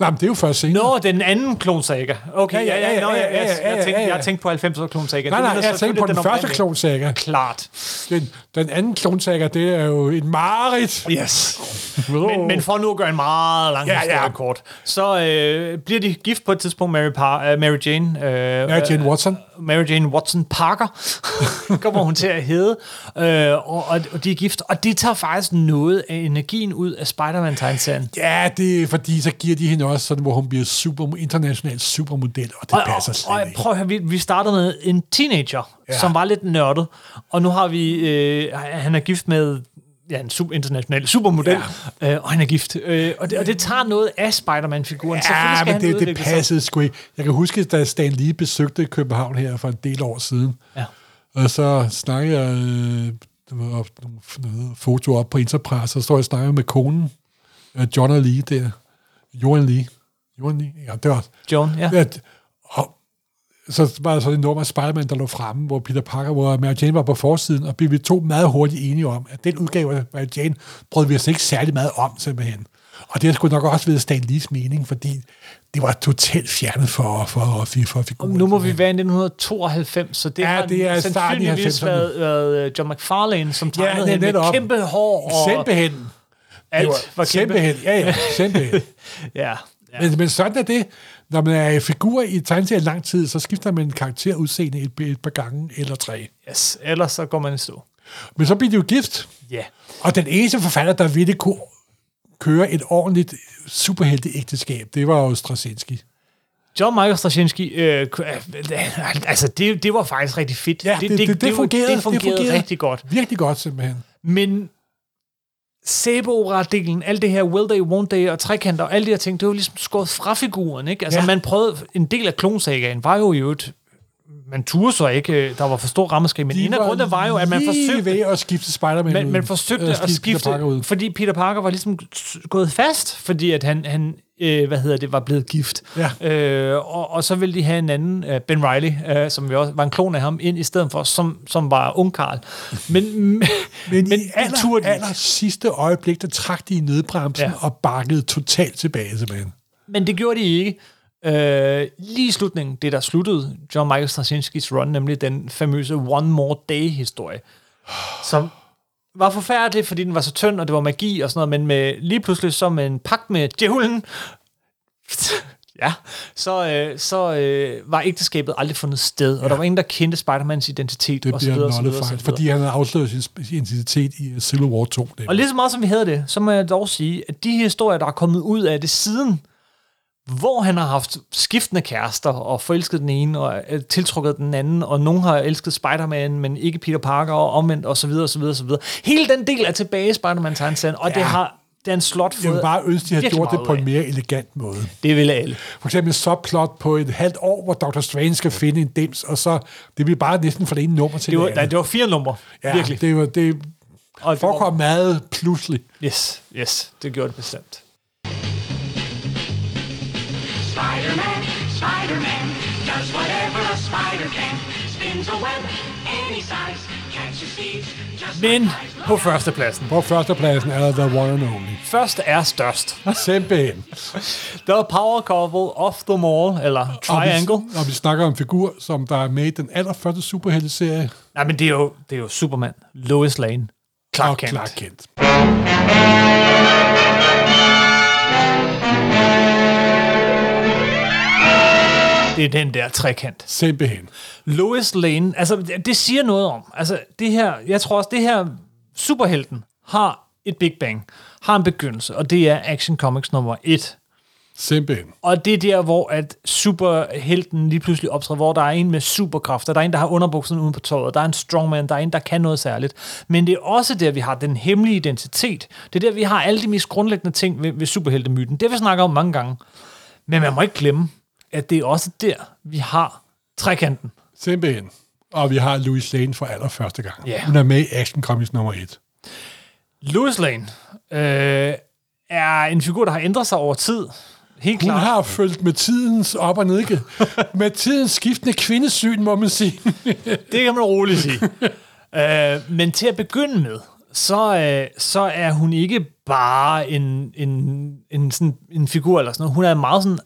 Nej, men det er jo først senere. Nå, den anden klonsaga. Okay, ja, ja, ja. Ja, ja, ja, jeg, ja, jeg, ja, tænkte, jeg tænkte på 90'er klonsaga. Nej, nej, er jeg tænkte på selvfølgelig den første klonsaga. Klart. Den, den anden klonsaga, det er jo et mareridt. Yes. Men, men for nu at gøre en meget lang Ja, historie ja. kort, så øh, bliver de gift på et tidspunkt, Mary, Par- uh, Mary Jane. Øh, Mary Jane Watson. Mary Jane Watson Parker *laughs* kommer hun til at hedde, øh, og, og, de er gift, og det tager faktisk noget af energien ud af Spider-Man-tegneserien. Ja, det er fordi, så giver de hende også sådan, hvor hun bliver super, international supermodel, og det Og, passer og, slet og ikke. prøv at høre, vi, vi startede med en teenager, Ja. som var lidt nørdet, og nu har vi, øh, han er gift med ja, en super, international supermodel, ja. øh, og han er gift. Øh, og, det, og det tager noget af Spider-Man-figuren. Ja, men det, det sig. passede sgu ikke. Jeg kan huske, da Stan Lee besøgte København her for en del år siden, Ja. og så snakkede jeg øh, nogle noget foto op på Enterprise, og så står jeg og snakker med konen, øh, John og Lee der. Johan Lee. Johan Lee? Ja, det var Joan, ja. at, og så var der sådan et nummer Spider-Man, der lå fremme, hvor Peter Parker, hvor Mary Jane var på forsiden, og vi to meget hurtigt enige om, at den udgave af Mary Jane brød vi os ikke særlig meget om, simpelthen. Og det har sgu nok også været Stan Lees mening, fordi det var totalt fjernet for, for, for, for figuren. Nu må vi være i 1992, så det Ja, har det er sandsynligvis 90'erne. været, været øh, John McFarlane, som Ja, tegnede det er hende med kæmpe hår og Simpelthen. Alt Det var kæmpe. Simpelthen. Ja, ja, simpelthen. *laughs* Ja, ja. Men, men sådan er det. Når man er figur i tegneserien lang tid, så skifter man karakter udseende et, et par gange eller tre. Yes, ellers så går man i stå. Men så bliver de jo gift. Ja. Og den eneste forfatter, der ville kunne køre et ordentligt superhelteægteskab, det var jo Straczynski. John Michael Straczynski, øh, altså det, det var faktisk rigtig fedt. Ja, det, det, det, det, fungerede, det fungerede rigtig godt. Virkelig godt, simpelthen. Men sæbeopera-delen, alt det her will they, won't they, og trekanter, og alle de her ting, det var ligesom skåret fra figuren, ikke? Altså ja. man prøvede, en del af klonsagaen var jo i øvrigt, man turde så ikke, øh, der var for stor rammeskrig, men en af grundene var jo, at man forsøgte, ved at skifte Spider-Man man, man forsøgte Øh, at Peter skifte, Parker ud. fordi Peter Parker var ligesom gået fast, fordi at han, han øh, hvad hedder det, var blevet gift. Ja. Øh, og, og så ville de have en anden, øh, Ben Riley, øh, som jo også var en klon af ham, ind i stedet for, som, som var ung Karl. Men, men, *laughs* Men, i aller, turde de aller sidste øjeblik, der trak de i nødbremsen. Ja. og bakkede totalt tilbage, simpelthen. Men det gjorde de ikke. Øh, lige i slutningen, det der sluttede John Michael Straczynskis run, nemlig den famøse One More Day-historie, som var forfærdelig, fordi den var så tynd, og det var magi og sådan noget, men med, lige pludselig så med en pagt med djævlen, *laughs* ja, så, øh, så øh, var ægteskabet aldrig fundet sted, og der var ingen, der kendte Spider-Mans identitet, Det og bliver nullified, fordi han havde afsløret sin identitet i Civil War 2. Det. Og lige så meget som vi havde det, så må jeg dog sige, at de historier, der er kommet ud af det siden, hvor han har haft skiftende kærester og forelsket den ene og øh, tiltrukket den anden, og nogen har elsket Spider-Man, men ikke Peter Parker og omvendt og så videre og så videre og så videre. Hele den del er tilbage i Spider-Man tegneserien, og ja. det har den slot fået Jeg vil bare ønske, at de havde gjort det på en mere elegant måde. Det ville alle. For eksempel en subplot på et halvt år, hvor Dr. Strange skal finde en dims, og så det bliver bare næsten fra det ene nummer til Det var, det nej, andet. det var fire numre, ja, virkelig. det, var, det Og det forekom meget pludselig. Yes, yes, det gjorde det bestemt. Spider-Man, Spider-Man, does whatever a spider can. Spins a web any size, catches thieves just Men på førstepladsen. På førstepladsen er der The One and Only. Først er størst. Simpelthen. The Power Couple of them all, eller Triangle. Og vi, og vi snakker om figur, som der er med i den allerførste superhelteserie. Nej, men det er jo, det er jo Superman, Lois Lane, Clark og Kent. Clark Kent. Det er den der trekant. Simpelthen. Lois Lane, altså det, det siger noget om. Altså det her, jeg tror også, det her superhelten har et Big Bang, har en begyndelse, og det er Action Comics nummer 1. Simpelthen. Og det er der, hvor at superhelten lige pludselig optræder, hvor der er en med superkræfter, der er en, der har underbukserne uden på tøjet, der er en strongman, der er en, der kan noget særligt. Men det er også der, vi har den hemmelige identitet. Det er der, vi har alle de mest grundlæggende ting ved, ved superheltemyten. Det har vi snakket om mange gange. Men man må ikke glemme, at det er også der, vi har trekanten. Simpelthen. Og vi har Louis Lane for allerførste gang. Ja. Hun er med i Action Comics nummer 1. Louis Lane øh, er en figur, der har ændret sig over tid. Helt Hun klart. har fulgt med tidens op- og nedke. *laughs* med tidens skiftende kvindesyn, må man sige. Det kan man roligt sige. *laughs* øh, men til at begynde med, så, øh, så er hun ikke bare en, en, en, sådan, en figur eller sådan noget. Hun er meget sådan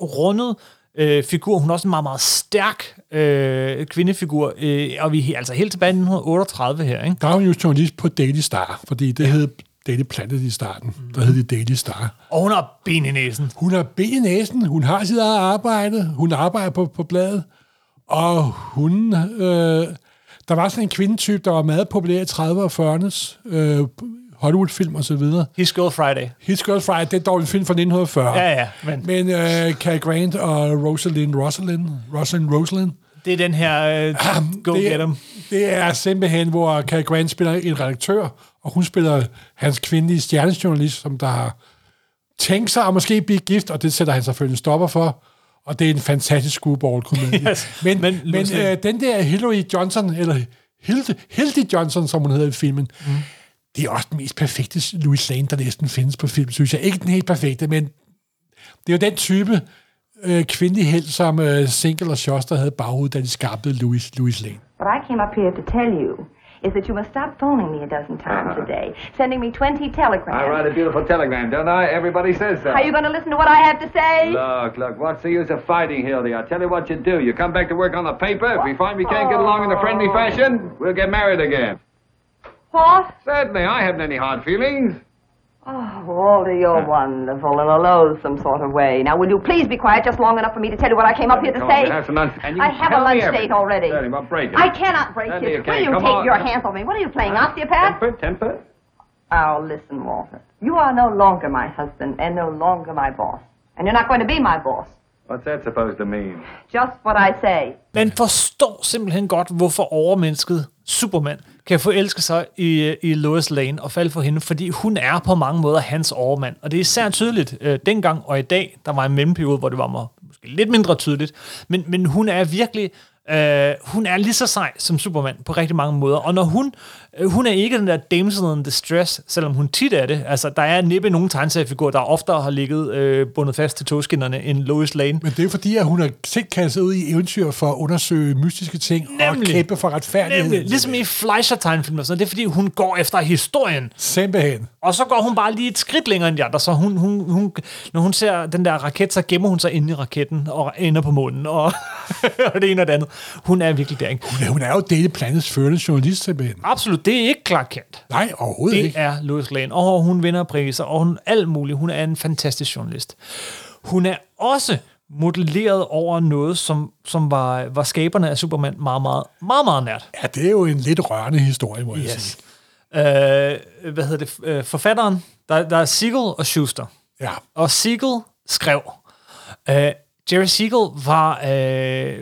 rundet øh, figur. Hun er også en meget, meget stærk øh, kvindefigur. Øh, og vi er altså helt tilbage i 1938 her, ikke? Der er hun jo journalist på Daily Star, fordi det hed Daily Planet i starten. Der hed det Daily Star. Og hun har ben i næsen. Hun har ben i næsen, hun har sit eget arbejde, hun arbejder på, på bladet, og hun... Øh, der var sådan en kvindetype, der var meget populær i 30'erne og 40'ernes øh, Hollywood-film og så videre. His Girl Friday. His Girl Friday, det er en film fra 1940. Ja, ja, men- Men øh, Cary Grant og Rosalind Rosalind, Rosalind Rosalind, Det er den her øh, Go det, Get 'em. det er simpelthen, hvor Cary Grant spiller en redaktør, og hun spiller hans kvindelige stjernejournalist, som der har tænkt sig at måske blive gift, og det sætter han selvfølgelig en stopper for. Og det er en fantastisk screwball-komedie. *laughs* Yes, Men, men men, øh, den der Hillary Johnson, eller Hilde, Hilde Johnson, som hun hedder i filmen, mm. Det er også den mest perfekte Louis Lane, der næsten findes på film, synes jeg. Ikke den helt perfekte, men det er jo den type øh, kvindelig held, som øh, Single og Schuster havde baghovedet, da de skabte Louis, Louis Lane. What I came up here to tell you is that you must stop phoning me a dozen times a day, sending me 20 telegrams. I write a beautiful telegram, don't I? Everybody says so. Are you going to listen to what I have to say? Look, look, what's the use of fighting, Hildy? I'll tell you what you do. You come back to work on the paper. If we find we can't get along in a friendly fashion, we'll get married again. What? Certainly, I haven't any hard feelings. Oh, Walter, you're uh, wonderful in a loathsome sort of way. Now, will you please be quiet just long enough for me to tell you what I came up here to Come say? on, have some lunch. And you I have a tell me lunch everything. date already. Certainly, well, break it. I cannot break Certainly it. you can. Will you Come take on. your hands off me? What are you playing, osteopath? Temper, temper. Oh, listen, Walter. You are no longer my husband and no longer my boss. And you're not going to be my boss. What's that supposed to mean? Just what I say. Man forstår simpelthen godt, hvorfor overmennesket Superman kan forelske sig i, i Lois Lane og falde for hende, fordi hun er på mange måder hans overmand. Og det er især tydeligt øh, dengang og i dag. Der var en mellemperiode, hvor det var måske lidt mindre tydeligt. Men, men hun er virkelig... Øh, hun er lige så sej som Superman på rigtig mange måder. Og når hun... Øh, hun er ikke den der damsel in distress, selvom hun tit er det. Altså, der er næppe nogen tegneseriefigurer, der oftere har ligget øh, bundet fast til togskinnerne end Lois Lane. Men det er fordi, at hun har selv kastet ud i eventyr for at undersøge mystiske ting Nemlig. og kæmpe for retfærdighed. Nemlig, ligesom i Fleischer-tegnefilm og sådan. Det er fordi, hun går efter historien. Simpelthen. Og så går hun bare lige et skridt længere end de andre. Så hun, hun, hun, når hun ser den der raket, så gemmer hun sig inde i raketten og ender på månen. Og, *laughs* og det ene og det andet. Hun er virkelig der, ikke? Ja, hun er jo Daily Planets førende journalist, simpelthen. Absolut, det er ikke Clark Kent. Nej, overhovedet Det ikke. er Lois Lane. Og hun vinder priser, og hun alt muligt. Hun er en fantastisk journalist. Hun er også modelleret over noget, som, som var, var skaberne af Superman meget, meget, meget, meget nært. Ja, det er jo en lidt rørende historie, må jeg sige. Øh, hvad hedder det? Øh, forfatteren, der, der er Siegel og Schuster. Ja. Og Siegel skrev. Øh, Jerry Siegel var, øh,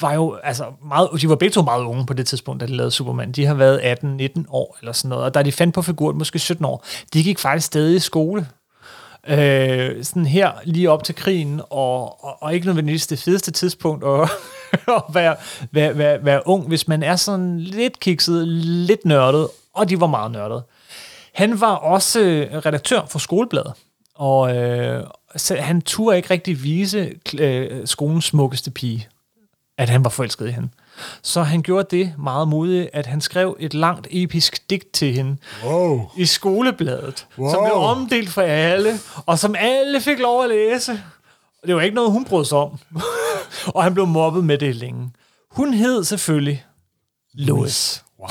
var jo altså meget, de var begge to meget unge på det tidspunkt, da de lavede Superman. De har været 18-19 år eller sådan noget, og da de fandt på figuren, måske 17 år, de gik faktisk stadig i skole. Øh, sådan her lige op til krigen, og, og, og ikke nødvendigvis det fedeste tidspunkt at, *laughs* at være, være, være, være ung, hvis man er sådan lidt kikset, lidt nørdet, og de var meget nørdede. Han var også øh, redaktør for Skolebladet, og øh, så han turde ikke rigtig vise øh, skolens smukkeste pige, at han var forelsket i hende. Så han gjorde det meget modigt, at han skrev et langt episk digt til hende Wow. i Skolebladet, wow. som Wow. blev omdelt for alle, og som alle fik lov at læse. Det var ikke noget, hun brød sig om. *laughs* og han blev mobbet med det længe. Hun hed selvfølgelig Lois. Wow.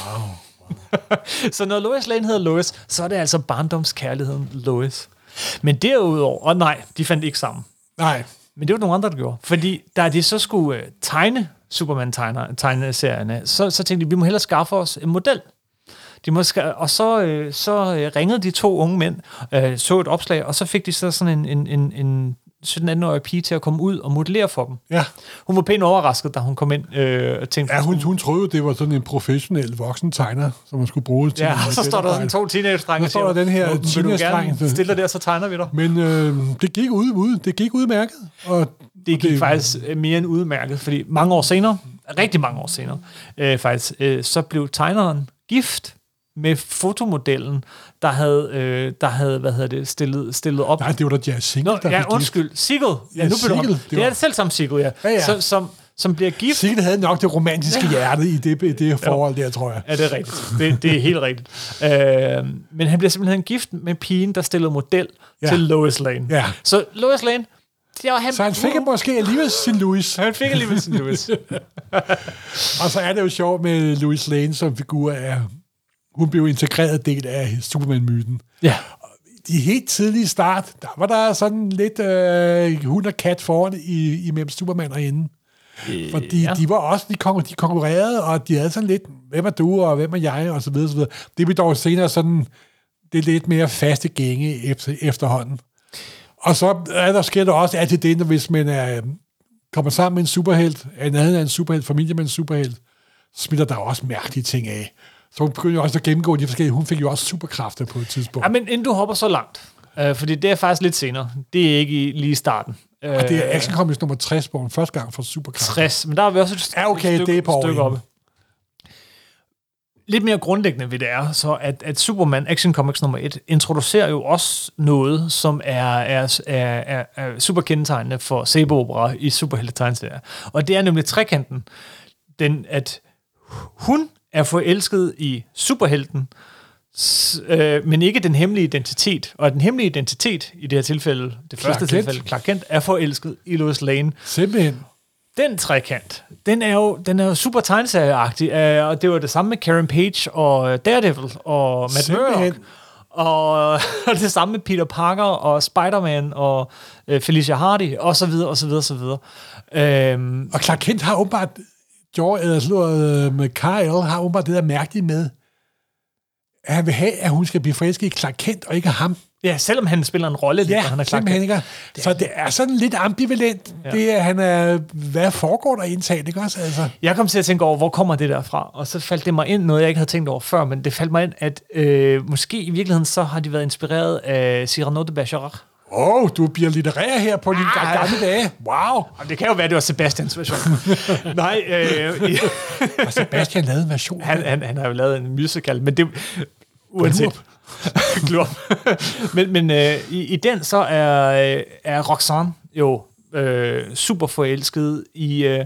*laughs* Så når Lois Lane hedder Lois, så er det altså barndomskærligheden Lois. Men derudover, og nej, de fandt ikke sammen. Nej, men det var nogle andre, der gjorde. Fordi da de så skulle øh, tegne Superman-tegneserierne, så, så tænkte de, vi må hellere skaffe os en model. De må ska- og så, øh, så øh, ringede de to unge mænd, øh, så et opslag, og så fik de så sådan en, en, en, en 17-18-årig pige til at komme ud og modellere for dem. ja. Hun var pænt overrasket, da hun kom ind øh, og tænkte, Ja, hun, hun troede det var sådan en professionel voksen tegner, som man skulle bruge til Ja, og så står der sådan to teenage-drenge. Så står der den her teenage-dreng, stille der, så tegner vi dig. Men øh, det gik ud, ud, det gik udmærket. Og Det gik faktisk øh, mere end udmærket, fordi mange år senere, rigtig mange år senere, øh, faktisk, øh, så blev tegneren gift med fotomodellen, der havde, øh, der havde hvad hedder det, stillet, stillet op. Nej, det var da Jazz Single, Nå, der ja, undskyld. Siegel. Ja, Ja, nu blev Siegel, det, det det er var- det selv samme Siegel, ja. Ja, ja. Så, som, som bliver gift. Sigrid havde nok det romantiske hjerte i det, i det forhold der, tror jeg. Ja, det er rigtigt. Det, det er helt rigtigt. Øh, men han bliver simpelthen gift med pigen, der stillede model ja. Ja. til Lois Lane. Ja. Så Lois Lane, det var han, Så han fik måske alligevel sin Louis. han fik alligevel sin Louis. *laughs* Og så er det jo sjovt med Louis Lane som figur af, hun blev integreret del af Superman-myten. ja. De helt tidlige start, der var der sådan lidt øh, hund og kat foran i, imellem Superman og hende. Fordi ja. de var også, de, konkur- de konkurrerede, og de havde sådan lidt, hvem er du, og hvem er jeg, og så videre, så videre. Det blev dog senere sådan, det er lidt mere faste gænge efter, efterhånden. Og så er der, sker der også altid det, når hvis man er, kommer sammen med en superhelt, en anden er en superhelt, familie med en superhelt, så smitter der også mærkelige ting af. Så hun begynder jo også at gennemgå de forskellige, hun fik jo også superkræfter på et tidspunkt. ja, men inden du hopper så langt, øh, fordi det er faktisk lidt senere. Det er ikke i, lige i starten. Øh, og det er Action Comics nummer 60, hvor hun første gang får superkræfter. 60, men der er vi også et, Ja, okay, et stykke, det er på stykke oppe. Lidt mere grundlæggende ved det er, så at, at Superman Action Comics nummer 1 introducerer jo også noget, som er, er, er, er, er super kendetegnende for sæbeopera i superheltetegneserier. Og det er nemlig trekanten, den, at hun er forelsket i superhelten, øh, men ikke den hemmelige identitet. Og den hemmelige identitet, i det her tilfælde, det første Kent. tilfælde, Clark Kent, er forelsket i Lois Lane. Simpelthen. Den trekant, den er jo, den er jo super tegneserieagtig, øh, og det var det samme med Karen Page og Daredevil og Matt Simpelthen. Murdock. Og, *laughs* og det samme med Peter Parker og Spider-Man og øh, Felicia Hardy og så videre og så videre og så videre. Øhm, Og Clark Kent har åbenbart, George, eller sådan noget, med Kyle, har åbenbart det der mærkelige med, at han vil have, at hun skal blive forelsket i Clark Kent, og ikke ham. ja, selvom han spiller en rolle, lidt, Ja, han er Clark Kent. ikke. Så det er sådan lidt ambivalent. Ja. Det er, han er, hvad foregår der indtaget, ikke også? Altså, Jeg kom til at tænke over, hvor kommer det der fra? Og så faldt det mig ind, noget jeg ikke havde tænkt over før, men det faldt mig ind, at øh, måske i virkeligheden så har de været inspireret af Cyrano de Bergerac. Åh, oh, du bliver litterær her på dine ah. gamle dage. Wow. Det kan jo være, det var Sebastians version. *laughs* Nej, øh, Og Sebastian lavede en version. han, han, han har jo lavet en musical, men det... Uanset. Glurp. *laughs* men men øh, i, i den så er, øh, er Roxanne jo øh, super forelsket i, øh,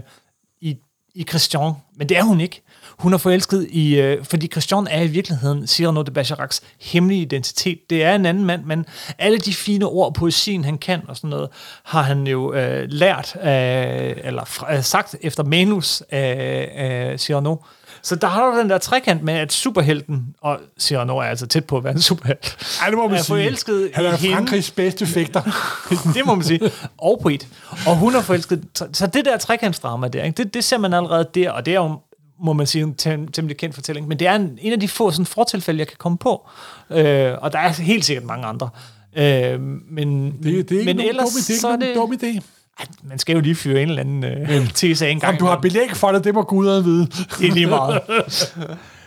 i, i Christian, men det er hun ikke. Hun er forelsket i, øh, fordi Christian er i virkeligheden Cyrano de Bergeracs hemmelige identitet. Det er en anden mand, men alle de fine ord, poesien han kan og sådan noget, har han jo øh, lært, af, eller fra, øh, sagt efter manus af, af Cyrano. Så der har du den der trekant med, at superhelten, og Cyrano er altså tæt på at være en superhelt, Ej, det må man er sige. forelsket Han er hende. Frankrigs bedste fægter. *laughs* det må man sige. Og poet. Og hun er forelsket. Så- Så det der trekantsdrama der, ikke? Det, det ser man allerede der, og det er jo må man sige, en tem- temmelig kendt fortælling. Men det er en, en af de få sådan, fortilfælde, jeg kan komme på. Øh, og der er helt sikkert mange andre. Øh, men, Det, det er ikke men ellers, dum, det er ikke så er det, dum idé. Ej, man skal jo lige fyre en eller anden øh, tese af en gang. Om du har belæg for det, det må guderne vide. Det er lige meget.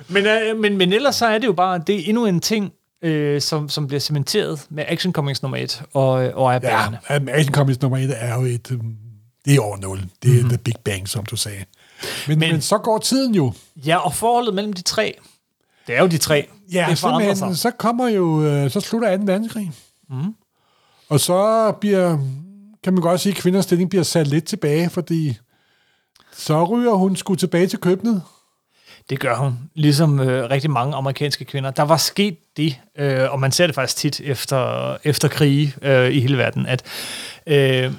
men, øh, men, men ellers så er det jo bare, det er endnu en ting, øh, som, som bliver cementeret med Action Comics nummer 1 og, og er Ja, bærende. Action Comics nummer 1 er jo et... Um, det er over 0. Det er mm-hmm. The Big Bang, som du sagde. Men, men, men så går tiden jo. Ja, og forholdet mellem de tre, det er jo de tre. Ja, det simpelthen, sig. så kommer jo... øh, Så slutter 2. verdenskrig. Mm. Og så bliver... Kan man godt sige, at kvinders stilling bliver sat lidt tilbage, fordi så ryger hun skulle tilbage til køkkenet. Det gør hun, ligesom øh, rigtig mange amerikanske kvinder. Der var sket det, øh, og man ser det faktisk tit efter, efter krige øh, i hele verden, at øh,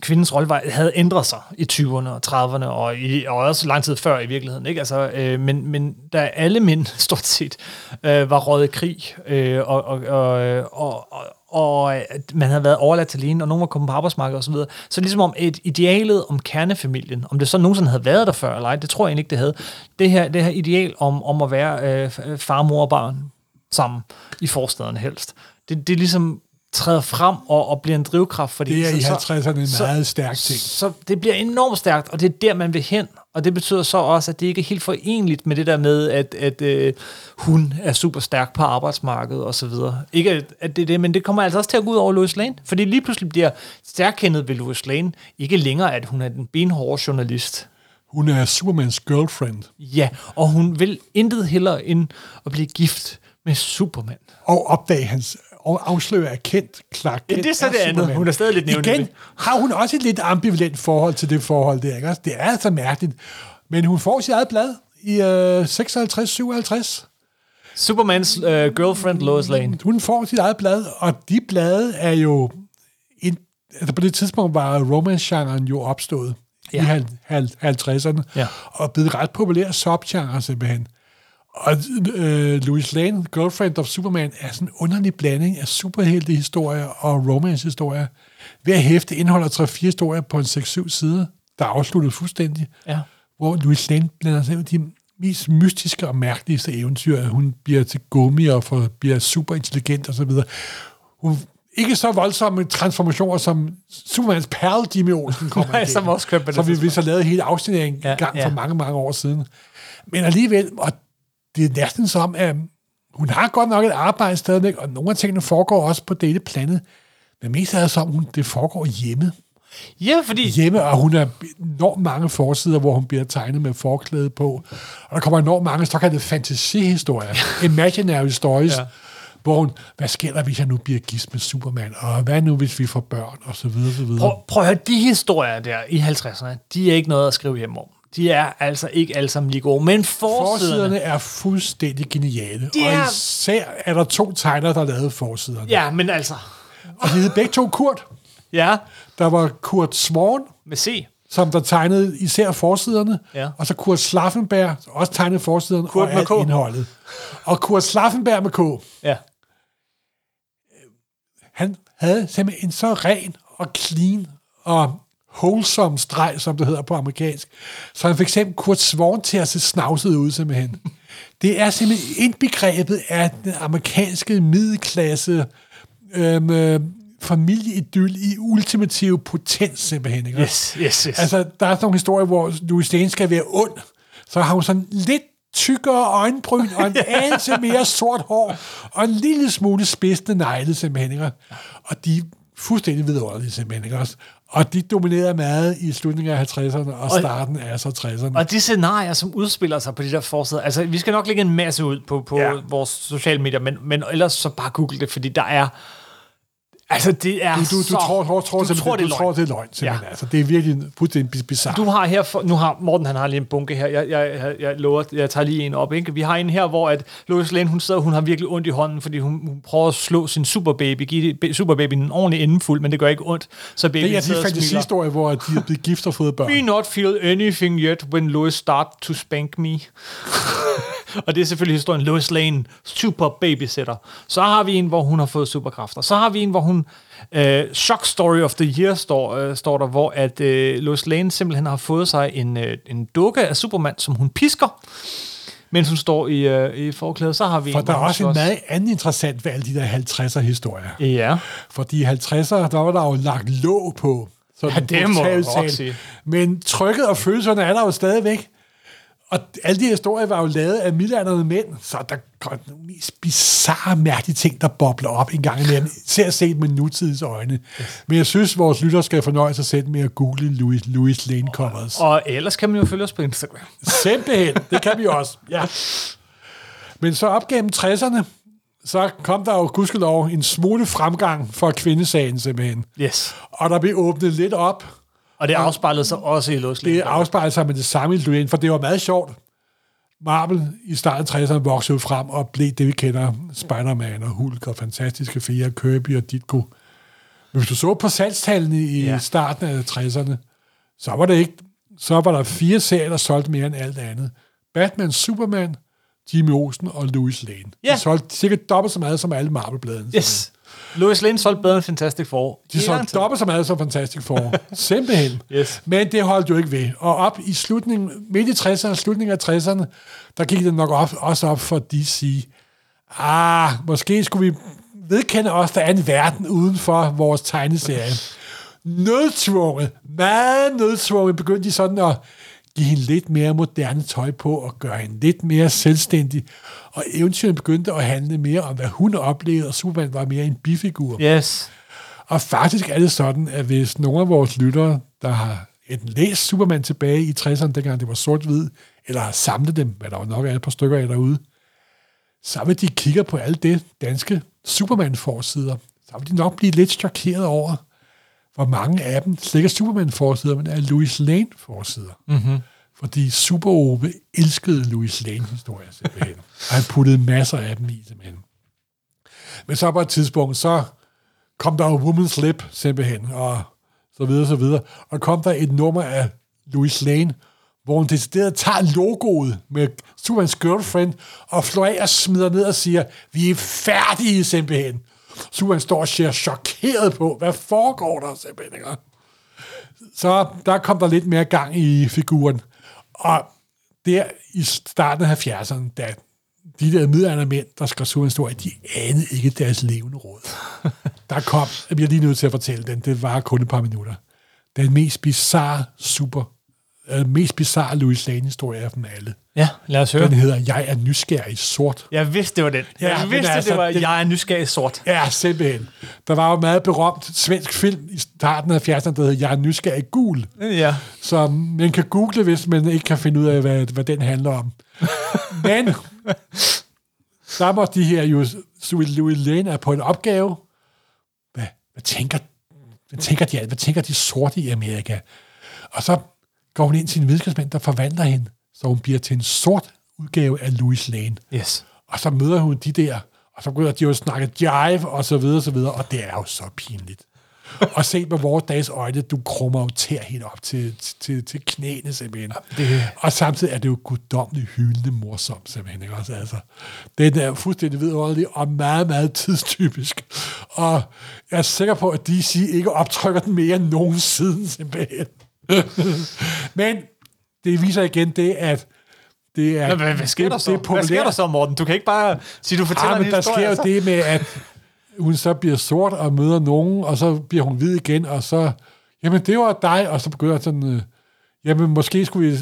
kvindens rolle var, havde ændret sig i 20'erne og 30'erne, og, i, og også lang tid før i virkeligheden. Ikke? Altså, øh, men, men da alle mænd *laughs* stort set øh, var røget i krig, øh, og, og, og, og, og, og at man havde været overladt til alene, og nogen var kommet på arbejdsmarkedet osv., så, så ligesom om et idealet om kernefamilien, om det så nogensinde havde været der før, eller ej, det tror jeg egentlig ikke, det havde. Det her, det her ideal om, om at være øh, far, mor og barn sammen i forstederne helst, det, det ligesom træder frem og, og bliver en drivkraft. Fordi Det er i så- 50'erne en så- meget stærk ting. Så det bliver enormt stærkt, og det er der, man vil hen. Og det betyder så også, at det ikke er helt forenligt med det der med, at, at øh, hun er super stærk på arbejdsmarkedet og så videre. Ikke at, at det er det, men det kommer altså også til at gå ud over Lois Lane. Fordi lige pludselig bliver stærkendet ved Lois Lane ikke længere, at hun er den benhårde journalist. Hun er Supermans girlfriend. Ja, og hun vil intet hellere end at blive gift med Superman. Og opdage hans, afslører er kendt Clark Ja, Kent det er så er det andet. Hun er stadig lidt nævnt Igen har hun også et lidt ambivalent forhold til det forhold der. Ikke? også? Det er altså mærkeligt. Men hun får sit eget blad i øh, 56-57. Supermans uh, girlfriend Lois Lane. Hun får sit eget blad, og de blade er jo... En, altså på det tidspunkt var romance-genren jo opstået ja. i Ja. hal- hal- 50'erne, Ja. og blevet ret populær subgenre simpelthen. Og øh, Louis Lane, Girlfriend of Superman, er sådan en underlig blanding af superheltehistorier og romance-historier. Hver hæfte indeholder 3-4 historier på en 6-7 sider, der er afsluttet fuldstændig Ja. hvor Louis Lane blander sig i de mest mystiske og mærkeligste eventyr. Hun bliver til gummi og får, bliver super intelligent og så videre. Hun ikke så voldsomme transformationer, som Supermans perle Jimmy Olsen kommer *laughs* Nej, igennem. som også kørte på det Som vi, vi så lavede hele afsnittet en Ja, gang ja. for mange, mange år siden. Men alligevel, og det er næsten som, at hun har godt nok et arbejde stadigvæk, og nogle af tingene foregår også på dette planet. Men mest er det som, hun, det foregår hjemme Ja, fordi... hjemme, og hun har enormt mange forsider, hvor hun bliver tegnet med forklæde på. Og der kommer enormt mange såkaldte fantasihistorier, imaginary stories. Ja. hvor hun, hvad sker der, hvis jeg nu bliver gift med Superman, og hvad nu, hvis vi får børn, og så videre, så videre. Prøv, prøv at høre, de historier der i 50'erne, de er ikke noget at skrive hjem om. De er altså ikke alle sammen lige gode, men forsiderne... Forsiderne er fuldstændig geniale, De og er- især er der to tegnere, der lavede forsiderne. Ja, men altså... Og de hed begge to Kurt. Ja, Der var Kurt Swan, med C. som der tegnede især forsiderne, Ja. og så Kurt Slaffenberg, også tegnede forsiderne Kurt og alt indholdet. Og Kurt Slaffenberg med K, Ja. han havde simpelthen en så ren og clean og wholesome streg, som det hedder på amerikansk, så han fik simpelthen Kurt Swan til at se snavset ud simpelthen. Det er simpelthen indbegrebet af den amerikanske middelklasse øhm, øh, familieidyl i ultimativ potens simpelthen. Ikke? Yes, yes, yes. Altså, der er sådan nogle historier, hvor Louis Lane skal være ond, så har hun sådan lidt tykkere øjenbryn og en *laughs* anelse mere sort hår og en lille smule spidsende negle simpelthen. Ikke? Og de er fuldstændig vidunderlige simpelthen. Ikke? Og de dominerede meget i slutningen af 50'erne og starten af så 60'erne. Og de scenarier, som udspiller sig på de der forsider, altså vi skal nok lægge en masse ud på, på ja. vores sociale medier, men, men ellers så bare google det, fordi der er, altså det er du, du, du så, tror, tror, tror, du tror, det er du tror, det er løgn, simpelthen. Ja. Altså, det er virkelig fuldstændig bizarrt. Du har her, for, nu har Morten, han har lige en bunke her, jeg, jeg, jeg, jeg lover, jeg tager lige en op, ikke? Vi har en her, hvor at Lois Lane, hun sidder, hun har virkelig ondt i hånden, fordi hun, hun prøver at slå sin superbaby, give det- superbabyen en ordentlig indfuld, men det gør ikke ondt, så babyen det er de fantasihistorier, hvor de er blevet gift og fået *laughs* børn. Me not feel anything yet when Lois start to spank me. Og det er selvfølgelig historien Lois Lane, super babysitter. Så har vi en, hvor hun har fået superkræfter. Så har vi en, hvor hun... Øh, shock story of the year står, øh, står der, hvor at øh, Lois Lane simpelthen har fået sig en, øh, en dukke af Superman, som hun pisker, mens hun står i, øh, i forklædet. Så har vi For en, der er også en meget anden interessant ved alle de der 50'er historier. Ja. Fordi i 50'erne, der var der jo lagt låg på. Sådan Ja, det må talt. sige. Men trykket og følelserne er der jo stadigvæk. Og alle de historier var jo lavet af middelalderne mænd, så der går nogle mest bizarre, mærkelige ting, der bobler op en gang imellem, ser set med nutids øjne. Men jeg synes, vores lytter skal fornøje sig selv med at google Louis, Louis Lane covers. Og ellers kan man jo følge os på Instagram. Simpelthen, det kan vi også. Ja. Men så op gennem 60'erne, så kom der jo gudskelov en smule fremgang for kvindesagen simpelthen. Yes. Og der blev åbnet lidt op. Og det afspejlede sig også i Lois Lane. Det afspejler sig med det samme i Louis for det var meget sjovt. Marvel i starten af 60'erne voksede frem og blev det, vi kender, Spider-Man og Hulk og Fantastiske Fire, Kirby og Ditko. Men hvis du så på salgstallene i. Ja. starten af 60'erne, så var det ikke, så var der fire serier, der solgte mere end alt andet. Batman, Superman, Jimmy Olsen og Louis Lane. Ja. De solgte cirka dobbelt så meget som alle Marvel-bladene. Yes. Lois Lane solgte bedre end Fantastic Four. De solgte dobbelt så meget som Fantastic Four. *laughs* Simpelthen. Yes. Men det holdt jo ikke ved. Og op i slutningen, midt i 60'erne, slutningen af 60'erne, der gik det nok op, også op for DC. Ah, måske skulle vi vedkende os, der er en verden uden for vores tegneserie. Nødtvunget, meget nødtvunget, begyndte de sådan at give hende lidt mere moderne tøj på og gøre hende lidt mere selvstændig. Og eventyret begyndte at handle mere om, hvad hun oplevede, og Superman var mere en bifigur. Yes. Og faktisk er det sådan, at hvis nogle af vores lyttere, der har enten læst Superman tilbage i 60'erne, dengang det var sort-hvid, eller har samlet dem, hvad der jo nok er et par stykker af derude, så vil de kigger på alle det danske Superman-forsider, så vil de nok blive lidt chokeret over, hvor mange af dem slet ikke er Superman-forsider, men er Louis Lane-forsider. Mm-hmm. Fordi Super Ove elskede Louis Lane-historier simpelthen. *laughs* og han puttede masser af dem i simpelthen. Men så på et tidspunkt, så kom der jo Woman's Lip simpelthen, og så videre, så videre. Og kom der et nummer af Louis Lane, hvor hun decideret tager logoet med Supermans girlfriend, og flår af og smider ned og siger, vi er færdige simpelthen. Superman står og ser chokeret på, hvad foregår der simpelthen, ikke? Så der kom der lidt mere gang i figuren. Og der i starten af 70'erne, da de der midaldrende mænd, der skrev Superman de anede ikke deres levende råd. Der kom, jeg bliver lige nødt til at fortælle den, det var kun et par minutter. Den mest bizarre super, øh, mest bizarre Louis Lane-historie af dem alle. Ja, lad os høre. Den hedder Jeg er nysgerrig sort. Jeg vidste, det var den. Ja, Jeg den vidste, er altså- det var, den- jeg er nysgerrig sort. Ja, simpelthen. Der var jo en meget berømt svensk film i starten af 70'erne, der hedder Jeg er nysgerrig gul. Ja. Så man kan google, hvis man ikke kan finde ud af, hvad, hvad den handler om. *laughs* Men der må de her jo, Louis Lane er på en opgave. Hvad, hvad, tænker, hvad, tænker de, hvad tænker de sorte i Amerika? Og så går hun ind til en videnskabsmand, der forvandler hende, så hun bliver til en sort udgave af Louis Lane. Yes. Og så møder hun de der, og så begynder de jo at snakke jive, og så videre, og så videre, og det er jo så pinligt. og set med vores dages øjne, du krummer jo tær helt op til, til, til knæene simpelthen. Det... Og samtidig er det jo guddommeligt hyldende morsomt simpelthen. Ikke? Også, altså, den er fuldstændig vidunderlig og meget, meget tidstypisk. Og jeg er sikker på, at DC ikke optrykker den mere end nogen siden simpelthen. *laughs* Men det viser igen det, at det er, Hvad, hvad, sker det, der så? det Hvad sker der så, Morten? Du kan ikke bare sige, du fortæller en men der historie. sker jo altså. det med, at hun så bliver sort og møder nogen, og så bliver hun hvid igen, og så, jamen det var dig, og så begynder sådan, øh, jamen måske skulle vi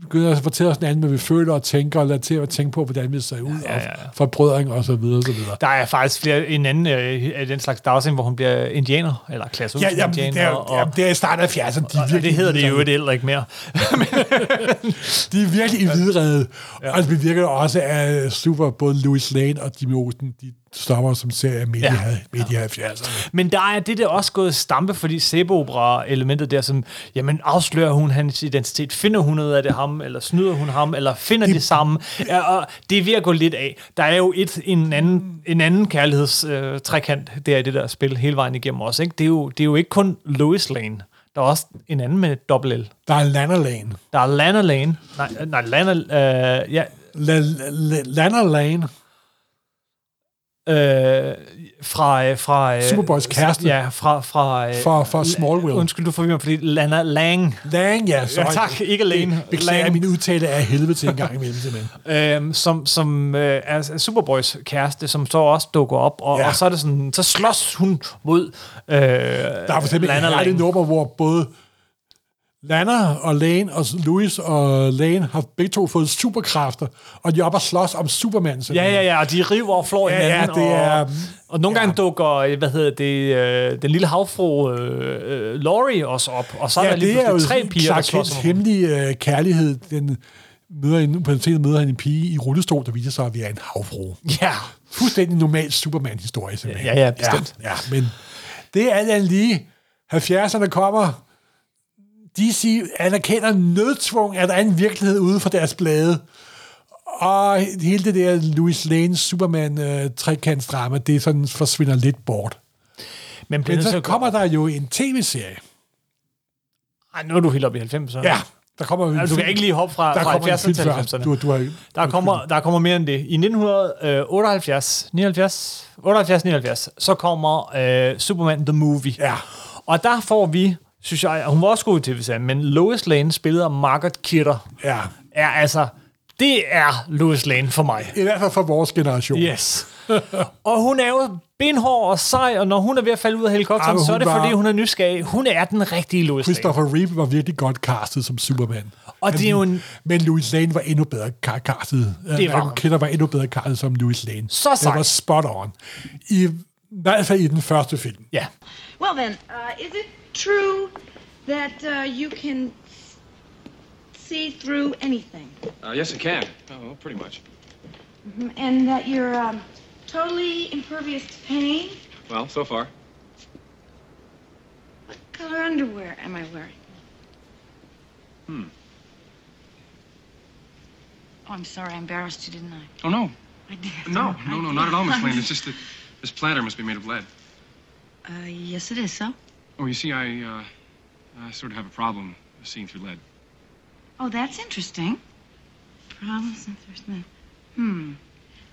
begynde at fortælle os en anden, hvad vi føler og tænker, og lade til at tænke på, hvordan vi ser ud, ja, ja, ja. og forbrødring og så videre, og så videre. Der er faktisk flere, en anden øh, af den slags dagsing, hvor hun bliver indianer, eller klasse ud Ja, jamen, det, indianer. er, og, jamen, det er i starten af 70'erne. De og det hedder det jo hvidrede. heller ikke mere. *laughs* De er virkelig hvidrede. Ja. Og det virker også af super, både Louis Lane og Jimmy Olsen, de stopper som serie midt, Ja. ja. i, midt i 70'erne. Men der er det der også gået i stampe, fordi sæbeopera-elementet der, som, jamen afslører hun hans identitet, finder hun ud af det ham, eller snyder hun ham, eller finder det, det samme, ja, og det er ved at gå lidt af. Der er jo et, en anden, en anden kærlighedstrekant øh, der i det der spil hele vejen igennem også, ikke? Det er jo, det er jo ikke kun Lois Lane, der er også en anden med dobbelt L. Der er Lana Lane. Der er Lana Lane, nej, nej Lana, øh, ja, La, la, Lana Lane. Øh, fra, øh, fra øh, Superboys kæreste. Ja, fra, fra, øh, Fra- fra Smallville. Undskyld, du forvirrer mig, fordi Lana Lang, Lang, ja. Sorry. Ja, *laughs* tak. Ikke Lane. Be- Beklager Lang. min udtale af helvede til en gang imellem, simpelthen. *laughs* øhm, som, som øh, er er Superboys kæreste, som så også dukker op, og, ja. Og så er det sådan, så slås hun mod øh, Der er for eksempel Lana Lang. nummer, hvor både Lana og Lane og Louis og Lane har begge to fået superkræfter, og de er oppe og slås om Superman. Ja, simpelthen. ja, ja, og de river og flår Ja, ja, hinanden. det er- og, og nogle gange dukker, hvad hedder det, øh, den lille havfru øh, øh, Laurie også op, og så er Ja, der lige det er jo tre piger, der slås om hemmelige øh, kærlighed. Den møder en, på den møder han en pige i rullestol, der viser sig, at vi er en havfru. Ja, Fuldstændig normal Superman-historie, simpelthen. Ja, ja, bestemt. Ja, ja, men det er alt lige. 70'erne kommer. DC anerkender nødtvung, at der er en virkelighed ude for deres blade. Og hele det der Louis Lanes Superman øh, trekantsdrama, det sådan forsvinder lidt bort. men, Men så at- kommer der jo en tv-serie. Ej, nu er du helt oppe i 90'erne. Ja, der kommer en Ja, du kan ikke lige hoppe fra, der fra kommer en 70'erne film til før. 90'erne. Du, du har, Der kommer, der kommer mere end det. I 1978, 79, 78, 79, så kommer øh, Superman The Movie. Ja. Og der får vi, synes jeg, og hun var også god i tv-serien, men Lois Lane, spillet af Margaret Kidder, ja. er altså, det er Lois Lane for mig. I hvert fald for vores generation. Yes. *laughs* og hun er jo benhård og sej, og når hun er ved at falde ud af helikopteren, Ej, så er hun det var- fordi, hun er nysgerrig. Hun er den rigtige Lois Lane. Christopher Reeve var virkelig godt castet som Superman. Og det er jo en- Men Louis Lane var endnu bedre castet. Det var Uh, han. Kidder var endnu bedre castet som Louis Lane. Så Det sejt. var spot on. I, I hvert fald i den første film. Ja. Well then, uh, is it true that uh, you can see through anything? Uh, yes, I can. Oh, pretty much. Mhm, And that you're um, totally impervious to pain. Well, so far. What color underwear am I wearing? Hmm. Oh, I'm sorry. I embarrassed you, didn't I? Oh, no. I did. No, no, no, not at all, Miss Lane. It's *laughs* just that this platter must be made of lead. Uh, yes, it is, so. Oh, you see, I, uh, I sort of have a problem seeing through lead. Oh, that's interesting. Problems and first name. Hmm.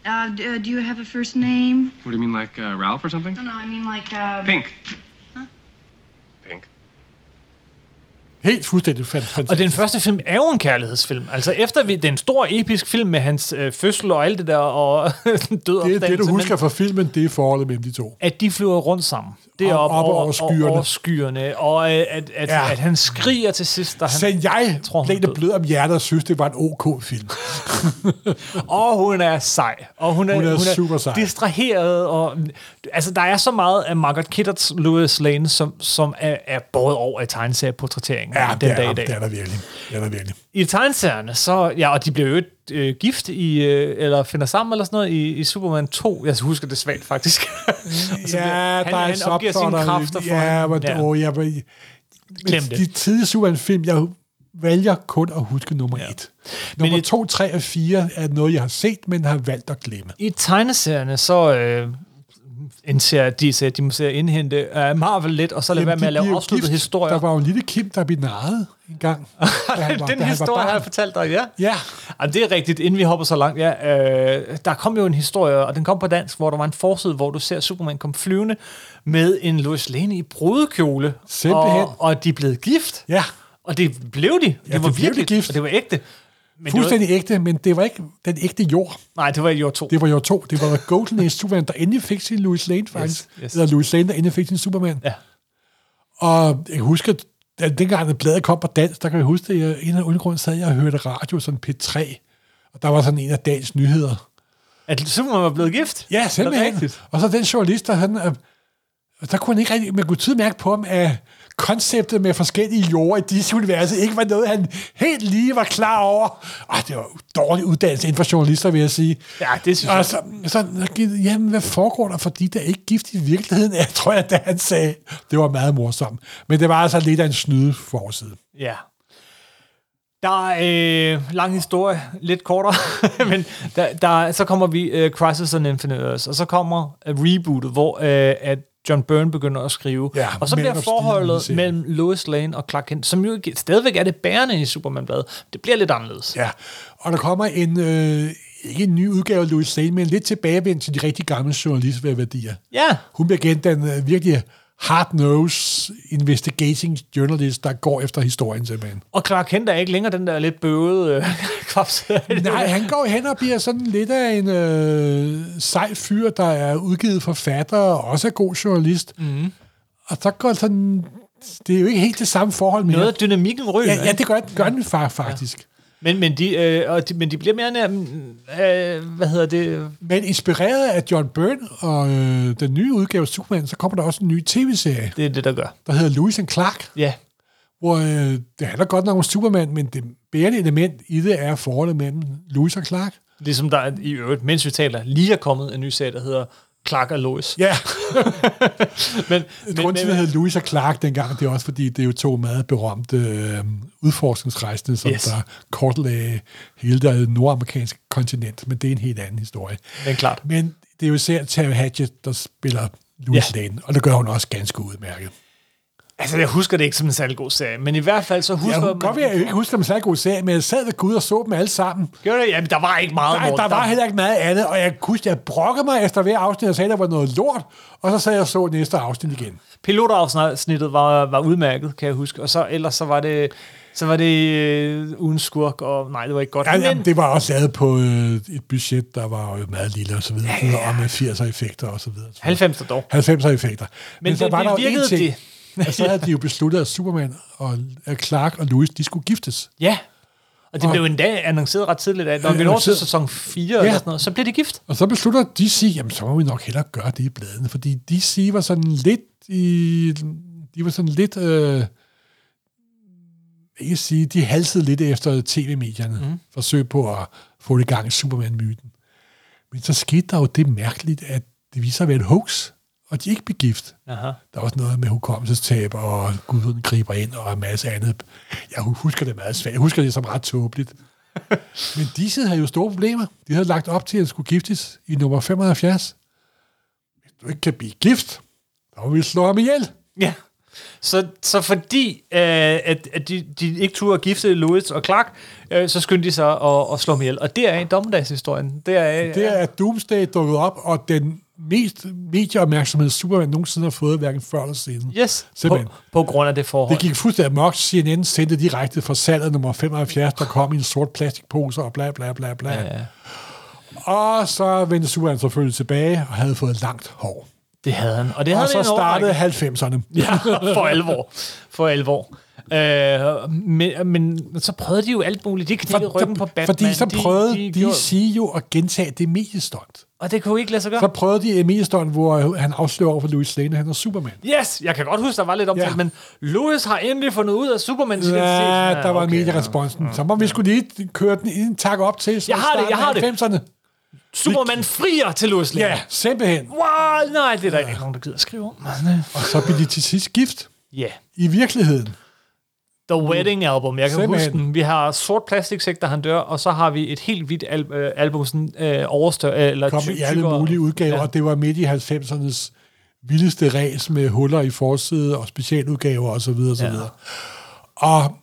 Uh, d- uh, do you have a first name? What do you mean, like uh, Ralph or something? No, no, I mean like, uh... Pink. Pink. Helt fuldstændig fantastisk. Og den første film er jo en kærlighedsfilm. Altså efter vi, den store episk film med hans øh, fødsel og alt det der, og *laughs* død det, det, du husker men fra filmen, det er forholdet mellem de to. at de flyver rundt sammen. Det er Og- op, op over, skyerne. over skyerne. Og øh, at, at, Ja. at han skriger til sidst, da han... Så jeg tror, hun blev er det blød om hjertet og synes, det var en ok film. *laughs* Og hun er sej. Og hun er, Hun er super sej. distraheret. Og, altså, der er så meget af Margaret Kidder's Louis Lane, som, som er, er båret over i tegneserieportrætteringen Ja, den dag er, i dag. det er der virkelig. Det er der virkelig. I tegneserierne, så... Ja, og de bliver jo øh, gift i... Øh, eller finder sammen eller sådan noget i, i Superman 2. Jeg husker det svagt, faktisk. Og *laughs* så Ja, bliver- der er han opgiver sine kræfter for Ja, men, ja. Åh, jeg, men, Glem men det. De tidlige Superman-film, jeg vælger kun at huske nummer ja. et. Nummer et- to, tre og fire er noget, jeg har set, men har valgt at glemme. I tegneserierne, så øh, indser de, så de må se indhente uh, Marvel lidt, og så lade være med at lave afsluttede historier. Der var jo en lille Kim, der blev narret en gang. *laughs* var- Den var historie har jeg fortalt dig, ja. Ja. ja. det er rigtigt, inden vi hopper så langt. Ja, øh, der kom jo en historie, og den kom på dansk, hvor der var en forside, hvor du ser Superman komme flyvende med en Lois Lane i brudekjole. Simpelthen. Og, og de er blevet gift. Ja. Og det blev de. Ja, det var det blev virkelig gift. Og det var ægte. Men Fuldstændig ægte, men det var ikke den ægte jord. Var, nej, det var år to. Det var jo to. Det var Golden Age Superman, der endelig fik sin Louis Lane, faktisk. Yes, yes. Eller Louis Lane, der endelig fik sin Superman. Ja. Og jeg husker, at dengang det bladet kom på dansk, der kan jeg huske, at jeg, en af undergrunden sad jeg og hørte radio, sådan P3, og der var sådan en af dagens nyheder. At Superman var blevet gift? Ja, simpelthen. Og så den journalist, der, han, der kunne han ikke rigtig, man kunne tydeligt mærke på ham, at konceptet med forskellige jorder i disse universet ikke var noget, han helt lige var klar over. Ej, det var dårlig uddannelse inden for journalister, vil jeg sige. Ja, det synes jeg. Og så, så jamen, hvad foregår der for de, der er ikke gift i virkeligheden? *laughs* Jeg tror, at det han sagde, det var meget morsomt. Men det var altså lidt af en snyde forside. Ja. Der er øh, lang historie, lidt kortere, *laughs* men der, der, så kommer vi øh, Crisis on Infinite Earths, og så kommer øh, rebootet, hvor øh, at John Byrne begynder at skrive, Ja, og så bliver forholdet mellem Lois Lane og Clark Kent, som jo stadigvæk er det bærende i Superman-bladet, det bliver lidt anderledes. Ja, og der kommer en, øh, ikke en ny udgave af Louis Lane, men lidt tilbagevendt til de rigtig gamle journalistværdier. Ja. Hun bliver igen den øh, virkelig hard-nosed investigating journalist, der går efter historien simpelthen. Og Clark Kent er ikke længere den der lidt bøvede øh. *laughs* Nej, han går hen og bliver sådan lidt af en øh, sej fyr, der er udgivet forfatter og også er god journalist. Mm. Og så går sådan... Det er jo ikke helt det samme forhold mere. Noget af dynamikken ryger. Ja, ja det gør, gør den far, faktisk. Ja. Men, men, de, øh, og de, men de bliver mere nær, øh, hvad hedder det? Men inspireret af John Byrne og øh, den nye udgave af Superman, så kommer der også en ny tv-serie. Det er det, der gør. Der hedder Lewis and Clark. Ja. Hvor øh, det handler godt nok om Superman, men det bærende element i det er forholdet mellem Lewis og Clark. Ligesom der er- i øvrigt, mens vi taler, lige er kommet en ny serie, der hedder Clark og Lois. Ja. *laughs* men, Grunden til, at hedder Lewis og Clark dengang, det er også fordi, det er jo to meget berømte øh, udforskningsrejsende, som yes. der kortlagde hele det nordamerikanske kontinent, men det er en helt anden historie. Men klart. Men det er jo især Terry Hatchett, der spiller Louis Ja. Lane, og det gør hun også ganske udmærket. Altså, jeg husker det ikke som en særlig god serie, men i hvert fald så husker Jeg kunne godt jeg ikke husker dem særlig god serie, men jeg sad ved Gud og så dem alle sammen. Gjorde det? Jamen, der var ikke meget. Nej, Morten. der var heller ikke meget andet, og jeg kunne jeg brokkede mig efter hver afsnit, og sagde, at der var noget lort, og så sad jeg og så næste afsnit igen. Pilotafsnittet var, var udmærket, kan jeg huske. Og så ellers så var det, så var det øh, uden skurk, og nej, det var ikke godt. Ja, men, jamen, det var også lavet på øh, et budget, der var jo meget lille og så videre, ja, ja. og med 80'er effekter og så videre. 90'er dog. 90'er effekter. Men, Men så det- var det der jo virkede en ting, det. *laughs* at så havde de jo besluttet, at Superman og at Clark og Louis, de skulle giftes. Ja, og det Og- blev endda annonceret ret tidligt, at når Ja, vi når til sæson 4 eller sådan noget, så bliver de gift. Og så beslutter DC, jamen så må vi nok hellere gøre det i bladene, fordi DC var sådan lidt i, de var sådan lidt, øh, ikke sige, de halsede lidt efter tv-medierne, mm. forsøg på at få det i gang i Superman-myten. Men så skete der jo det mærkeligt, at det viser at være et hoax, og de ikke blev gift. Aha. Der er også noget med hukommelsestab, og guden griber ind, og en masse andet. Jeg husker det meget svært. Jeg husker det som ret tåbeligt. *laughs* Men disse havde jo store problemer. De havde lagt op til, at han skulle giftes i nummer 75. Hvis du ikke kan blive gift, så må vi slå ham ihjel. Ja. Så, så fordi, øh, at, at de, de ikke turde at gifte Louis og Clark, øh, så skyndte de sig at, at slå dem ihjel. Og det er en dommedagshistorien. Det er, Det er, at Doomsday dukket op, og den mest medieopmærksomhed, Superman nogensinde har fået, hverken før eller siden. Yes, på, Simpelthen. på grund af det forhold. Det gik fuldstændig amok. CNN sendte direkte fra salget nummer 75, der kom i en sort plastikpose og bla bla bla bla. Ja, ja. Og så vendte Superman selvfølgelig tilbage og havde fået langt hår. Det havde han. Og det havde og så startede årrække. 90'erne. Ja, for alvor. For alvor. Øh, men, men så prøvede de jo alt muligt. De knækkede ryggen på Batman. Fordi så prøvede de, de, gjorde- sige jo at gentage det mediestunt. Og det kunne ikke lade sig gøre. Så prøvede de et mediestunt, hvor han afslører over for Louis Lane, at han er Superman. Yes, jeg kan godt huske, der var lidt omtalt, Ja. men Louis har endelig fundet ud af Supermans Ja, identitet. der var okay, medieresponsen. Så må vi skulle lige køre den en tak op til. så Jeg har det, jeg har det. 90'erne. Superman frier til Louis Lane. Ja, simpelthen. Wow, nej, det er der ikke nogen, der gider at skrive om. Og så blev de til sidst gift. Ja. I virkeligheden. The Wedding Album, jeg kan Simpelthen. huske den. Vi har sort plastiksæk, da han dør, og så har vi et helt hvidt al- øh, album, sådan øh, overstør, øh, eller kom ty- i alle mulige udgaver, Ja. og det var midt i 90'ernes vildeste ræs med huller i forside og specialudgaver osv. Og, så Ja. videre. og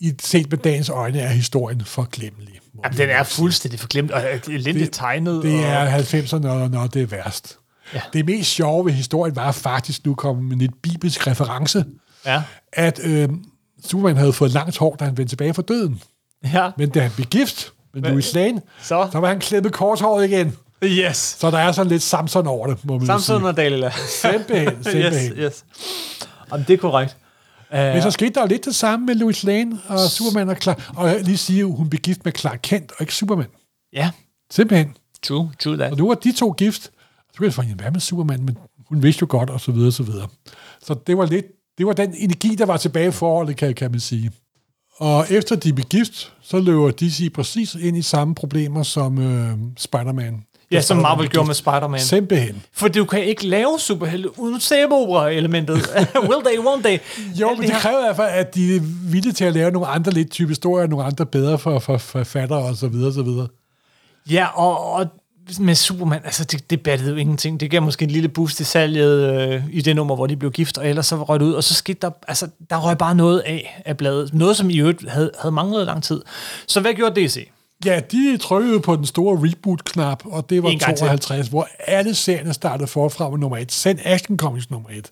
i set med dagens øjne er historien forglemmelig. Jamen, den er fuldstændig forglemt, og øh, elendigt tegnet. Det og, er 90'erne, når, når det er værst. Ja. Det mest sjove ved historien var faktisk, nu kommer med lidt bibelsk reference, Ja. at øh, Superman havde fået langt hår, da han vendte tilbage fra døden. Ja. Men da han blev gift med Hvad? Louis Lane, Så? så var han med korthåret igen. Yes. Så der er sådan lidt Samson over det, må man Samson sige. og Dalila. Simpelthen, *laughs* simpelthen. yes, yes. Jamen, det er korrekt. Men så skete der jo lidt det samme med Louis Lane og Superman og Clark. Og jeg lige sige, hun blev gift med Clark Kent og ikke Superman. Ja, Simpelthen. true, true that. Og nu var de to gift. Så kunne jeg sige, hvad med Superman? Men hun vidste jo godt, og så videre, og så videre. Så det var lidt, det var den energi, der var tilbage i forholdet, kan, kan man sige. Og efter de blev gift, så løber DC præcis ind i samme problemer som øh, Spider-Man. Ja, som Marvel gjorde med Spider-Man. Simpelthen. For du kan ikke lave superhelte uden sæbeopera-elementet. *laughs* Will they, won't they? Jo, Alt men det kræver i hvert fald, at de er villige til at lave nogle andre lidt type historier, nogle andre bedre for, for, for forfattere og så videre, og så videre. Ja, og, og med Superman, altså det, det battede jo ingenting. Det gav måske en lille boost i salget øh, i det nummer, hvor de blev gift, og ellers så røg det ud, og så skete der, altså der røg bare noget af af bladet. Noget, som i øvrigt havde, havde manglet lang tid. Så hvad gjorde DC? Ja, de trykkede på den store reboot-knap, og det var En gang til. 52, hvor alle serierne startede forfra med nummer 1. Send Action Comics nummer 1.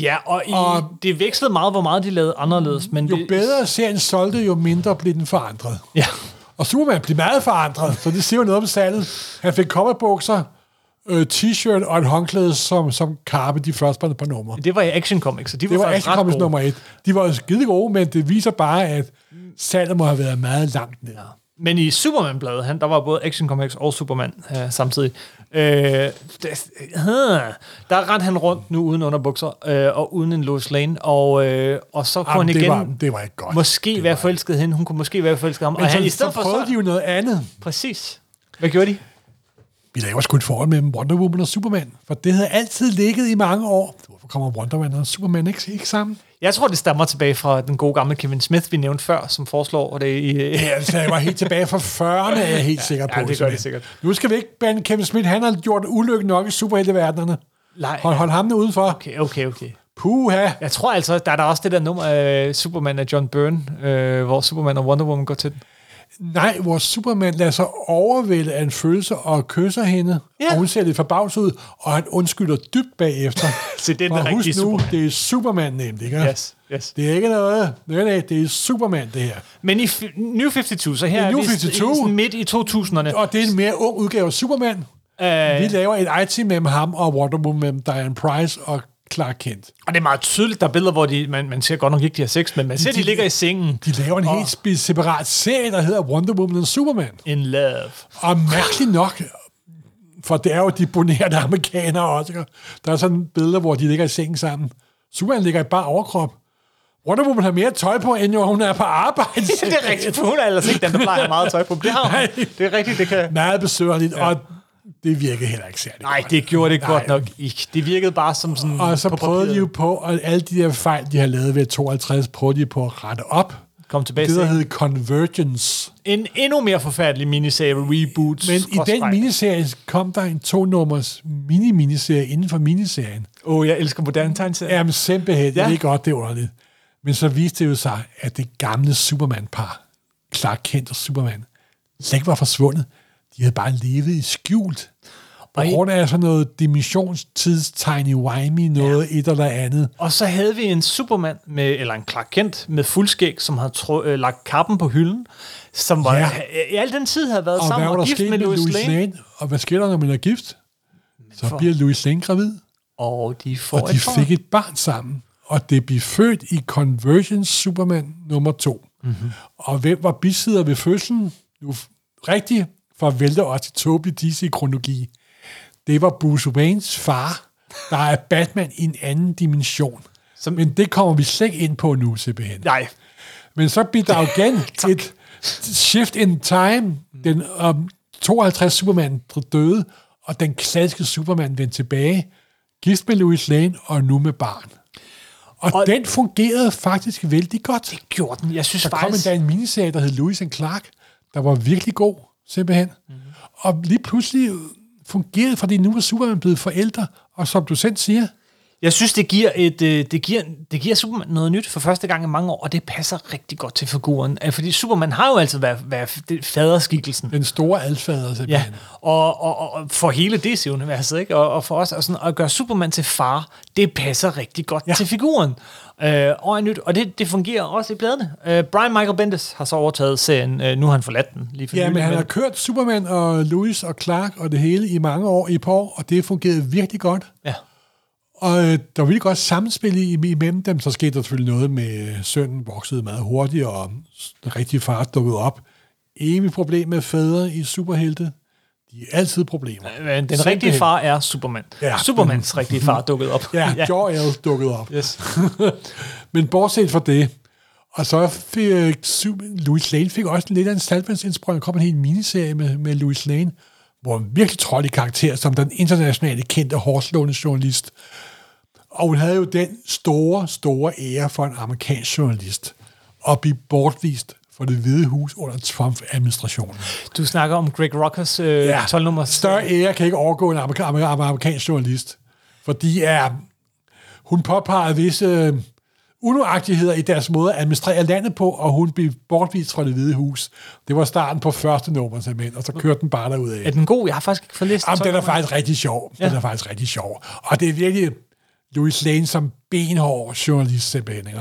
Ja, og, i, Og- det vekslede meget, hvor meget de lavede anderledes. Men Jo det, bedre serien solgte, jo mindre blev den forandret. Ja, Og Superman blev meget forandret, så det siger jo noget om salget. Han fik coverbukser, øh, t-shirt og et håndklæde som, som karpe de første par, numre. det var i Action Comics, så de var, Det var Action Comics nummer 1. De var skide gode, men det viser bare, at salget må have været meget langt ned. Men i Superman-bladet, han, der var både Action Comics og Superman øh, samtidig. Øh, det, øh, der rendte han rundt nu uden underbukser øh, og uden en Lois Lane, og, øh, og så kunne Jamen, han det igen var- det var ikke godt. måske være forelsket hende, hun kunne måske være forelsket ham. Men og så, han, i så stedet for prøvede så, de jo noget andet. Præcis. Hvad gjorde de? Vi laver sgu et forhold mellem Wonder Woman og Superman, for det havde altid ligget i mange år. Hvorfor kommer Wonder Woman og Superman ikke, ikke sammen? Jeg tror, det stammer tilbage fra den gode gamle Kevin Smith, vi nævnte før, som foreslår det i... Ja, altså, jeg var helt tilbage fra 40'erne, er jeg helt sikker på. ja, det gør det sikkert. Nu skal vi ikke bande Kevin Smith, han har gjort ulykke nok i superhelteverdenerne. Nej. Hold, hold ham udenfor. Okay, okay, okay. Puha. Jeg tror altså, der er der også det der nummer af Superman af John Byrne, øh, hvor Superman og Wonder Woman går til den. Nej, hvor Superman lader sig overvælde af en følelse og kysser hende, Ja. og hun ser lidt forbavset ud, og han undskylder dybt bagefter. *laughs* Se, det er den husk nu, Superman. det er Superman nemt, ikke? Yes, yes. Det er ikke noget, nej, nej, det er Superman, det her. Men i New 52, så her er New vi 52. i sådan midt i 2000'erne. Og det er en mere ung udgave af Superman. Øh, Vi laver et IT mellem ham og Wonder Woman mellem Diane Price og Clark Kent. og det er meget tydeligt, der er billeder, hvor de, man, man ser godt nok ikke, de har sex, men man ser, de, De- ligger i sengen. De laver en Og- helt spe- separat serie, der hedder Wonder Woman og Superman. In love. Og mærkeligt nok, for det er jo de bonerte amerikanere også, der er sådan billeder, hvor de ligger i sengen sammen. Superman ligger i bare overkrop. Wonder Woman har mere tøj på, end jo hun er på arbejde. *laughs* Det er rigtigt, for hun er ellers ikke den, der plejer meget tøj på. Det har hun. Det er rigtigt, det kan... Meget besøgerligt. Ja. Og det virkede heller ikke særlig Nej, det gjorde det Nej. godt nok ikke. Det virkede bare som sådan Og så på prøvede de jo på, og alle de der fejl, de har lavet ved 52, prøvede de på at rette op. Kom tilbage Det, der til hed Convergence. en endnu mere forfærdelig miniserie reboot. Men i den miniserie kom der en to-nummers mini-miniserie inden for miniserien. Åh, oh, jeg elsker moderne tegneserier. Jamen simpelthen, ja. Jeg ved godt, det er underligt. Men så viste det jo sig, at det gamle Superman-par, Clark Kent og Superman, slet ikke var forsvundet. De havde bare levet i skjult. På Og grund af sådan noget dimensionstids timey-wimey, noget ja. et eller andet. Og så havde vi en Superman, med, eller en Clark Kent, med fuldskæg, som havde tro, øh, lagt kappen på hylden, som var, Ja. i al den tid havde været Og sammen og gift med med Louis Lane. Lane? Og hvad sker der, når man er gift? Så for- bliver Louis Lane gravid, Og de får og de et fik et barn sammen. Og det blev født i Convergence Superman nummer to. Mhm. Mm-hmm. Og hvem var bisidder ved fødslen? Nu rigtigt, for at vælte os til tåbelig DC-kronologi. Det var Bruce Waynes far, der er Batman i en anden dimension. Som- Men det kommer vi slet ikke ind på nu, simpelthen. Nej, Men så bliver der jo *laughs* igen et shift in time. Den um, 52 Superman døde, og den klassiske Superman vendte tilbage. Gift med Louis Lane, og nu med barn. Og, og den fungerede faktisk vældig godt. gjorde den. Jeg synes Der kom faktisk... endda en miniserie, der hed Louis and Clark, der var virkelig god, simpelthen. Mhm. Mm-hmm. Og lige pludselig fungerede, fordi nu var Superman blevet forældre, og som du selv siger, Jeg synes, det giver, et, øh, det, giver, det giver Superman noget nyt for første gang i mange år, og det passer rigtig godt til figuren. Øh, Fordi Superman har jo altid været, været faderskikkelsen. den store alfader, Ja, simpelthen. og, og, og- og for hele DC-universet, ikke? Og, og for os og sådan, at gøre Superman til far, det passer rigtig godt Ja. ja. til figuren. Øh, og er nyt, og det, det fungerer også i bladene. Øh, Brian Michael Bendis har så overtaget serien, øh, nu har han forladt den lige for Ja, men han har kørt Superman og Louis og Clark og det hele i mange år, i år, og det fungerede virkelig godt. ja. Og øh, der var virkelig godt samspil i- imellem dem. Så skete der selvfølgelig noget med, øh, sønnen voksede meget hurtigt, og den rigtige far dukkede op. Evig problem med fædre i superhelte. De er altid problemer. Men den rigtige far er Superman. Ja. Supermans rigtige far dukkede op. Ja, *laughs* ja. Jor-El dukkede op. Yes. *laughs* Men bortset fra det, og så fik øh, Louis Lane fik også lidt af en salgvandsindsprøjning. Der kom en hel miniserie med, med Louis Lane, hvor hun virkelig trådte i karakter som den internationale kendte hårdslående journalist. Og hun havde jo den store, store ære for en amerikansk journalist at blive bortvist fra det hvide hus under Trump-administrationen. Du snakker om Greg Rockers øh, ja. 12 nummer. Større ære kan ikke overgå en amerika- amerika- amerikansk journalist. Fordi er, hun påpegede visse øh, unøjagtigheder i deres måde at administrere landet på, og hun blev bortvist fra det hvide hus. Det var starten på første nummer simpelthen, og så kørte den bare derud af. Er den god? Jeg har faktisk ikke fået læst Jamen, 12 den er faktisk rigtig sjov. Ja. Den er faktisk rigtig sjov. Og det er virkelig Louis Lane som benhård journalist simpelthen. Ikke?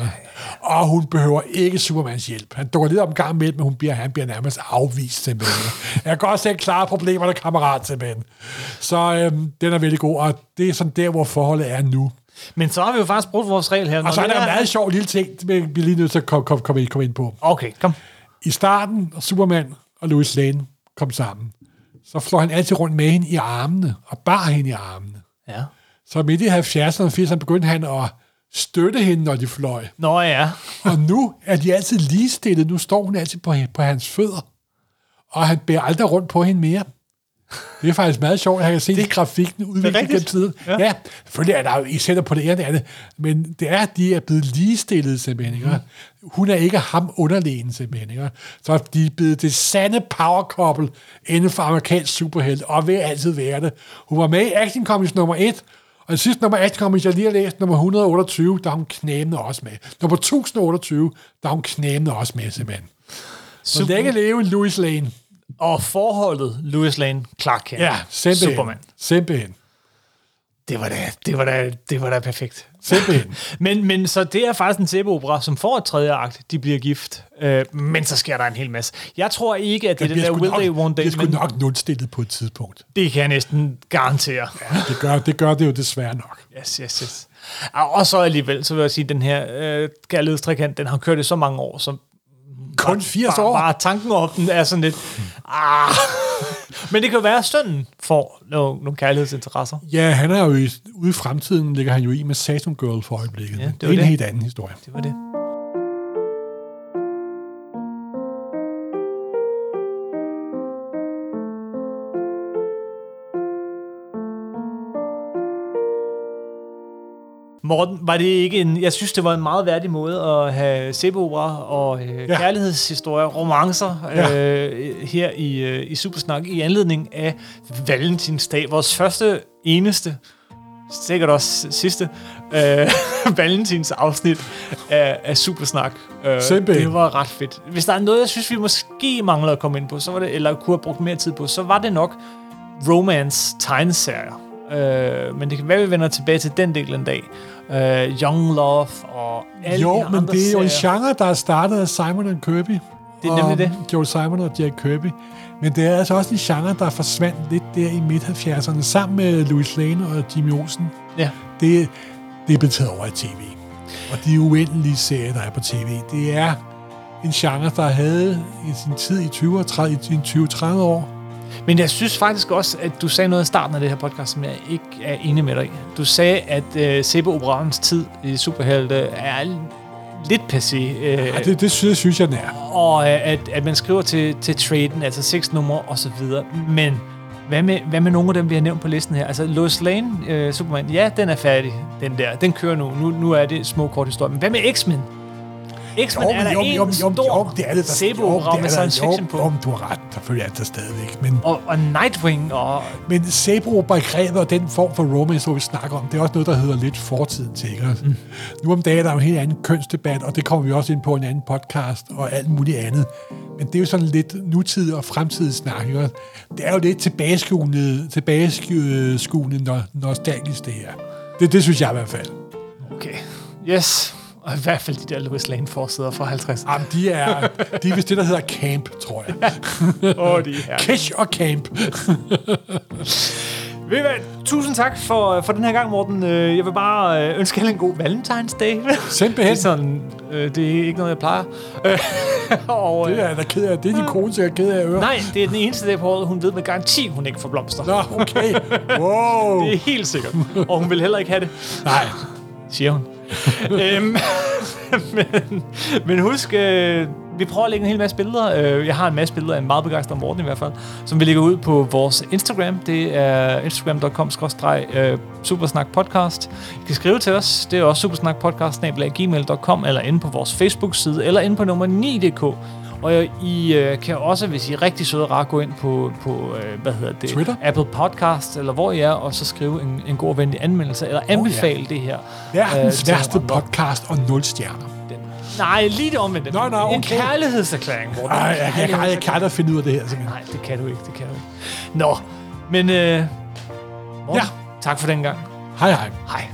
Og hun behøver ikke Supermans hjælp. Han dukker lidt om gang med, men hun bliver, han bliver nærmest afvist simpelthen. Jeg kan godt selv klare problemerne, kammerat simpelthen. Så øhm, den er virkelig god, og det er sådan der, hvor forholdet er nu. Men så har vi jo faktisk brugt vores regel her. Og så er der en meget sjov lille ting, vi vi er lige nødt til at komme, komme, komme, ind, komme ind på. Okay, kom. I starten, Superman og Louis Lane kom sammen, så flår han altid rundt med hende i armene, og bar hende i armene. Ja. Så midt i 70'erne og 80'erne begyndte han at støtte hende, når de fløj. Nå ja. Og nu er de altid ligestillet. Nu står hun altid på, på hans fødder. Og han bærer aldrig rundt på hende mere. Det er faktisk meget sjovt, at jeg kan se det, grafikken udvikle gennem tiden. Ja. Ja. selvfølgelig er der jo, I sætter på det ene og det andet, men det er, at de er blevet ligestillet simpelthen. Ikke? Hun er ikke ham underlegen simpelthen. Ikke? Så de er blevet det sande power couple inden for amerikansk superhelt, og vil altid være det. Hun var med i Action Comics nummer 1, og det sidste nummer Action jeg lige har læst, nummer 128, der er hun knæmende også med. Nummer 1028, der er hun knæmende også med simpelthen. Så længe leve Louis Lane. Og forholdet Louis Lane, Clark Kent, Ja, simpelthen. Superman. Simpelthen. Det var da, det var da, det var da perfekt. Simpelthen. *laughs* Men, men så det er faktisk en sæbeopera, som får et tredje akt. De bliver gift. Øh, men så sker der en hel masse. Jeg tror ikke, at det er den der will nok, they, won't det they, sgu men nok nulstillet på et tidspunkt. det kan jeg næsten garantere. Ja, det gør, det gør det jo desværre nok. Yes, yes, yes. Og og så alligevel, så vil jeg sige, at den her øh, kærlighedstrekant, den har kørt i så mange år, så Kun 80 bare, år. bare tanken om den er sådan lidt... Ah. Men det kan jo være, at sønnen får nogle, nogle kærlighedsinteresser. Ja, han er jo i, ude i fremtiden, ligger han jo i med Saturn Girl for øjeblikket. Ja, det, det er en det. helt anden historie. Det var det. Morten, var det ikke en... Jeg synes, det var en meget værdig måde at have sæbeopera og øh, Ja. kærlighedshistorier, romancer Ja. øh, her i, øh, i Supersnak i anledning af Valentinsdag. Vores første, eneste, sikkert også sidste, øh, *laughs* Valentins afsnit af, af Supersnak. Øh, det var ret fedt. Hvis der er noget, jeg synes, vi måske mangler at komme ind på, så var det, eller kunne have brugt mere tid på, så var det nok romance tegneserier. Øh, men det kan være, vi vender tilbage til den del en dag. Øh, Young Love og alle de Jo, her men andre det er jo en genre, der er startet af Simon og Kirby. Det er nemlig det. Joel Simon og Jack Kirby. Men det er altså også en genre, der forsvandt lidt der i midt-70'erne, sammen med Louis Lane og Jimmy Olsen. Ja. Det, det er blevet taget over i tv. Og de uendelige serier, der er på tv, det er en genre, der havde i sin tid i 20 og 30, i 20-30 år. Men jeg synes faktisk også, at du sagde noget i starten af det her podcast, som jeg ikke er enig med dig i. Du sagde, at øh, Sebbe Operans tid i Superhelte er lidt passé. Øh, Ja, det, det synes, synes jeg, den er. og øh, at, at man skriver til, til traden, altså seks numre og så videre. Men hvad med, hvad med nogle af dem, vi har nævnt på listen her? Altså Lois Lane, øh, Superman, ja, den er færdig, den der. Den kører nu. Nu, nu er det små kort historier. Men hvad med X-Men? X-Men er der en stor det er det, der, Sebbe-opera med science fiction på. Jo, du har ret, selvfølgelig er det der stadigvæk. Men, Og, og Nightwing og... men Sebro-begrebet og den form for romance, hvor vi snakker om, det er også noget, der hedder lidt fortiden til. Ikke? Mm. Nu om dagen er der jo en helt anden kønsdebat, og det kommer vi også ind på i en anden podcast og alt muligt andet. Men det er jo sådan lidt nutid og fremtidig snak. Ikke? Det er jo lidt tilbageskuende, tilbageskuende no- nostalgisk, det her. Det, det synes jeg i hvert fald. Okay. Yes. Og i hvert fald de der Louis Lane forsider fra 50. Jamen, de er, de er vist det, der hedder camp, tror jeg. Åh, de er Cash og camp. Ved hvad? Tusind tak for, for den her gang, Morten. Øh, Jeg vil bare øh, ønske alle en god Valentinsdag. Simpelthen. Det er, sådan, øh, det er ikke noget, jeg plejer. Øh, *laughs* og, Det er da ked af. Det er din kone sikkert ked af at høre. Nej, det er den eneste dag på året, hun ved med garanti, hun ikke får blomster. Nå, okay. Wow. *laughs* Det er helt sikkert. Og hun vil heller ikke have det. Nej. siger hun. *laughs* øhm, men, men husk, øh, vi prøver at lægge en hel masse billeder. Øh, jeg har en masse billeder af en meget begejstret Morten i hvert fald, som vi lægger ud på vores Instagram. Det er instagram.com øh, supersnak podcast. I kan skrive til os. Det er også supersnakpodcast gmail.com eller inde på vores Facebook-side eller inde på nummer 9.dk. Og I øh, kan også, hvis I er rigtig søde og gå ind på, på øh, hvad hedder det? Twitter? Apple Podcast, eller hvor I er, og så skrive en, en god og venlig anmeldelse, eller anbefale oh, ja. det her. Verdens øh, værste podcast og nul stjerner. Nej, lige det omvendte. Nå, nå, En okay. kærlighedserklæring, Morten. Ej, jeg, jeg, jeg, jeg kan aldrig finde ud af det her, simpelthen. Nej, det kan du ikke, det kan du ikke. Nå, men øh, Morten, Ja. tak for den gang. Hej, hej. Hej.